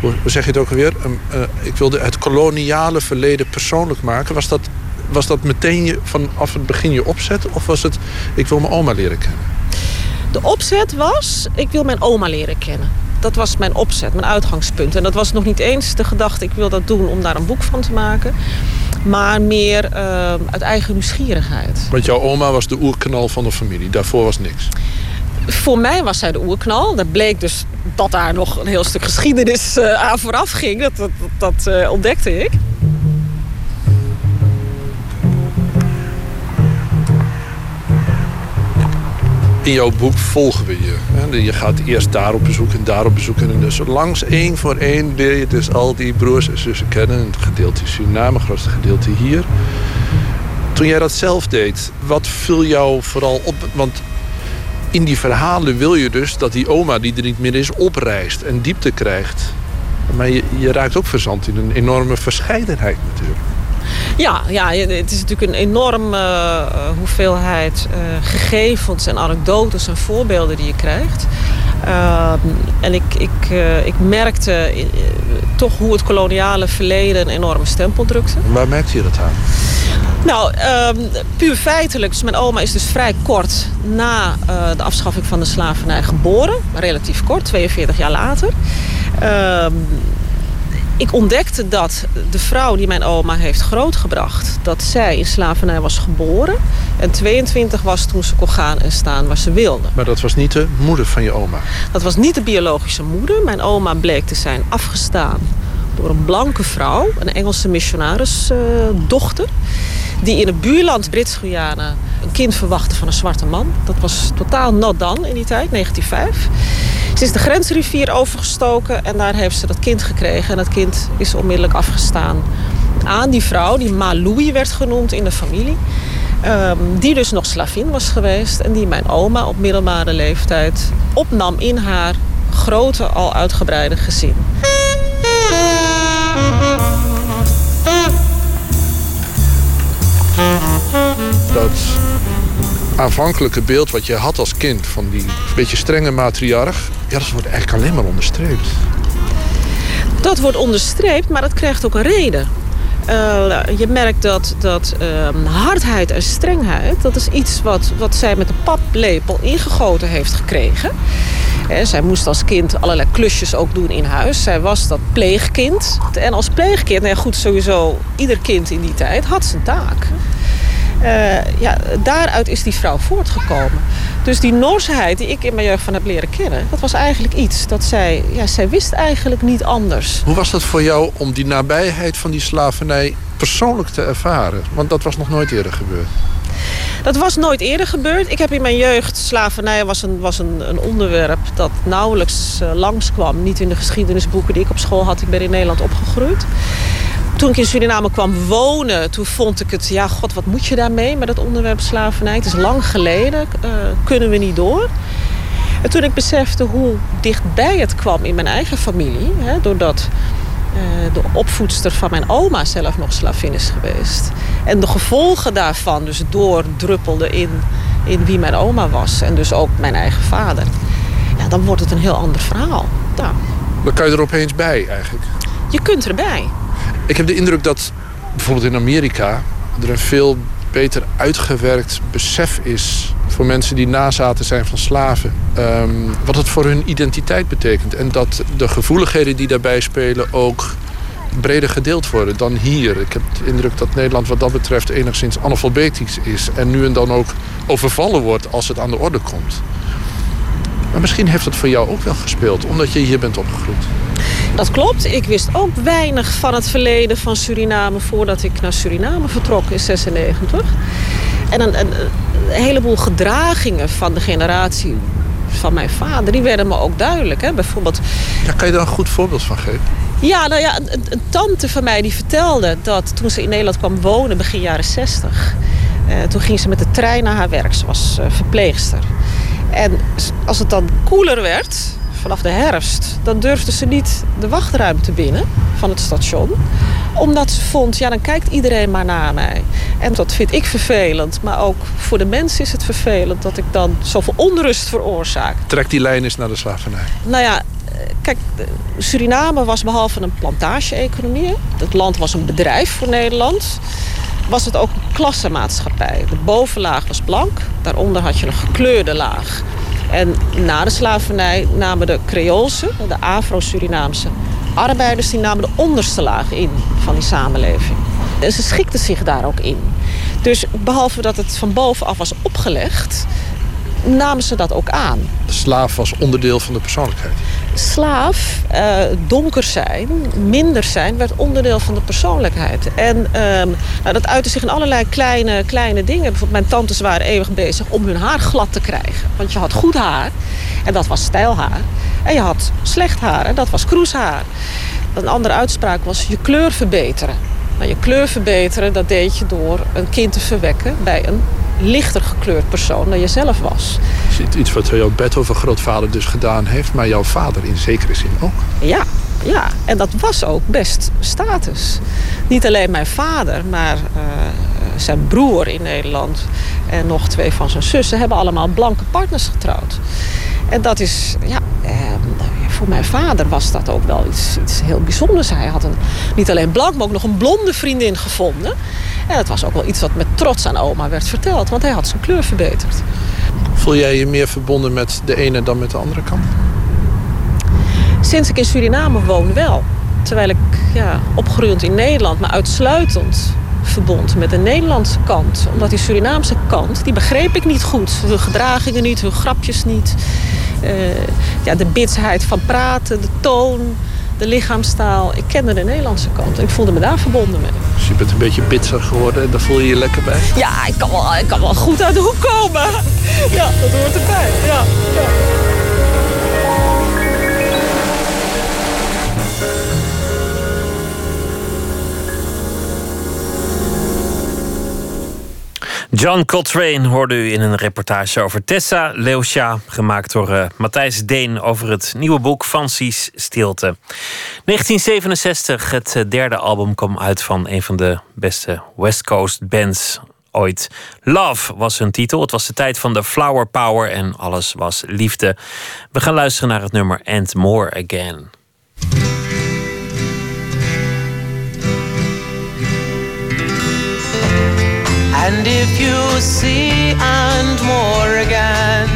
hoe zeg je het ook alweer, een, uh, ik wilde het koloniale verleden persoonlijk maken. Was dat, was dat meteen je, vanaf het begin je opzet of was het, ik wil mijn oma leren kennen? De opzet was, ik wil mijn oma leren kennen dat was mijn opzet, mijn uitgangspunt. En dat was nog niet eens de gedachte, ik wil dat doen om daar een boek van te maken. Maar meer uh, uit eigen nieuwsgierigheid. Want jouw oma was de oerknal van de familie, daarvoor was niks? voor mij was zij de oerknal. Dat bleek dus dat daar nog een heel stuk geschiedenis uh, aan vooraf ging. Dat, dat, dat uh, ontdekte ik. In jouw boek volgen we je. Je gaat eerst daar op bezoek en daar op bezoek. En dus langs één voor één leer je dus al die broers en zussen kennen. Het gedeelte Suriname, het grootste gedeelte hier. Toen jij dat zelf deed, wat viel jou vooral op? Want in die verhalen wil je dus dat die oma die er niet meer is oprijst en diepte krijgt. Maar je, je raakt ook verzand in een enorme verscheidenheid natuurlijk. Ja, ja, het is natuurlijk een enorme uh, hoeveelheid uh, gegevens en anekdotes en voorbeelden die je krijgt. Uh, en ik, ik, uh, ik merkte uh, toch hoe het koloniale verleden een enorme stempel drukte. Waar merkte je dat aan? Nou, ehm, puur feitelijk. Dus mijn oma is dus vrij kort na de afschaffing van de slavernij geboren. Relatief kort, 42 jaar later. Ik ontdekte dat de vrouw die mijn oma heeft grootgebracht... dat zij in slavernij was geboren. En 22 was toen ze kon gaan en staan waar ze wilde. Maar dat was niet de moeder van je oma? Dat was niet de biologische moeder. Mijn oma bleek te zijn afgestaan door een blanke vrouw. Een Engelse missionarisdochter. Uh, die in het buurland Brits-Guyana een kind verwachtte van een zwarte man. Dat was totaal not done in die tijd, 1905. Ze is de grensrivier overgestoken en daar heeft ze dat kind gekregen. En dat kind is onmiddellijk afgestaan aan die vrouw, die Malui werd genoemd in de familie. Um, die dus nog slavin was geweest en die mijn oma op middelbare leeftijd opnam in haar grote, al uitgebreide gezin. Dat aanvankelijke beeld wat je had als kind van die beetje strenge matriarch, ja, dat wordt eigenlijk alleen maar onderstreept. Dat wordt onderstreept, maar dat krijgt ook een reden. Uh, je merkt dat, dat uh, hardheid en strengheid... dat is iets wat, wat zij met de paplepel ingegoten heeft gekregen. He, zij moest als kind allerlei klusjes ook doen in huis. Zij was dat pleegkind. En als pleegkind, nou ja, goed, sowieso ieder kind in die tijd had zijn taak. Uh, ja, daaruit is die vrouw voortgekomen. Dus die Noorsheid die ik in mijn jeugd van heb leren kennen... dat was eigenlijk iets dat zij... Ja, zij wist eigenlijk niet anders. Hoe was dat voor jou om die nabijheid van die slavernij persoonlijk te ervaren? Want dat was nog nooit eerder gebeurd. Dat was nooit eerder gebeurd. Ik heb in mijn jeugd, slavernij was een, was een, een onderwerp dat nauwelijks uh, langskwam. Niet in de geschiedenisboeken die ik op school had. Ik ben in Nederland opgegroeid. Toen ik in Suriname kwam wonen, toen vond ik het... ja, god, wat moet je daarmee met het onderwerp slavernij? Het is lang geleden, uh, kunnen we niet door. En toen ik besefte hoe dichtbij het kwam in mijn eigen familie... Hè, doordat uh, de opvoedster van mijn oma zelf nog slavin is geweest... en de gevolgen daarvan dus doordruppelden in, in wie mijn oma was... en dus ook mijn eigen vader... ja, dan wordt het een heel ander verhaal. Ja. Dan kan je er opeens bij eigenlijk. Je kunt erbij. Ik heb de indruk dat bijvoorbeeld in Amerika er een veel beter uitgewerkt besef is voor mensen die nazaten zijn van slaven. Um, wat het voor hun identiteit betekent. En dat de gevoeligheden die daarbij spelen ook breder gedeeld worden dan hier. Ik heb de indruk dat Nederland wat dat betreft enigszins analfabetisch is. En nu en dan ook overvallen wordt als het aan de orde komt. Maar misschien heeft dat voor jou ook wel gespeeld, omdat je hier bent opgegroeid. Dat klopt. Ik wist ook weinig van het verleden van Suriname voordat ik naar Suriname vertrok in 96. En een, een, een heleboel gedragingen van de generatie van mijn vader, die werden me ook duidelijk. Hè? Bijvoorbeeld... Ja, kan je daar een goed voorbeeld van geven? Ja, nou ja, een, een, tante van mij die vertelde dat toen ze in Nederland kwam wonen begin jaren 60... Eh, toen ging ze met de trein naar haar werk. Ze was uh, verpleegster. En als het dan koeler werd, vanaf de herfst... dan durfde ze niet de wachtruimte binnen van het station. Omdat ze vond, ja, dan kijkt iedereen maar naar mij. En dat vind ik vervelend. Maar ook voor de mensen is het vervelend... dat ik dan zoveel onrust veroorzaak. Trek die lijn eens naar de slavernij. Nou ja, kijk, Suriname was behalve een plantage-economie... het land was een bedrijf voor Nederland was het ook een klassenmaatschappij. De bovenlaag was blank, daaronder had je een gekleurde laag. En na de slavernij namen de Creoolse, de Afro-Surinaamse arbeiders... die namen de onderste laag in van die samenleving. En ze schikten zich daar ook in. Dus behalve dat het van bovenaf was opgelegd... namen ze dat ook aan. De slaaf was onderdeel van de persoonlijkheid. Slaaf, eh, donker zijn, minder zijn, werd onderdeel van de persoonlijkheid. En ehm, nou, dat uitte zich in allerlei kleine, kleine dingen. Bijvoorbeeld mijn tantes waren eeuwig bezig om hun haar glad te krijgen. Want je had goed haar en dat was stijlhaar. En je had slecht haar en dat was kroeshaar. Een andere uitspraak was je kleur verbeteren. Nou, je kleur verbeteren, dat deed je door een kind te verwekken bij een lichter gekleurd persoon dan je zelf was. Het is iets wat jouw Beethoven-grootvader dus gedaan heeft, maar jouw vader in zekere zin ook. Ja, ja, en dat was ook best status. Niet alleen mijn vader, maar uh, zijn broer in Nederland en nog twee van zijn zussen hebben allemaal blanke partners getrouwd. En dat is, ja, eh, voor mijn vader was dat ook wel iets, iets heel bijzonders. Hij had een, niet alleen blank, maar ook nog een blonde vriendin gevonden. En dat was ook wel iets wat met trots aan oma werd verteld, want hij had zijn kleur verbeterd. Voel jij je meer verbonden met de ene dan met de andere kant? Sinds ik in Suriname woon wel. Terwijl ik ja, opgegroeid in Nederland, maar uitsluitend verbond met de Nederlandse kant. Omdat die Surinaamse kant, die begreep ik niet goed. Hun gedragingen niet, hun grapjes niet. Uh, ja, de bitsheid van praten, de toon, de lichaamstaal. Ik kende de Nederlandse kant en ik voelde me daar verbonden mee. Dus je bent een beetje bitser geworden en daar voel je je lekker bij? Ja, ik kan wel, ik kan wel goed uit de hoek komen. Ja, dat hoort erbij. Ja, ja. John Coltrane hoorde u in een reportage over Tessa Leusha, gemaakt door uh, Matthijs Deen over het nieuwe boek Fancy's Stilte. 1967, het eh, derde album kwam uit van een van de beste West Coast bands ooit. Love was hun titel. Het was de tijd van de flower power en alles was liefde. We gaan luisteren naar het nummer And More Again. And if you see and more again,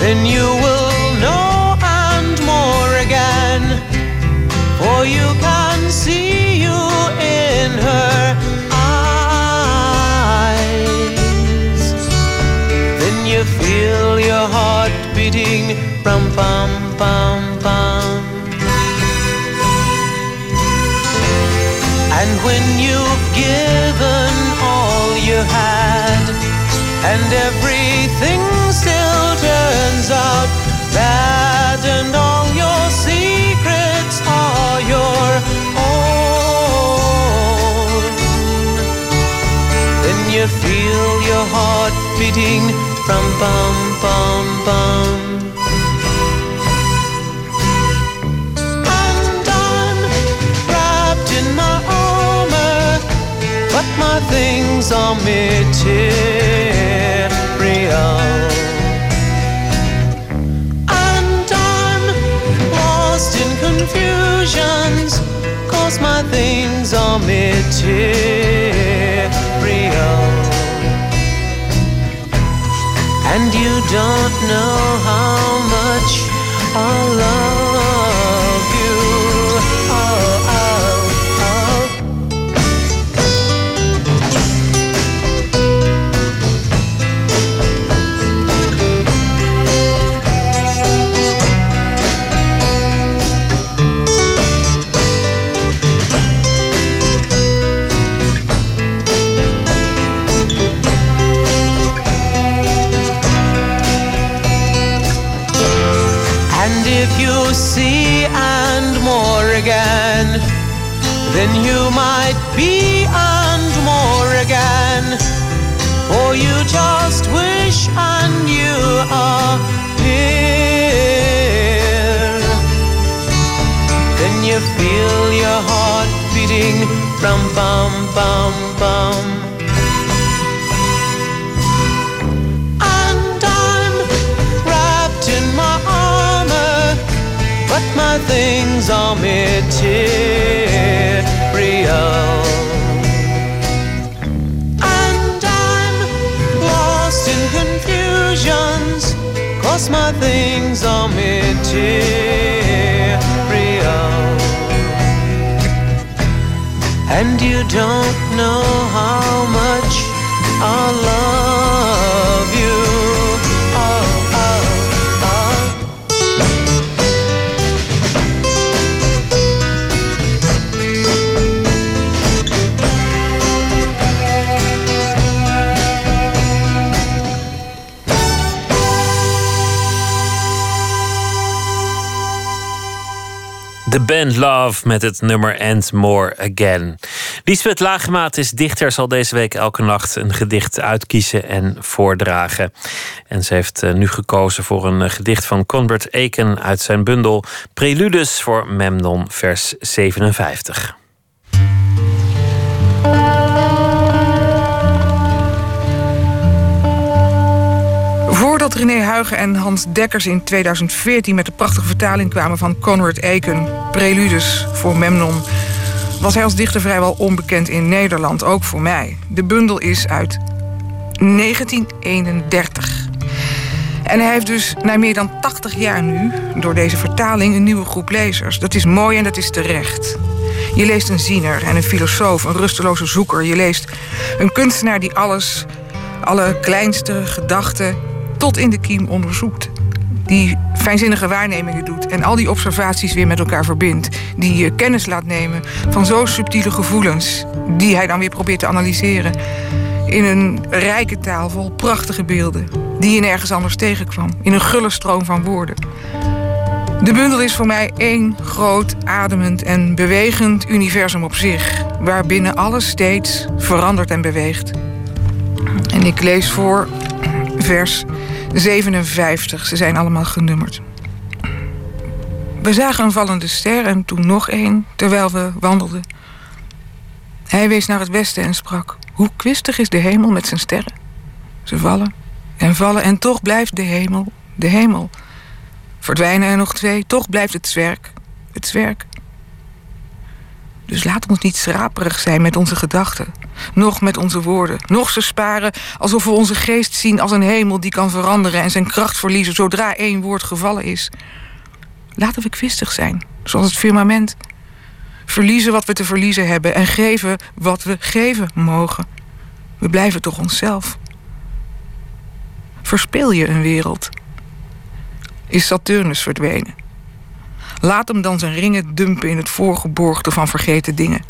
then you will know and more again. For you can see you in her eyes. Then you feel your heart beating, rum pum pum pum. And when you've given had, and everything still turns out bad, and all your secrets are your own. Then you feel your heart beating from bum bum bum. My things are material. And I'm lost in confusions, cause my things are material. And you don't know how much I love then you might be and more again. For you just wish and you are here. Then you feel your heart beating from bum bum bum. And I'm wrapped in my armor, but my things are material. And I'm lost in confusions, cause my things are material. And you don't know how much I love The Band Love met het nummer And More Again. Lisbeth Lagemaat is dichter, zal deze week elke nacht een gedicht uitkiezen en voordragen. En ze heeft eh, nu gekozen voor een eh, gedicht van Conbert Aiken uit zijn bundel Preludes voor Memnon, vers 57. Voordat René Huigen en Hans Dekkers in 2014 met de prachtige vertaling kwamen van Conrad Aiken, Preludes voor Memnon, was hij als dichter vrijwel onbekend in Nederland, ook voor mij. De bundel is uit 1931. En hij heeft dus na meer dan 80 jaar nu, door deze vertaling, een nieuwe groep lezers. Dat is mooi en dat is terecht. Je leest een ziener en een filosoof, een rusteloze zoeker. Je leest een kunstenaar die alles, alle kleinste gedachten tot in de kiem onderzoekt. Die fijnzinnige waarnemingen doet en al die observaties weer met elkaar verbindt. Die je kennis laat nemen van zo subtiele gevoelens, die hij dan weer probeert te analyseren. In een rijke taal vol prachtige beelden, die je nergens anders tegenkwam. In een gulle stroom van woorden. De bundel is voor mij één groot, ademend en bewegend universum op zich, waarbinnen alles steeds verandert en beweegt. En ik lees voor vers 57. Ze zijn allemaal genummerd. We zagen een vallende ster en toen nog één, terwijl we wandelden. Hij wees naar het westen en sprak: Hoe kwistig is de hemel met zijn sterren. Ze vallen en vallen en toch blijft de hemel de hemel. Verdwijnen er nog twee, toch blijft het zwerk het zwerk. Dus laat ons niet schraperig zijn met onze gedachten, nog met onze woorden, nog ze sparen alsof we onze geest zien als een hemel die kan veranderen en zijn kracht verliezen zodra één woord gevallen is. Laten we kwistig zijn, zoals het firmament. Verliezen wat we te verliezen hebben en geven wat we geven mogen. We blijven toch onszelf. Verspeel je een wereld? Is Saturnus verdwenen? Laat hem dan zijn ringen dumpen in het voorgeborgte van vergeten dingen.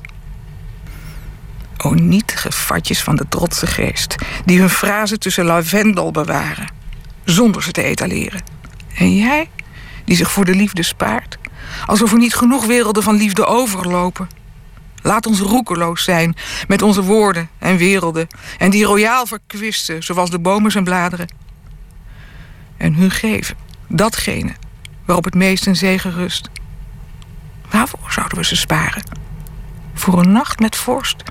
O nietige fatjes van de trotse geest, die hun frazen tussen lavendel bewaren, zonder ze te etaleren. En jij, die zich voor de liefde spaart, alsof er niet genoeg werelden van liefde overlopen. Laat ons roekeloos zijn met onze woorden en werelden, en die royaal verkwisten, zoals de bomen zijn bladeren. En hun geven, datgene waarop het meest een zegen rust. Waarvoor zouden we ze sparen? Voor een nacht met vorst.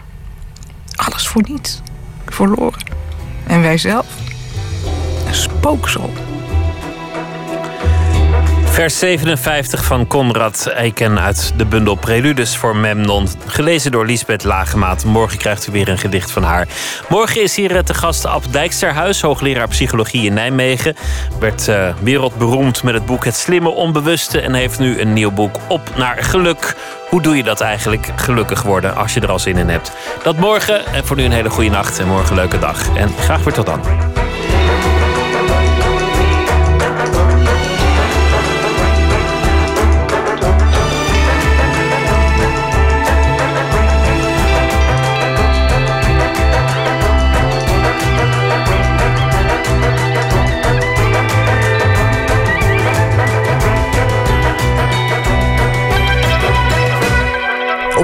Alles voor niets. Verloren. En wij zelf? Een spooksel. Vers 57 van Conrad Eiken uit de bundel Preludes voor Memnon. Gelezen door Lisbeth Lagemaat. Morgen krijgt u weer een gedicht van haar. Morgen is hier te gast Ab Dijksterhuis, hoogleraar psychologie in Nijmegen. Werd uh, wereldberoemd met het boek Het Slimme Onbewuste. En heeft nu een nieuw boek Op naar Geluk. Hoe doe je dat eigenlijk, gelukkig worden, als je er al zin in hebt? Dat morgen. En voor nu een hele goede nacht en morgen een leuke dag. En graag weer tot dan.